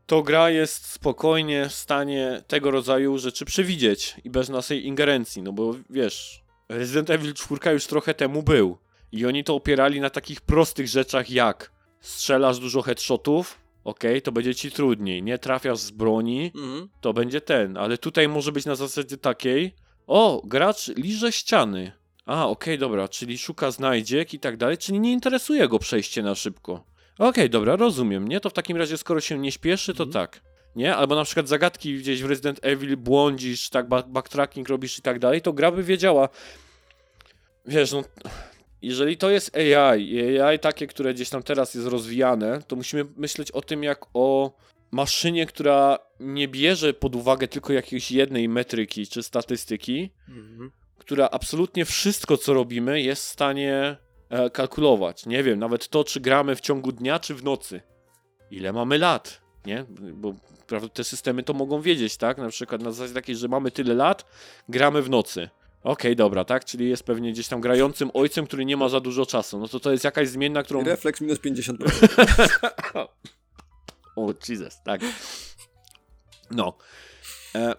to gra jest spokojnie w stanie tego rodzaju rzeczy przewidzieć i bez naszej ingerencji, no bo wiesz, Resident Evil 4 już trochę temu był i oni to opierali na takich prostych rzeczach jak strzelasz dużo headshotów, okej, to będzie ci trudniej, nie trafiasz z broni, Mhm. to będzie ten, ale tutaj może być na zasadzie takiej, o, gracz liże ściany. A, okej, dobra, czyli szuka znajdziek i tak dalej, czyli nie interesuje go przejście na szybko. Okej, dobra, rozumiem, nie? To w takim razie, skoro się nie śpieszy, to Mhm. tak. Nie? Albo na przykład zagadki gdzieś w Resident Evil błądzisz, tak, back- backtracking robisz i tak dalej, to gra by wiedziała. Wiesz, no, jeżeli to jest AI AI takie, które gdzieś tam teraz jest rozwijane, to musimy myśleć o tym jak o maszynie, która nie bierze pod uwagę tylko jakiejś jednej metryki czy statystyki, Mhm. która absolutnie wszystko, co robimy, jest w stanie e, kalkulować. Nie wiem, nawet to, czy gramy w ciągu dnia, czy w nocy. Ile mamy lat, nie? Bo prawda, te systemy to mogą wiedzieć, tak? Na przykład na zasadzie takiej, że mamy tyle lat, gramy w nocy. Okej, dobra, tak? Czyli jest pewnie gdzieś tam grającym ojcem, który nie ma za dużo czasu. No to to jest jakaś zmienna, którą... Refleks minus 50%. O, Jesus, tak. No. E,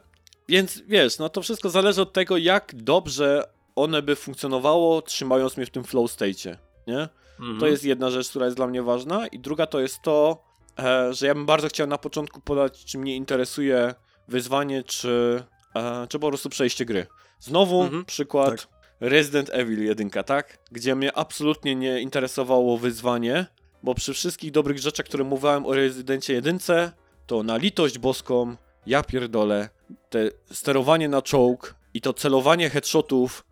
więc wiesz, no to wszystko zależy od tego, jak dobrze one by funkcjonowało, trzymając mnie w tym flow state'cie, nie? Mhm. To jest jedna rzecz, która jest dla mnie ważna. I druga to jest to, e, że ja bym bardzo chciał na początku podać, czy mnie interesuje wyzwanie, czy, e, czy po prostu przejście gry. Znowu Mhm, przykład tak. Resident Evil 1, tak? Gdzie mnie absolutnie nie interesowało wyzwanie, bo przy wszystkich dobrych rzeczach, które mówiłem o Rezydencie 1, to na litość boską, ja pierdolę, te sterowanie na czołg i to celowanie headshotów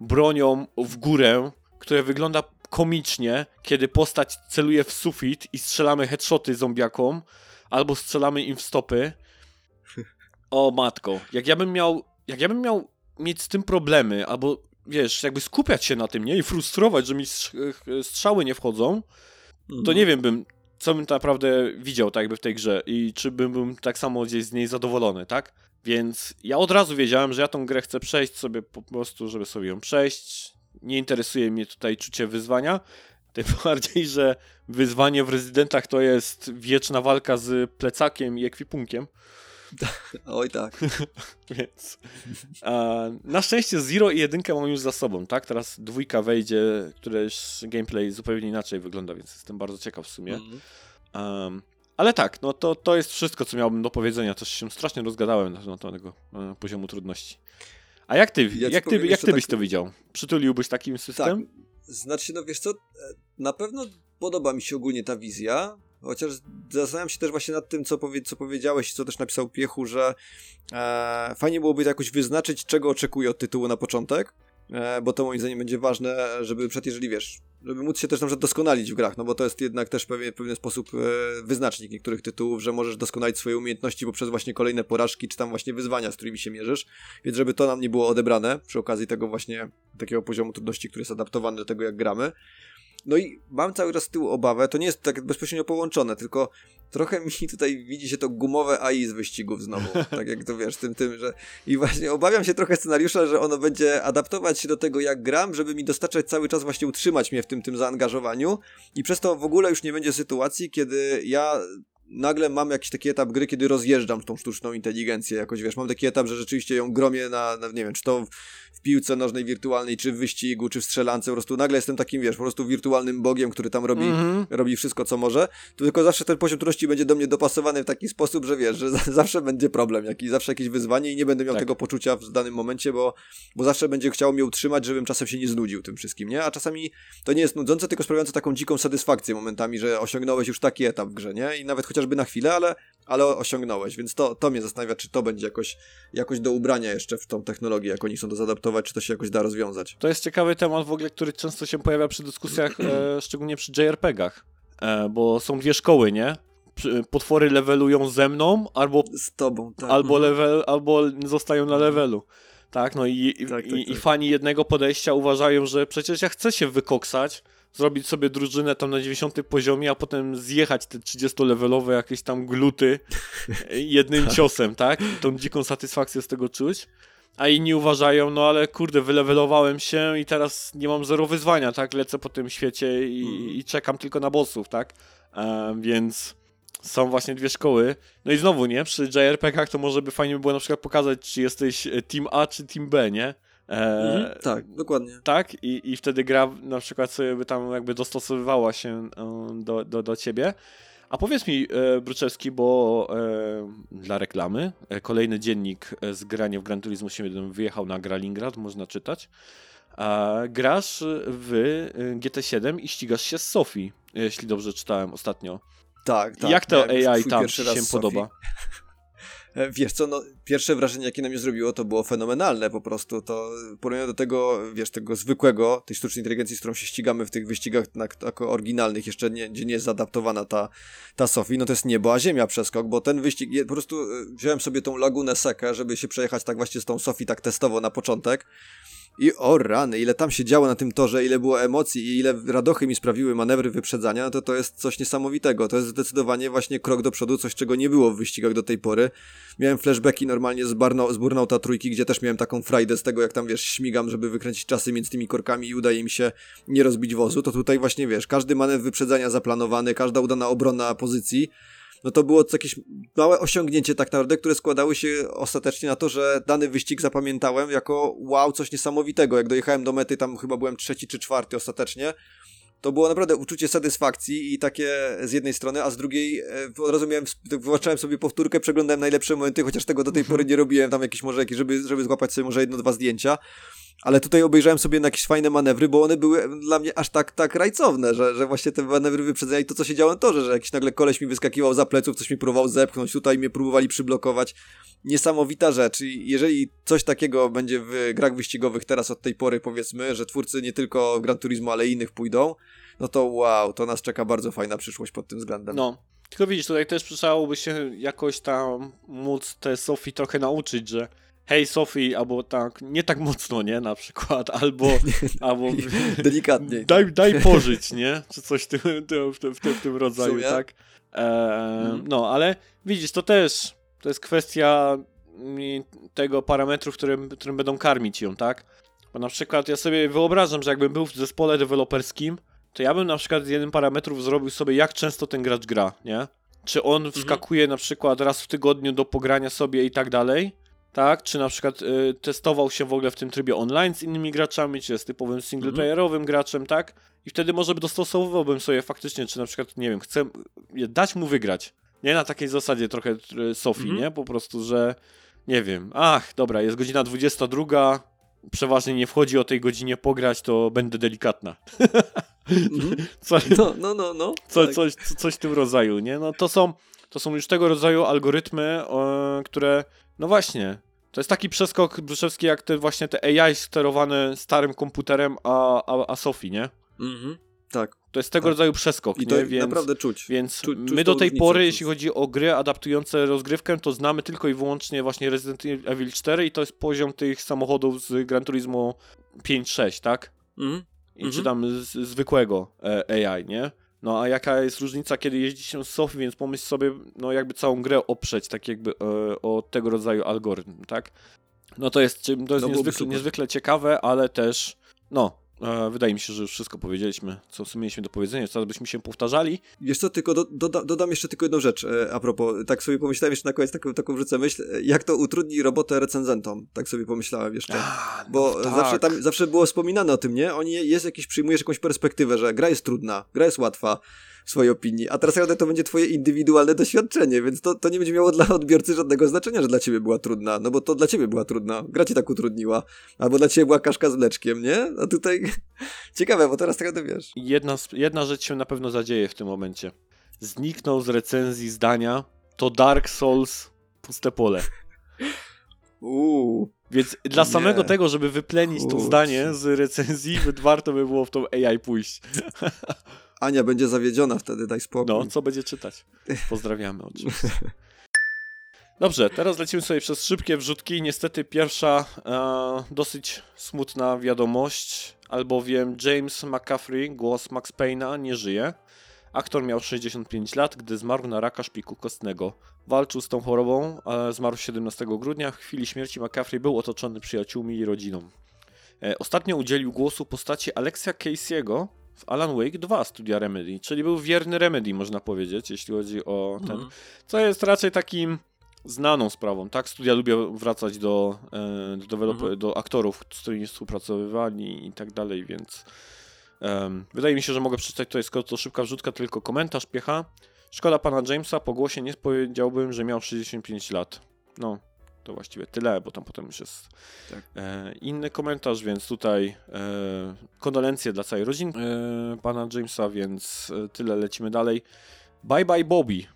bronią w górę, które wygląda komicznie, kiedy postać celuje w sufit i strzelamy headshoty zombiakom, albo strzelamy im w stopy. O matko, jak ja bym miał, jak ja bym miał mieć z tym problemy, albo wiesz, jakby skupiać się na tym, nie? I frustrować, że mi strz- strzały nie wchodzą, Mhm. to nie wiem bym, co bym tak naprawdę widział tak jakby w tej grze i czy bym był tak samo gdzieś z niej zadowolony, tak? Więc ja od razu wiedziałem, że ja tą grę chcę przejść sobie po prostu, żeby sobie ją przejść. Nie interesuje mnie tutaj czucie wyzwania. Tym bardziej, że wyzwanie w rezydentach to jest wieczna walka z plecakiem i ekwipunkiem. Oj tak. Więc e, na szczęście Zero i jedynkę mam już za sobą, tak? Teraz dwójka wejdzie, które już gameplay zupełnie inaczej wygląda, więc jestem bardzo ciekaw w sumie. Um, ale tak, no to, to jest wszystko, co miałbym do powiedzenia. Też się strasznie rozgadałem na temat tego e, poziomu trudności. A jak ty, Ja jak ty, jak ty byś tak- to widział? Przytuliłbyś takim Tak. system? Znaczy, no wiesz co, e, na pewno podoba mi się ogólnie ta wizja, chociaż zastanawiam się też właśnie nad tym, co, powie, co powiedziałeś i co też napisał Piechu, że e, fajnie byłoby jakoś wyznaczyć, czego oczekuję od tytułu na początek, e, bo to moim zdaniem będzie ważne, żeby przed jeżeli wiesz, żeby móc się też na przykład doskonalić w grach, no bo to jest jednak też pewien, pewien sposób e, wyznacznik niektórych tytułów, że możesz doskonalić swoje umiejętności poprzez właśnie kolejne porażki, czy tam właśnie wyzwania, z którymi się mierzysz, więc żeby to nam nie było odebrane przy okazji tego właśnie takiego poziomu trudności, który jest adaptowany do tego, jak gramy. No i mam cały czas z tyłu obawę, to nie jest tak bezpośrednio połączone, tylko trochę mi tutaj widzi się to gumowe AI z wyścigów znowu, tak jak to wiesz, tym, tym, że i właśnie obawiam się trochę scenariusza, że ono będzie adaptować się do tego, jak gram, żeby mi dostarczać cały czas właśnie utrzymać mnie w tym, tym zaangażowaniu. I przez to w ogóle już nie będzie sytuacji, kiedy ja nagle mam jakiś taki etap gry, kiedy rozjeżdżam tą sztuczną inteligencję jakoś, wiesz, mam taki etap, że rzeczywiście ją gromię na, na nie wiem, czy to w, piłce nożnej wirtualnej, czy w wyścigu, czy w strzelance, po prostu nagle jestem takim, wiesz, po prostu wirtualnym bogiem, który tam robi, Mhm. robi wszystko, co może, to tylko zawsze ten poziom trudności będzie do mnie dopasowany w taki sposób, że wiesz, że za- zawsze będzie problem, jakiś, zawsze jakieś wyzwanie i nie będę miał Tak. tego poczucia w danym momencie, bo, bo zawsze będzie chciało mnie utrzymać, żebym czasem się nie znudził tym wszystkim, nie? A czasami to nie jest nudzące, tylko sprawiające taką dziką satysfakcję momentami, że osiągnąłeś już taki etap w grze, nie? I nawet chociażby na chwilę, ale, ale osiągnąłeś, więc to, to mnie zastanawia, czy to będzie jakoś, jakoś do ubrania jeszcze w tą technologię, jak oni chcą to zaadaptować, czy to się jakoś da rozwiązać. To jest ciekawy temat w ogóle, który często się pojawia przy dyskusjach, e, szczególnie przy JRPG-ach, e, bo są dwie szkoły, nie? Przy- Potwory levelują ze mną, albo, Z tobą, tak. albo, mhm. level, albo zostają na levelu. Tak, no i, i, Tak, tak, i, i tak. fani jednego podejścia uważają, że przecież ja chcę się wykoksać, zrobić sobie drużynę tam na 90 poziomie, a potem zjechać te 30-levelowe jakieś tam gluty jednym ciosem, tak? I tą dziką satysfakcję z tego czuć. A inni uważają, no ale kurde, wylewelowałem się i teraz nie mam zero wyzwania, tak? Lecę po tym świecie i, Mhm. i czekam tylko na bossów, tak? E, więc są właśnie dwie szkoły. No i znowu, nie? Przy JRPG-ach to może by fajnie by było na przykład pokazać, czy jesteś e, Team A, czy Team B, nie? E, Mhm, tak, dokładnie. tak, i, i wtedy gra na przykład sobie by tam jakby dostosowywała się e, do, do, do ciebie. A powiedz mi, e, Bruczewski, bo e, dla reklamy, e, kolejny dziennik e, z grania w Gran Turismo 7 wyjechał na Gralingrad, można czytać. Grasz w e, GT7 i ścigasz się z Sofii, jeśli dobrze czytałem ostatnio. Tak, tak. Jak to AI tam się Sofii. podoba? E, Wiesz co, no, pierwsze wrażenie, jakie na mnie zrobiło, to było fenomenalne po prostu. To porównanie do tego, wiesz, tego zwykłego, tej sztucznej inteligencji, z którą się ścigamy w tych wyścigach na, jako oryginalnych, jeszcze nie, gdzie nie jest zaadaptowana ta, ta Sofii, no to jest niebo, a ziemia przeskok, bo ten wyścig, po prostu e, wziąłem sobie tą lagunę sekę, żeby się przejechać tak właśnie z tą Sofii tak testowo na początek. I o rany, ile tam się działo na tym torze, ile było emocji i ile radochy mi sprawiły manewry wyprzedzania, no to to jest coś niesamowitego. To jest zdecydowanie właśnie krok do przodu, coś czego nie było w wyścigach do tej pory. Miałem flashbacki normalnie z, Barno, z Burnouta trójki, gdzie też miałem taką frajdę z tego, jak tam wiesz, śmigam, żeby wykręcić czasy między tymi korkami i udaje mi się nie rozbić wozu. To tutaj właśnie wiesz, każdy manewr wyprzedzania zaplanowany, każda udana obrona pozycji. No to było jakieś małe osiągnięcie tak naprawdę, które składały się ostatecznie na to, że dany wyścig zapamiętałem jako wow, coś niesamowitego. Jak dojechałem do mety, tam chyba byłem trzeci czy czwarty ostatecznie, to było naprawdę uczucie satysfakcji i takie z jednej strony, a z drugiej e, od razu miałem, sp- wyłączałem sobie powtórkę, przeglądałem najlepsze momenty, chociaż tego do tej pory nie robiłem, tam jakieś może żeby, żeby złapać sobie może jedno, dwa zdjęcia. Ale tutaj obejrzałem sobie na jakieś fajne manewry, bo one były dla mnie aż tak, tak rajcowne, że, że właśnie te manewry wyprzedzenia i to, co się działo na torze, że jakiś nagle koleś mi wyskakiwał za pleców, coś mi próbował zepchnąć, tutaj mnie próbowali przyblokować. Niesamowita rzecz i jeżeli coś takiego będzie w grach wyścigowych teraz od tej pory, powiedzmy, że twórcy nie tylko Gran Turismo, ale i innych pójdą, no to wow, to nas czeka bardzo fajna przyszłość pod tym względem. No. Tylko widzisz, tutaj też przyszłałoby się jakoś tam móc te Sofii trochę nauczyć, że hej Sofii, albo tak, nie tak mocno, nie, na przykład, albo, albo Delikatniej. daj, daj pożyć, nie, czy coś w tym, w tym, w tym, w tym rodzaju, tak. E, Mhm. No, ale widzisz, to też, to jest kwestia mm, tego parametru, którym, którym będą karmić ją, tak. Bo na przykład ja sobie wyobrażam, że jakbym był w zespole deweloperskim, to ja bym na przykład z jednym parametrów zrobił sobie, jak często ten gracz gra, nie? Czy on wskakuje na przykład raz w tygodniu do pogrania sobie i tak dalej, tak? Czy na przykład y, testował się w ogóle w tym trybie online z innymi graczami, czy jest typowym singleplayerowym graczem, tak? I wtedy może by dostosowywałbym sobie faktycznie, czy na przykład, nie wiem, chcę y, dać mu wygrać. Nie na takiej zasadzie trochę y, Sofii, Mhm. nie? Po prostu, że nie wiem, ach, dobra, jest godzina 22, przeważnie nie wchodzi o tej godzinie pograć, to będę delikatna. Mhm. Co, No, no, no, no. co, tak. coś, co, coś w tym rodzaju, nie? No to są, to są już tego rodzaju algorytmy, e, które, no właśnie, to jest taki przeskok Brzuszewski jak te właśnie te AI sterowane starym komputerem, a, a, a Sofii, nie? Mhm. Tak. To jest tego Tak. rodzaju przeskok, I to nie? Więc, naprawdę czuć. więc czuć my do tej pory, jeśli chodzi o gry adaptujące rozgrywkę, to znamy tylko i wyłącznie właśnie Resident Evil 4 i to jest poziom tych samochodów z Gran Turismo 5-6, tak? Mhm. i Mhm. czy tam z, zwykłego e, AI, nie? No a jaka jest różnica, kiedy jeździ się z Sofii, więc pomyśl sobie, no jakby całą grę oprzeć, tak jakby e, o tego rodzaju algorytm, tak? No to jest, to jest No niezwykle, niezwykle ciekawe, ale też, no, wydaje mi się, że już wszystko powiedzieliśmy, co w sumie mieliśmy do powiedzenia, co byśmy się powtarzali. Wiesz co, tylko do, doda, dodam jeszcze tylko jedną rzecz e, a propos, tak sobie pomyślałem jeszcze na koniec taką, taką wrzucę myśl, e, jak to utrudni robotę recenzentom, tak sobie pomyślałem jeszcze. Bo no tak. zawsze tam zawsze było wspominane o tym, nie? Oni jest jakiś, przyjmujesz jakąś perspektywę, że gra jest trudna, gra jest łatwa swojej opinii, a teraz naprawdę to będzie twoje indywidualne doświadczenie, więc to, to nie będzie miało dla odbiorcy żadnego znaczenia, że dla ciebie była trudna, no bo to dla ciebie była trudna, gra ci tak utrudniła, albo dla ciebie była kaszka z mleczkiem, nie? A tutaj ciekawe, bo teraz tego wiesz. Jedna, jedna rzecz się na pewno zadzieje w tym momencie. Zniknął z recenzji zdania, to Dark Souls puste pole. Uuu, Więc dla Nie. samego tego, żeby wyplenić to zdanie z recenzji, warto by było w tą AI pójść. Ania będzie zawiedziona wtedy, daj spokój. No, co będzie czytać? Pozdrawiamy oczywiście. Dobrze, teraz lecimy sobie przez szybkie wrzutki. Niestety pierwsza e, dosyć smutna wiadomość, albowiem James McCaffrey, głos Max Payne'a, nie żyje. Aktor miał 65 lat, gdy zmarł na raka szpiku kostnego. Walczył z tą chorobą, a zmarł 17 grudnia. W chwili śmierci McCaffrey był otoczony przyjaciółmi i rodziną. E, ostatnio udzielił głosu postaci Alexia Casey'ego w Alan Wake 2 studia Remedy, czyli był wierny Remedy, można powiedzieć, jeśli chodzi o ten. Mhm. Co jest raczej takim znaną sprawą, tak? Studia lubią wracać do, e, do, develop- Mhm. do aktorów, z którymi współpracowywali i tak dalej, więc wydaje mi się, że mogę przeczytać tutaj, skoro to szybka wrzutka, tylko komentarz, piecha. Szkoda pana Jamesa, po głosie nie powiedziałbym, że miał 65 lat. No, to właściwie tyle, bo tam potem już jest Tak. e, inny komentarz, więc tutaj e, kondolencje dla całej rodziny e, pana Jamesa, więc e, tyle, lecimy dalej. Bye bye Bobby.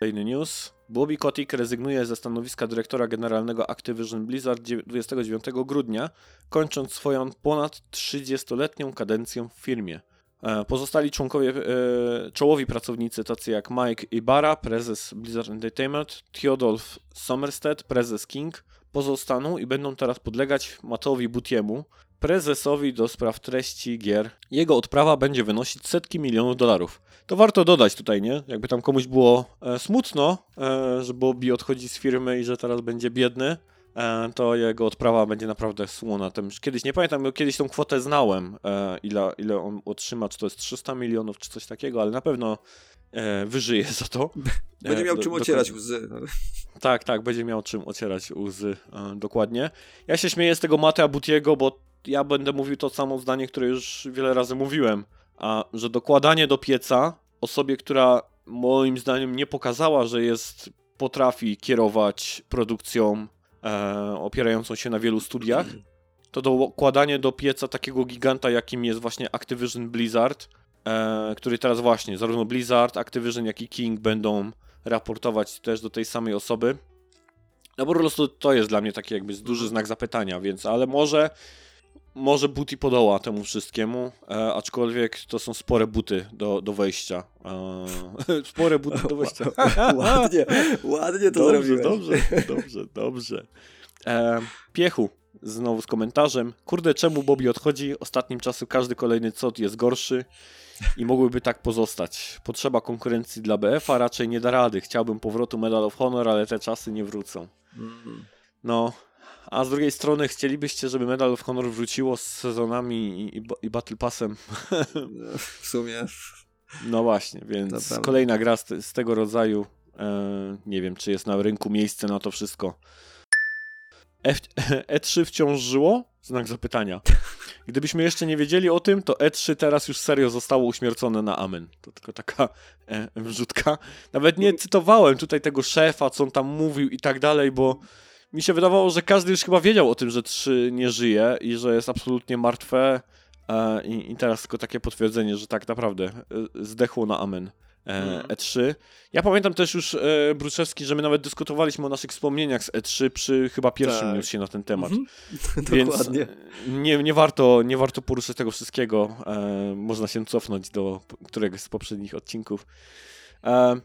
Kolejny news. Bobby Kotick rezygnuje ze stanowiska dyrektora generalnego Activision Blizzard dzie- 29 grudnia, kończąc swoją ponad 30-letnią kadencję w firmie. E, Pozostali członkowie, e, czołowi pracownicy, tacy jak Mike Ibarra, prezes Blizzard Entertainment, Theodolf Somerstead, prezes King, pozostaną i będą teraz podlegać Mattowi Butiemu, prezesowi do spraw treści gier. Jego odprawa będzie wynosić setki milionów dolarów. To warto dodać tutaj, nie? Jakby tam komuś było e, smutno, e, że Bobby odchodzi z firmy i że teraz będzie biedny, to jego odprawa będzie naprawdę słona. Tam kiedyś, nie pamiętam, bo kiedyś tą kwotę znałem, e, ile, ile on otrzyma, czy to jest 300 milionów, czy coś takiego, ale na pewno e, wyżyje za to. Będzie E, miał do- czym ocierać łzy. Tak, tak, będzie miał czym ocierać łzy, e, dokładnie. Ja się śmieję z tego Matea Butiego, bo ja będę mówił to samo zdanie, które już wiele razy mówiłem, a że dokładanie do pieca osobie, która moim zdaniem nie pokazała, że jest, potrafi kierować produkcją e, opierającą się na wielu studiach, to dokładanie do pieca takiego giganta, jakim jest właśnie Activision Blizzard, e, który teraz właśnie, zarówno Blizzard, Activision, jak i King będą raportować też do tej samej osoby. No po prostu to jest dla mnie taki jakby duży znak zapytania, więc ale może może buty podoła temu wszystkiemu, e, aczkolwiek to są spore buty do, do wejścia. E, spore buty do wejścia. ładnie, ładnie to dobrze, zrobiłeś. dobrze, dobrze, dobrze. E, piechu, znowu z komentarzem. Kurde, czemu Bobby odchodzi? Ostatnim czasu każdy kolejny cod jest gorszy i mogłyby tak pozostać. Potrzeba konkurencji dla BF-a raczej nie da rady. Chciałbym powrotu Medal of Honor, ale te czasy nie wrócą. Mm. No, a z drugiej strony chcielibyście, żeby Medal of Honor wróciło z sezonami i, i, i Battle Passem. W sumie. No właśnie, więc kolejna gra z, z tego rodzaju. E, nie wiem, czy jest na rynku miejsce na to wszystko. F, E3 wciąż żyło? Znak zapytania. Gdybyśmy jeszcze nie wiedzieli o tym, to E3 teraz już serio zostało uśmiercone na amen. To tylko taka e, wrzutka. Nawet nie cytowałem tutaj tego szefa, co on tam mówił i tak dalej, bo mi się wydawało, że każdy już chyba wiedział o tym, że 3 nie żyje i że jest absolutnie martwe. E, i, I teraz tylko takie potwierdzenie, że tak naprawdę e, zdechło na amen. E, Mhm. E3. Ja pamiętam też już, e, Bruczewski, że my nawet dyskutowaliśmy o naszych wspomnieniach z E3 przy chyba pierwszym Tak. newsie na ten temat. Mhm. Więc Dokładnie. e, nie, nie, warto, nie warto poruszać tego wszystkiego. E, można się cofnąć do któregoś z poprzednich odcinków. E,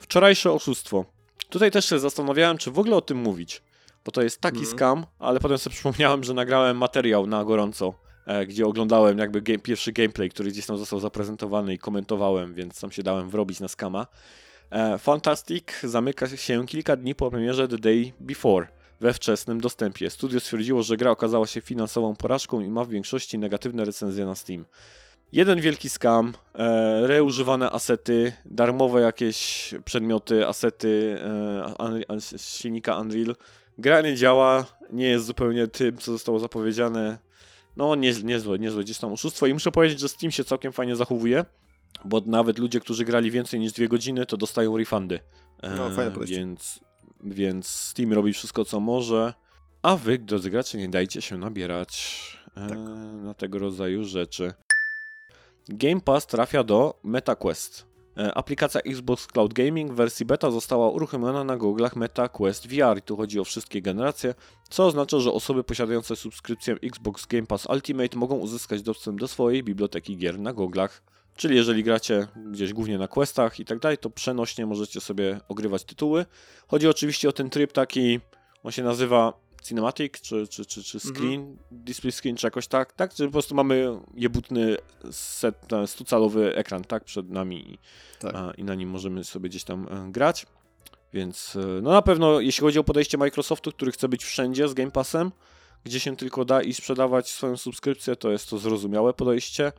wczorajsze oszustwo. Tutaj też się zastanawiałem, czy w ogóle o tym mówić. Bo to jest taki Mhm. skam, ale potem sobie przypomniałem, że nagrałem materiał na gorąco e, gdzie oglądałem jakby game, pierwszy gameplay, który gdzieś tam został zaprezentowany i komentowałem, więc tam się dałem wrobić na skama. E, Fantastic zamyka się kilka dni po premierze The Day Before we wczesnym dostępie. Studio stwierdziło, że gra okazała się finansową porażką i ma w większości negatywne recenzje na Steam. Jeden wielki scam, e, reużywane asety, darmowe jakieś przedmioty, asety e, silnika Unreal. Gra nie działa, nie jest zupełnie tym, co zostało zapowiedziane. No, nie, niezłe, niezłe gdzieś tam oszustwo. I muszę powiedzieć, że Steam się całkiem fajnie zachowuje, bo nawet ludzie, którzy grali więcej niż dwie godziny, to dostają refundy. E, No, fajne podejście. więc, więc Steam robi wszystko, co może. A wy, drodzy gracze, nie dajcie się nabierać e, Tak. na tego rodzaju rzeczy. Game Pass trafia do MetaQuest. E, Aplikacja Xbox Cloud Gaming w wersji beta została uruchomiona na goglach MetaQuest VR i tu chodzi o wszystkie generacje, co oznacza, że osoby posiadające subskrypcję Xbox Game Pass Ultimate mogą uzyskać dostęp do swojej biblioteki gier na goglach. Czyli jeżeli gracie gdzieś głównie na questach i tak dalej, to przenośnie możecie sobie ogrywać tytuły. Chodzi oczywiście o ten tryb taki, on się nazywa cinematic, czy, czy, czy, czy screen, display screen, czy jakoś tak, tak? Czy po prostu mamy jebutny set, 100-calowy ekran, tak, przed nami i, Tak. a, i na nim możemy sobie gdzieś tam e, grać. Więc e, no na pewno, jeśli chodzi o podejście Microsoftu, który chce być wszędzie z Game Passem, gdzie się tylko da i sprzedawać swoją subskrypcję, to jest to zrozumiałe podejście.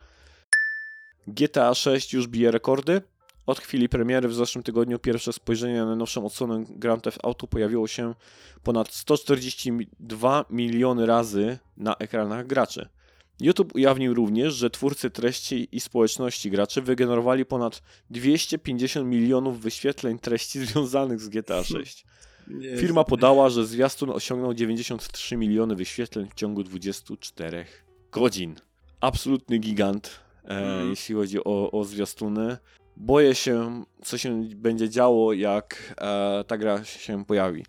GTA 6 już bije rekordy. Od chwili premiery w zeszłym tygodniu pierwsze spojrzenie na najnowszą odsłonę Grand Theft Auto pojawiło się ponad 142 miliony razy na ekranach graczy. YouTube ujawnił również, że twórcy treści i społeczności graczy wygenerowali ponad 250 milionów wyświetleń treści związanych z GTA 6. Nie, Firma podała, że zwiastun osiągnął 93 miliony wyświetleń w ciągu 24 godzin. Absolutny gigant, e, Mhm. jeśli chodzi o, o zwiastuny. Boję się, co się będzie działo, jak e, ta gra się pojawi.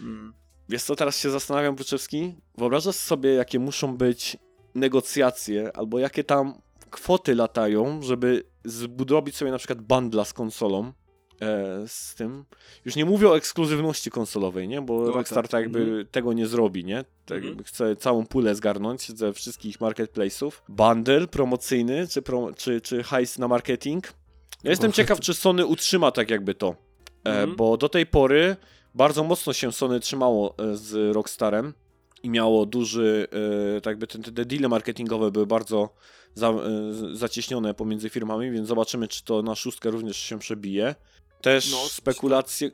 Mm. Wiesz co, teraz się zastanawiam, Buczewski? Wyobrażasz sobie, jakie muszą być negocjacje, albo jakie tam kwoty latają, żeby zbudować sobie na przykład bundla z konsolą e, z tym. Już nie mówię o ekskluzywności konsolowej, nie? Bo No Rockstar tak. tak jakby Mhm. tego nie zrobi, nie? Tak jakby chce całą pulę zgarnąć ze wszystkich marketplace'ów. Bundle promocyjny, czy, pro, czy, czy hajs na marketing. Ja jestem ciekaw, czy Sony utrzyma tak jakby to. E, Mhm. bo do tej pory bardzo mocno się Sony trzymało e, z Rockstarem i miało duży, e, tak jakby te, te deale marketingowe były bardzo za, zacieśnione pomiędzy firmami, więc zobaczymy, czy to na szóstkę również się przebije. Też No, spekulacje,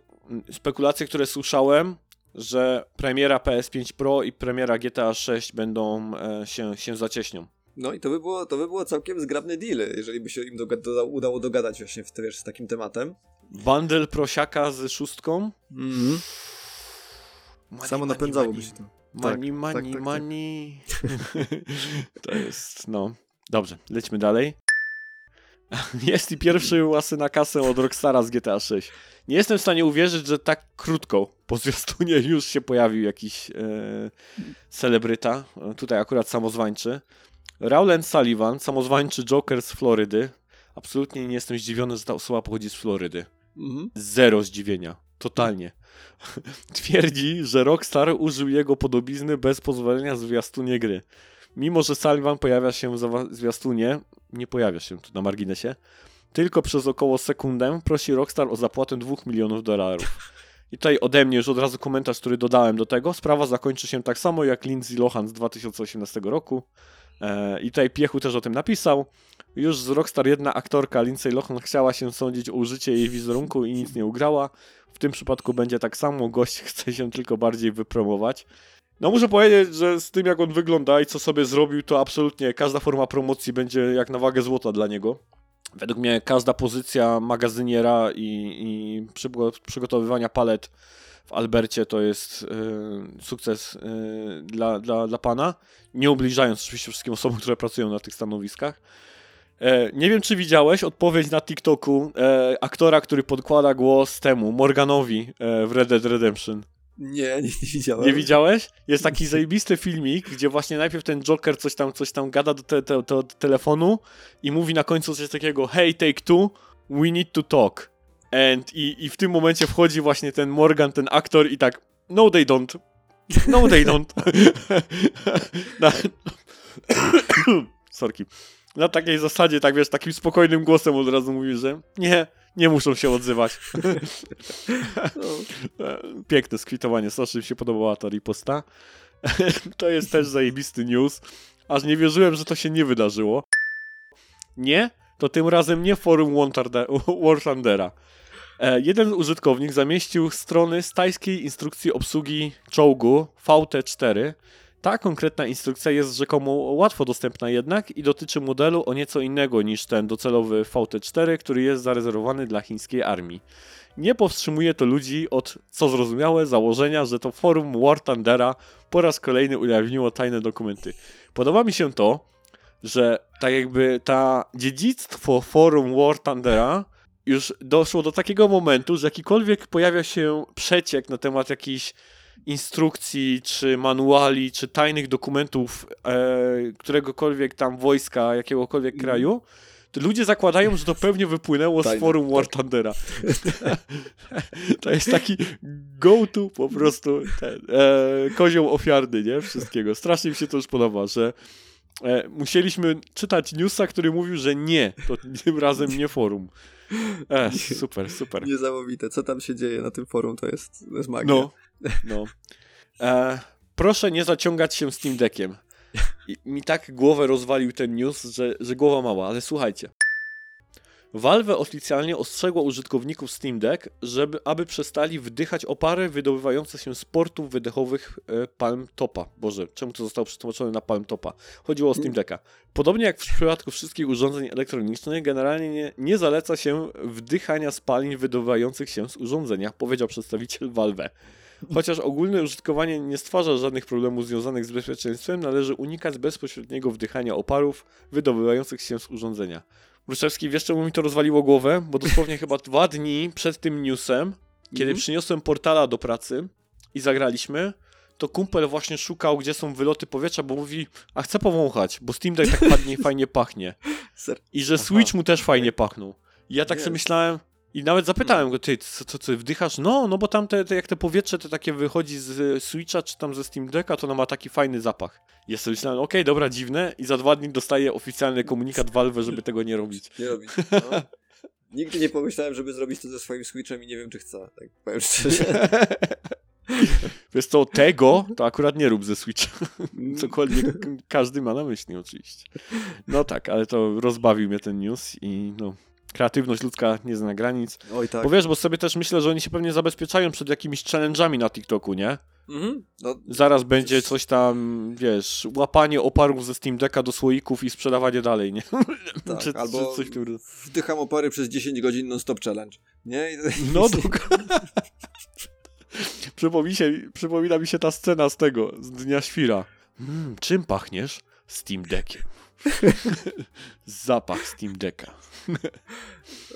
spekulacje, które słyszałem, że premiera PS5 Pro i premiera GTA 6 będą się, się zacieśnią. No i to by było, to by było całkiem zgrabny deal, jeżeli by się im doga- udało dogadać właśnie w, wiesz, z takim tematem. Bundle prosiaka z szóstką. Mhm. Money, Samo money, napędzałoby money. się to. Money, Tak, money, tak, tak, tak. money. to jest, no. Dobrze, lećmy dalej. Jest i pierwszy łasy na kasę od Rockstara z GTA 6. Nie jestem w stanie uwierzyć, że tak krótko po zwiastunie już się pojawił jakiś e, celebryta. E, Tutaj akurat samozwańczy. Rowland Sullivan, samozwańczy Joker z Florydy. Absolutnie nie jestem zdziwiony, że ta osoba pochodzi z Florydy. Mhm. Zero zdziwienia. Totalnie. Twierdzi, że Rockstar użył jego podobizny bez pozwolenia w zwiastunie gry. Mimo, że Sullivan pojawia się w zwiastunie, nie pojawia się tu na marginesie, tylko przez około sekundę prosi Rockstar o zapłatę 2 milionów dolarów. I tutaj ode mnie już od razu komentarz, który dodałem do tego. Sprawa zakończy się tak samo jak Lindsay Lohan z 2018 roku. E, I tutaj Piechu też o tym napisał. Już z Rockstar jedna aktorka, Lindsay Lohan, chciała się sądzić o użycie jej wizerunku i nic nie ugrała. W tym przypadku będzie tak samo, gość chce się tylko bardziej wypromować. No muszę powiedzieć, że z tym jak on wygląda i co sobie zrobił, to absolutnie każda forma promocji będzie jak na wagę złota dla niego. Według mnie każda pozycja magazyniera i, i przygo- przygotowywania palet w Albercie to jest e, sukces e, dla, dla, dla pana. Nie ubliżając oczywiście wszystkim osobom, które pracują na tych stanowiskach. E, nie wiem, czy widziałeś odpowiedź na TikToku e, aktora, który podkłada głos temu, Morganowi e, w Red Dead Redemption. Nie, nie, nie widziałem. Nie widziałeś? Jest taki zajebisty filmik, gdzie właśnie najpierw ten Joker coś tam, coś tam gada do, te, te, do telefonu i mówi na końcu coś takiego hey, take two, we need to talk. And, i, I w tym momencie wchodzi właśnie ten Morgan, ten aktor i tak no they don't. No they don't. Na, Sorki. Na takiej zasadzie, tak wiesz, takim spokojnym głosem od razu mówił, że nie, nie muszą się odzywać. Piękne skwitowanie, strasznie mi się podobała ta riposta. to jest też zajebisty news. Aż nie wierzyłem, że to się nie wydarzyło. Nie, to tym razem nie forum War Thundera. E, jeden użytkownik zamieścił strony z tajskiej instrukcji obsługi czołgu VT4. Ta konkretna instrukcja jest rzekomo łatwo dostępna jednak i dotyczy modelu o nieco innego niż ten docelowy VT4, który jest zarezerwowany dla chińskiej armii. Nie powstrzymuje to ludzi od, co zrozumiałe, założenia, że to forum War Thundera po raz kolejny ujawniło tajne dokumenty. Podoba mi się to, że tak jakby ta dziedzictwo forum War Thundera już doszło do takiego momentu, że jakikolwiek pojawia się przeciek na temat jakichś instrukcji, czy manuali, czy tajnych dokumentów e, któregokolwiek tam wojska, jakiegokolwiek mm. kraju, to ludzie zakładają, że to pewnie wypłynęło Tajne. z forum War Thundera. to jest taki go-to po prostu ten, e, kozioł ofiarny, nie? Wszystkiego. Strasznie mi się to już podoba, że e, musieliśmy czytać newsa, który mówił, że nie, to tym razem nie forum. E, super, super. Niesamowite. Co tam się dzieje na tym forum, to jest, to jest magia. No, no. E, proszę nie zaciągać się Steam Deckiem. I mi tak głowę rozwalił ten news, że, że głowa mała, ale słuchajcie. Valve oficjalnie ostrzegło użytkowników Steam Deck, żeby, aby przestali wdychać opary wydobywające się z portów wydechowych e, Palm Topa. Boże, czemu to zostało przetłumaczone na Palm Topa? Chodziło o Steam Decka. Podobnie jak w przypadku wszystkich urządzeń elektronicznych, generalnie nie, nie zaleca się wdychania spalin wydobywających się z urządzenia, powiedział przedstawiciel Valve. Chociaż ogólne użytkowanie nie stwarza żadnych problemów związanych z bezpieczeństwem, należy unikać bezpośredniego wdychania oparów wydobywających się z urządzenia. Bruszewski, wiesz czemu mi to rozwaliło głowę? Bo dosłownie chyba dwa dni przed tym newsem, kiedy mm -hmm. przyniosłem portala do pracy i zagraliśmy, to kumpel właśnie szukał, gdzie są wyloty powietrza, bo mówi, a chcę powąchać, bo Steam Deck tak ładnie, fajnie pachnie. I że Switch mu też fajnie pachnął. I ja tak sobie myślałem, i nawet zapytałem go, ty, co, co, co wdychasz? No, no bo tam te, te, jak te powietrze to takie wychodzi z Switcha czy tam ze Steam Decka, to ono ma taki fajny zapach. Ja sobie myślałem, okej, okay, dobra, dziwne i za dwa dni dostaję oficjalny komunikat Valve, żeby tego nie robić. Nie robić, no. Nigdy nie pomyślałem, żeby zrobić to ze swoim Switchem i nie wiem, czy chcę, tak powiem szczerze. Wiesz co, tego to akurat nie rób ze Switcha. Cokolwiek każdy ma na myśli oczywiście. No tak, ale to rozbawił mnie ten news i no, kreatywność ludzka nie zna granic. Oj, tak. Bo wiesz, bo sobie też myślę, że oni się pewnie zabezpieczają przed jakimiś challenge'ami na TikToku, nie? Mhm. No, Zaraz będzie coś tam, wiesz, łapanie oparów ze Steam Decka do słoików i sprzedawanie dalej, nie? Tak, czy, albo czy coś tym... wdycham opary przez 10 godzin non-stop challenge, nie? No, przypomina, się, przypomina mi się ta scena z tego, z Dnia Świra. Mm, czym pachniesz? Steam Deckiem. Zapach Steam Decka.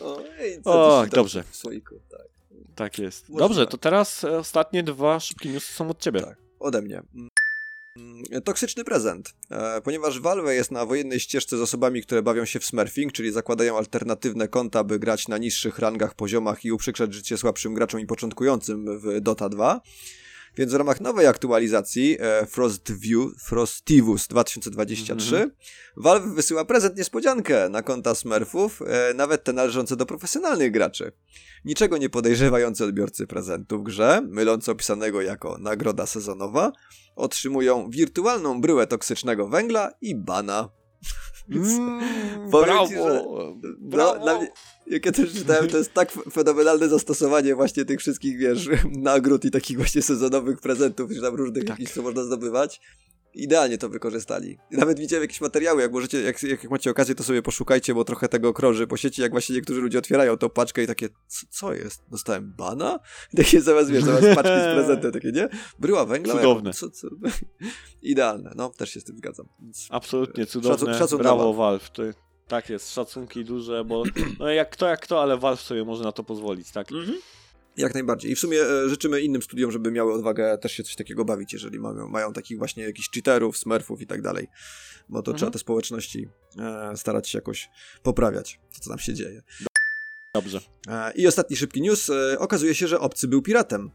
o, o dobrze. W słoiku, tak. Tak jest. Dobrze, to teraz ostatnie dwa szybkie newsy są od ciebie. Tak, ode mnie. Mm, toksyczny prezent. E, ponieważ Valve jest na wojennej ścieżce z osobami, które bawią się w smurfing, czyli zakładają alternatywne konta, by grać na niższych rangach, poziomach i uprzykrzać życie słabszym graczom i początkującym w Dota 2, więc w ramach nowej aktualizacji e, Frostview, Frostivus 2023 mm -hmm. Valve wysyła prezent niespodziankę na konta Smurfów, e, nawet te należące do profesjonalnych graczy. Niczego nie podejrzewający odbiorcy prezentu w grze, myląco opisanego jako nagroda sezonowa, otrzymują wirtualną bryłę toksycznego węgla i bana. Mm, brawo, ci, że. No, mnie, jak ja też czytałem, to jest tak fenomenalne zastosowanie właśnie tych wszystkich, wiesz, nagród i takich właśnie sezonowych prezentów, czy tam różnych tak. jakichś, co można zdobywać idealnie to wykorzystali. Nawet widziałem jakieś materiały, jak możecie, jak, jak macie okazję, to sobie poszukajcie, bo trochę tego krąży po sieci, jak właśnie niektórzy ludzie otwierają tą paczkę i takie, co, co jest? Dostałem bana? Takie zamiast, wiesz, zamiast paczki z prezentem, takie, nie? Bryła węgla? Cudowne. Co, co? Idealne, no, też się z tym zgadzam. Więc Absolutnie e, cudowne, szacun, szacun brawo Valve. To, tak jest, szacunki duże, bo no jak kto, jak kto, ale Valve sobie może na to pozwolić, tak? Mhm. Jak najbardziej. I w sumie e, życzymy innym studiom, żeby miały odwagę też się coś takiego bawić, jeżeli mają, mają takich właśnie jakichś cheaterów, smurfów i tak dalej. Bo to mhm. trzeba te społeczności e, starać się jakoś poprawiać, to co tam się dzieje. Dobrze. E, I ostatni szybki news. E, okazuje się, że obcy był piratem.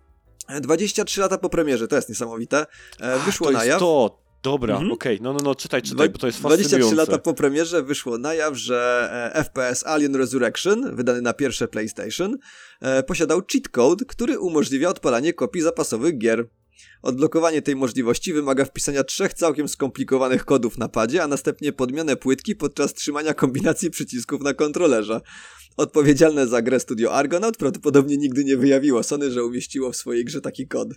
23 e, lata po premierze, to jest niesamowite. E, wyszło to na jaw. To. Dobra, Mhm. okej, no, no, no, czytaj, czytaj, bo to jest 23 fascynujące. lata po premierze wyszło na jaw, że e, FPS Alien Resurrection, wydany na pierwsze PlayStation, e, posiadał cheat code, który umożliwia odpalanie kopii zapasowych gier. Odblokowanie tej możliwości wymaga wpisania trzech całkiem skomplikowanych kodów na padzie, a następnie podmianę płytki podczas trzymania kombinacji przycisków na kontrolerze. Odpowiedzialne za grę studio Argonaut prawdopodobnie nigdy nie wyjawiło Sony, że umieściło w swojej grze taki kod.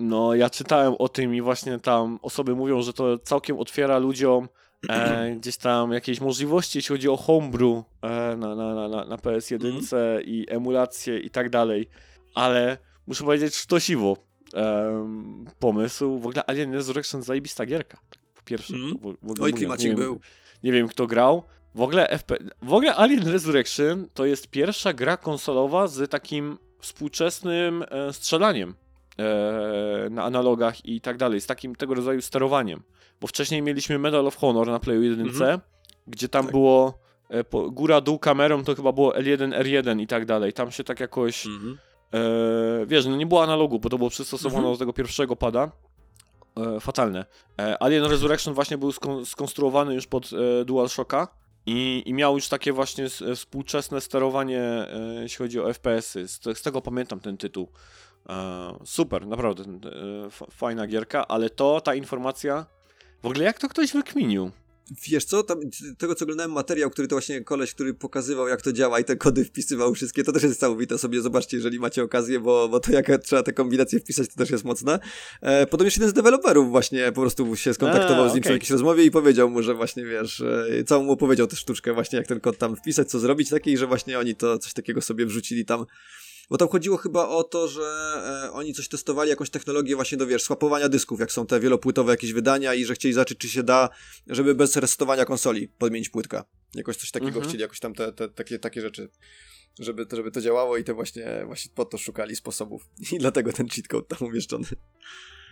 No, ja czytałem o tym i właśnie tam osoby mówią, że to całkiem otwiera ludziom e, gdzieś tam jakieś możliwości, jeśli chodzi o homebrew e, na, na, na, na- na PS1 i emulacje i tak dalej. Ale muszę powiedzieć sztosiwo em, pomysł. W ogóle Alien Resurrection zajebista gierka. Po pierwsze. To w, w ogóle Oj, klimacik nie wiem, był. Nie wiem kto grał. W ogóle, FP... w ogóle Alien Resurrection to jest pierwsza gra konsolowa z takim współczesnym e, strzelaniem e, na analogach i tak dalej, z takim tego rodzaju sterowaniem. Bo wcześniej mieliśmy Medal of Honor na Playu 1, Mhm. gdzie tam Tak. było e, po, góra, dół kamerą, to chyba było L1, R1 i tak dalej. Tam się tak jakoś Mhm. E, wiesz, no nie było analogu, bo to było przystosowane Mhm. do tego pierwszego pada. E, fatalne. E, Alien Resurrection właśnie był skon- skonstruowany już pod e, DualShocka i, i miał już takie właśnie s- e, współczesne sterowanie, e, jeśli chodzi o FPS-y. Z, z tego pamiętam ten tytuł. E, super, naprawdę. E, fajna gierka, ale to, ta informacja... W ogóle jak to ktoś wykminił? Wiesz co, tam, tego co oglądałem materiał, który to właśnie koleś, który pokazywał jak to działa i te kody wpisywał wszystkie, to też jest niesamowite sobie, zobaczcie, jeżeli macie okazję, bo, bo to jak trzeba te kombinacje wpisać, to też jest mocne. E, jeszcze jeden z deweloperów właśnie po prostu się skontaktował A, z nim przy okej. jakiejś rozmowie i powiedział mu, że właśnie wiesz, e, całą mu opowiedział tę sztuczkę właśnie, jak ten kod tam wpisać, co zrobić takiej, że właśnie oni to coś takiego sobie wrzucili tam bo tam chodziło chyba o to, że e, oni coś testowali, jakąś technologię właśnie do, wiesz, swapowania dysków, jak są te wielopłytowe jakieś wydania i że chcieli zobaczyć, czy się da, żeby bez resetowania konsoli podmienić płytka. Jakoś coś takiego Mhm. chcieli, jakoś tam te, te, takie, takie rzeczy, żeby, żeby to działało i te właśnie, właśnie po to szukali sposobów. I dlatego ten cheat code tam umieszczony.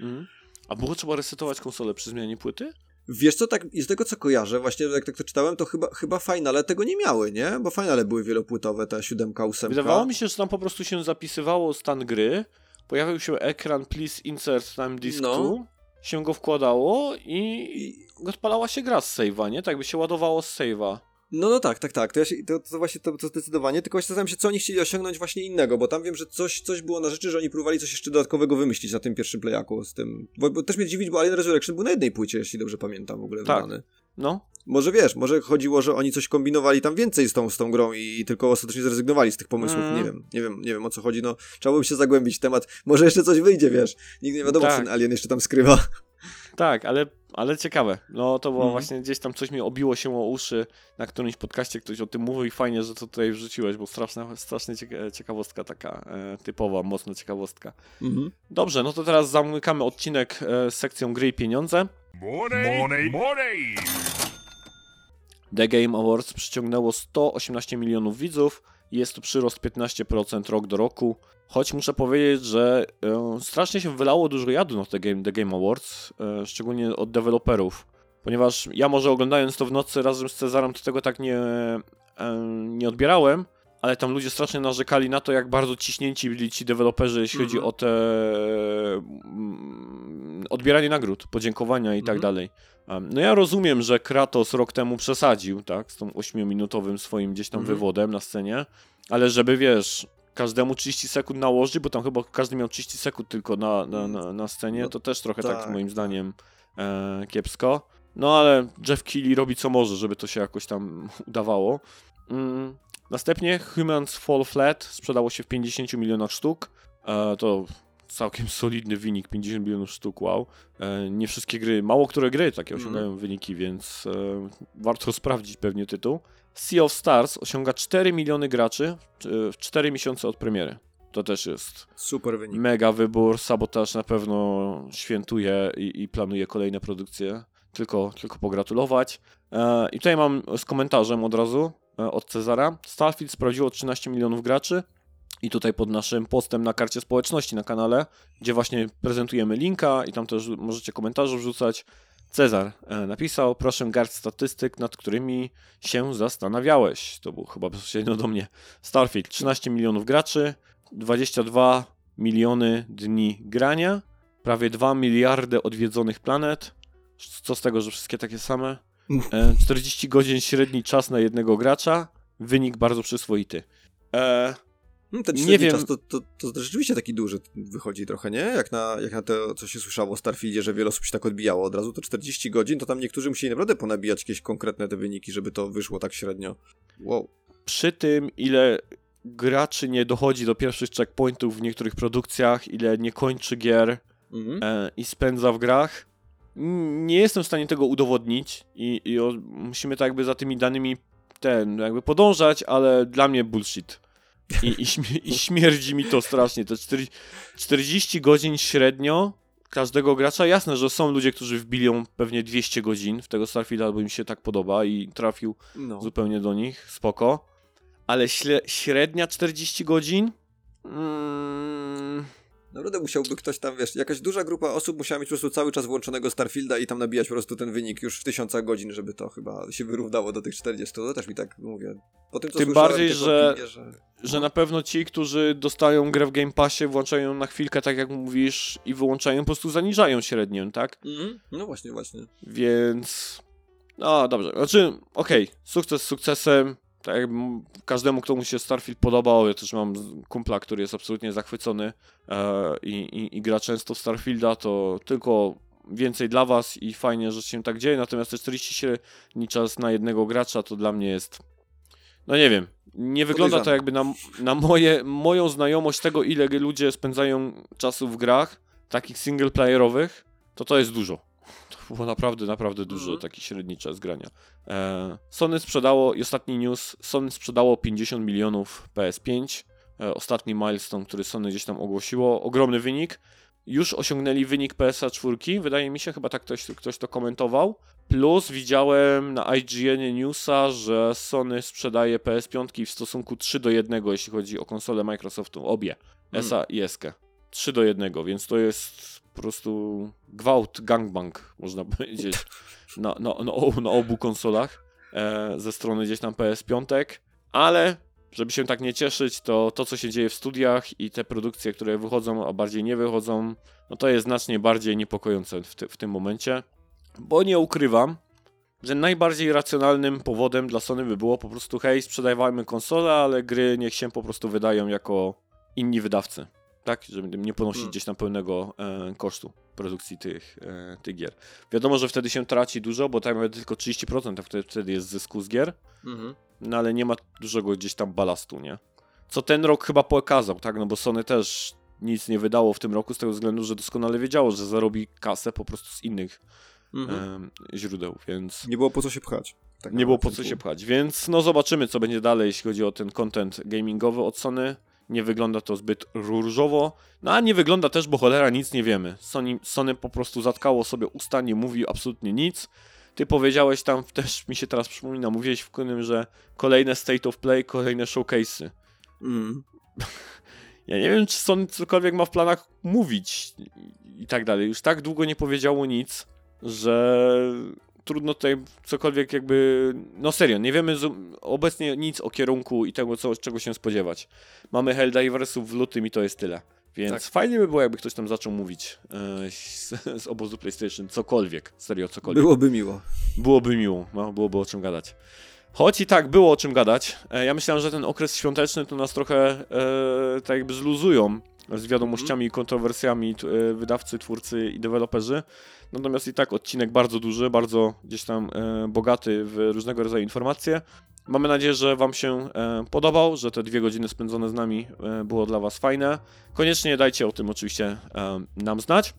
Mhm. A było trzeba resetować konsolę przy zmianie płyty? Wiesz co, tak z tego co kojarzę, właśnie jak tak to czytałem, to chyba, chyba finale tego nie miały, nie? Bo finale były wielopłytowe, te siódemka, ósemka. Wydawało mi się, że tam po prostu się zapisywało stan gry, pojawił się ekran please insert time disk No. tu, się go wkładało i I, odpalała się gra z save'a, nie? Tak by się ładowało z save'a. No, no tak, tak, tak. To, ja się, to, to właśnie to, to zdecydowanie. Tylko właśnie zastanawiam się, co oni chcieli osiągnąć właśnie innego, bo tam wiem, że coś, coś było na rzeczy, że oni próbowali coś jeszcze dodatkowego wymyślić na tym pierwszym playaku z tym. Bo, bo też mnie dziwić, bo Alien Resurrection był na jednej płycie, jeśli dobrze pamiętam w ogóle Tak. wydany. No, Może wiesz, może chodziło, że oni coś kombinowali tam więcej z tą, z tą grą i, i tylko ostatecznie zrezygnowali z tych pomysłów. Mm. Nie wiem, nie wiem, nie wiem o co chodzi. No, trzeba by się zagłębić w temat. Może jeszcze coś wyjdzie, wiesz. Nigdy nie wiadomo, Tak. co ten Alien jeszcze tam skrywa. tak, ale, ale ciekawe. No to było Mhm. właśnie gdzieś tam coś mi obiło się o uszy, na którymś podcaście ktoś o tym mówił i fajnie, że to tutaj wrzuciłeś, bo straszna, strasznie cieka- ciekawostka taka e, typowa, mocna ciekawostka. Mhm. Dobrze, no to teraz zamykamy odcinek e, z sekcją gry i pieniądze. Money, money, money. The Game Awards przyciągnęło 118 milionów widzów jest to przyrost 15% rok do roku. Choć muszę powiedzieć, że e, strasznie się wylało dużo jadu na The Game, The Game Awards, e, szczególnie od deweloperów. Ponieważ ja może oglądając to w nocy razem z Cezarem to tego tak nie, e, nie odbierałem, ale tam ludzie strasznie narzekali na to, jak bardzo ciśnięci byli ci deweloperzy, jeśli chodzi Mhm. o te odbieranie nagród, podziękowania i tak Mhm. dalej. Um, No ja rozumiem, że Kratos rok temu przesadził, tak, z tą 8-minutowym swoim gdzieś tam Mhm. wywodem na scenie, ale żeby, wiesz, każdemu 30 sekund nałożyć, bo tam chyba każdy miał 30 sekund tylko na, na, na, na scenie, No to też trochę tak, tak, moim tak. zdaniem e, kiepsko. No ale Jeff Keighley robi co może, żeby to się jakoś tam udawało. Mm. Następnie Humans Fall Flat sprzedało się w 50 milionach sztuk. E, to całkiem solidny wynik, 50 milionów sztuk, wow. E, nie wszystkie gry, mało które gry takie Mhm. osiągają wyniki, więc e, warto sprawdzić pewnie tytuł. Sea of Stars osiąga 4 miliony graczy e, w 4 miesiące od premiery. To też jest Super wynik. mega wybór. Sabotaż na pewno świętuje i, i planuje kolejne produkcje. Tylko, tylko pogratulować. I tutaj mam z komentarzem od razu od Cezara. Starfield sprawdziło 13 milionów graczy. I tutaj pod naszym postem na karcie społeczności na kanale, gdzie właśnie prezentujemy linka i tam też możecie komentarze wrzucać. Cezar e, napisał, proszę garść statystyk, nad którymi się zastanawiałeś. To był chyba bezpośrednio do mnie. Starfield, 13 milionów graczy, 22 miliony dni grania, prawie 2 miliardy odwiedzonych planet. Co z tego, że wszystkie takie same? E, 40 godzin średni czas na jednego gracza. Wynik bardzo przyzwoity. E, No, ten Nie wiem. czas to, to, to rzeczywiście taki duży wychodzi trochę, nie? Jak na, jak na to, co się słyszało o Starfieldzie, że wiele osób się tak odbijało od razu, to 40 godzin, to tam niektórzy musieli naprawdę ponabijać jakieś konkretne te wyniki, żeby to wyszło tak średnio. Wow. przy tym, ile graczy nie dochodzi do pierwszych checkpointów w niektórych produkcjach, ile nie kończy gier Mhm. e, i spędza w grach, nie jestem w stanie tego udowodnić i, i o, musimy tak jakby za tymi danymi ten, jakby podążać, ale dla mnie bullshit. I, i, śmie- i śmierdzi mi to strasznie. Te 40, 40 godzin średnio każdego gracza. Jasne, że są ludzie, którzy wbilią pewnie 200 godzin w tego Starfielda, bo im się tak podoba i trafił No. zupełnie do nich, spoko. Ale średnia 40 godzin? Mm, Naprawdę musiałby ktoś tam, wiesz, jakaś duża grupa osób musiała mieć po prostu cały czas włączonego Starfielda i tam nabijać po prostu ten wynik już w tysiącach godzin, żeby to chyba się wyrównało do tych 40. To też mi tak mówię. Po tym, co Tym bardziej, że- opinie, że... że na pewno ci, którzy dostają grę w Game Passie, włączają na chwilkę, tak jak mówisz, i wyłączają, po prostu zaniżają średnią, tak? Mhm. No właśnie, właśnie. Więc. No dobrze. Znaczy, okej, sukces sukcesem. Tak jak każdemu, kto mu się Starfield podobał, ja też mam kumpla, który jest absolutnie zachwycony e, i, i, gra często w Starfielda, to tylko więcej dla was i fajnie, że się tak dzieje. Natomiast te 40 średni czas na jednego gracza to dla mnie jest. No nie wiem. Nie wygląda to jakby na, na moje, moją znajomość tego, ile ludzie spędzają czasu w grach, takich singleplayerowych, to to jest dużo. To było naprawdę, naprawdę dużo, Mhm. taki średni czas grania. E, Sony sprzedało, i ostatni news, Sony sprzedało 50 milionów PS5. E, ostatni milestone, który Sony gdzieś tam ogłosiło, ogromny wynik. Już osiągnęli wynik PSA 4, wydaje mi się, chyba tak ktoś, ktoś to komentował. Plus widziałem na IGN newsa, że Sony sprzedaje PS5 w stosunku 3 do 1, jeśli chodzi o konsole Microsoftu, obie, Hmm. ESA i SK. 3 do 1, więc to jest po prostu gwałt, gangbang, można powiedzieć, na, na, na, na obu konsolach e, ze strony gdzieś tam PS5, ale żeby się tak nie cieszyć, to to, co się dzieje w studiach i te produkcje, które wychodzą, a bardziej nie wychodzą, no to jest znacznie bardziej niepokojące w, w tym momencie, bo nie ukrywam, że najbardziej racjonalnym powodem dla Sony by było po prostu hej, sprzedawajmy konsolę, ale gry niech się po prostu wydają jako inni wydawcy, tak? Żeby nie ponosić Hmm. gdzieś tam pełnego e, kosztu produkcji tych, e, tych gier. Wiadomo, że wtedy się traci dużo, bo tak naprawdę tylko 30% wtedy, wtedy jest zysku z gier, Mhm. no ale nie ma dużego gdzieś tam balastu, nie? Co ten rok chyba pokazał, tak? No bo Sony też nic nie wydało w tym roku z tego względu, że doskonale wiedziało, że zarobi kasę po prostu z innych Mhm. em, źródeł, więc Nie było po co się pchać. Tak nie było po co się pchać. Więc no zobaczymy, co będzie dalej, jeśli chodzi o ten content gamingowy od Sony. Nie wygląda to zbyt różowo. No a nie wygląda też, bo cholera nic nie wiemy. Sony, Sony po prostu zatkało sobie usta, nie mówi absolutnie nic. Ty powiedziałeś tam, też mi się teraz przypomina, mówiłeś w którym, że kolejne state of play, kolejne showcase'y. Mhm. Ja nie wiem, czy Sony cokolwiek ma w planach mówić i tak dalej. Już tak długo nie powiedziało nic, że trudno tutaj cokolwiek jakby... No serio, nie wiemy obecnie nic o kierunku i tego, co, czego się spodziewać. Mamy Helldiversów w lutym i to jest tyle. Więc Tak. fajnie by było, jakby ktoś tam zaczął mówić e, z, z obozu PlayStation cokolwiek, serio cokolwiek. Byłoby miło. Byłoby miło, no, byłoby o czym gadać. Choć i tak było o czym gadać. E, ja myślałem, że ten okres świąteczny to nas trochę e, tak jakby zluzują z wiadomościami i kontrowersjami e, wydawcy, twórcy i deweloperzy. Natomiast i tak odcinek bardzo duży, bardzo gdzieś tam e, bogaty w różnego rodzaju informacje. Mamy nadzieję, że Wam się e, podobał, że te dwie godziny spędzone z nami było dla Was fajne. Koniecznie dajcie o tym oczywiście nam znać.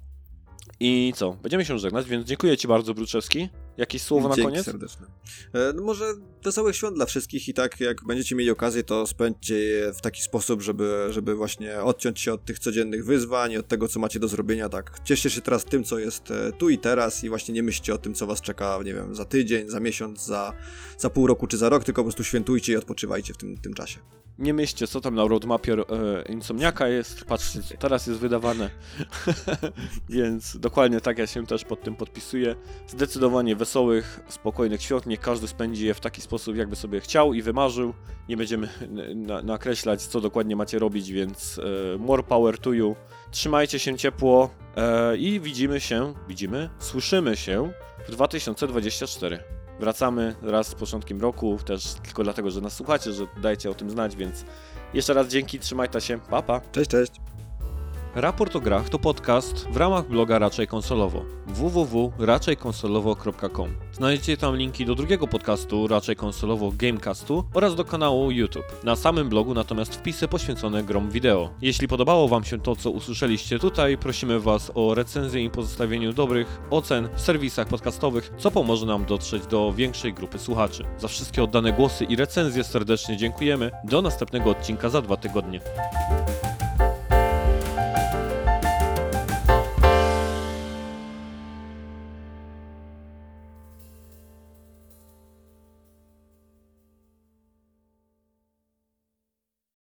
I co? Będziemy się żegnać, więc dziękuję Ci bardzo, Bruczewski. Jakieś słowo na Dzięki koniec? serdeczne. E, No może wesołych świąt dla wszystkich i tak jak będziecie mieli okazję, to spędźcie je w taki sposób, żeby, żeby właśnie odciąć się od tych codziennych wyzwań, od tego, co macie do zrobienia, tak. Cieszcie się teraz tym, co jest e, tu i teraz i właśnie nie myślcie o tym, co was czeka, nie wiem, za tydzień, za miesiąc, za, za pół roku czy za rok, tylko po prostu świętujcie i odpoczywajcie w tym, tym czasie. Nie myślcie, co tam na roadmapie e, Insomniaka jest. Patrzcie, co teraz jest wydawane. Więc dokładnie tak ja się też pod tym podpisuję. Zdecydowanie wesołych, spokojnych świąt. Niech każdy spędzi je w taki sposób, jakby sobie chciał i wymarzył. Nie będziemy na, nakreślać, co dokładnie macie robić, więc e, more power to you. Trzymajcie się ciepło e, i widzimy się, widzimy, słyszymy się w 2024. Wracamy raz z początkiem roku, też tylko dlatego, że nas słuchacie, że dajcie o tym znać, więc jeszcze raz dzięki, trzymajcie się, pa pa! Cześć, cześć. Raport o grach to podcast w ramach bloga Raczej Konsolowo www.raczejkonsolowo.com Znajdziecie tam linki do drugiego podcastu Raczej Konsolowo Gamecastu oraz do kanału YouTube. Na samym blogu natomiast wpisy poświęcone grom wideo. Jeśli podobało Wam się to, co usłyszeliście tutaj, prosimy Was o recenzję i pozostawieniu dobrych ocen w serwisach podcastowych, co pomoże nam dotrzeć do większej grupy słuchaczy. Za wszystkie oddane głosy i recenzje serdecznie dziękujemy. Do następnego odcinka za dwa tygodnie.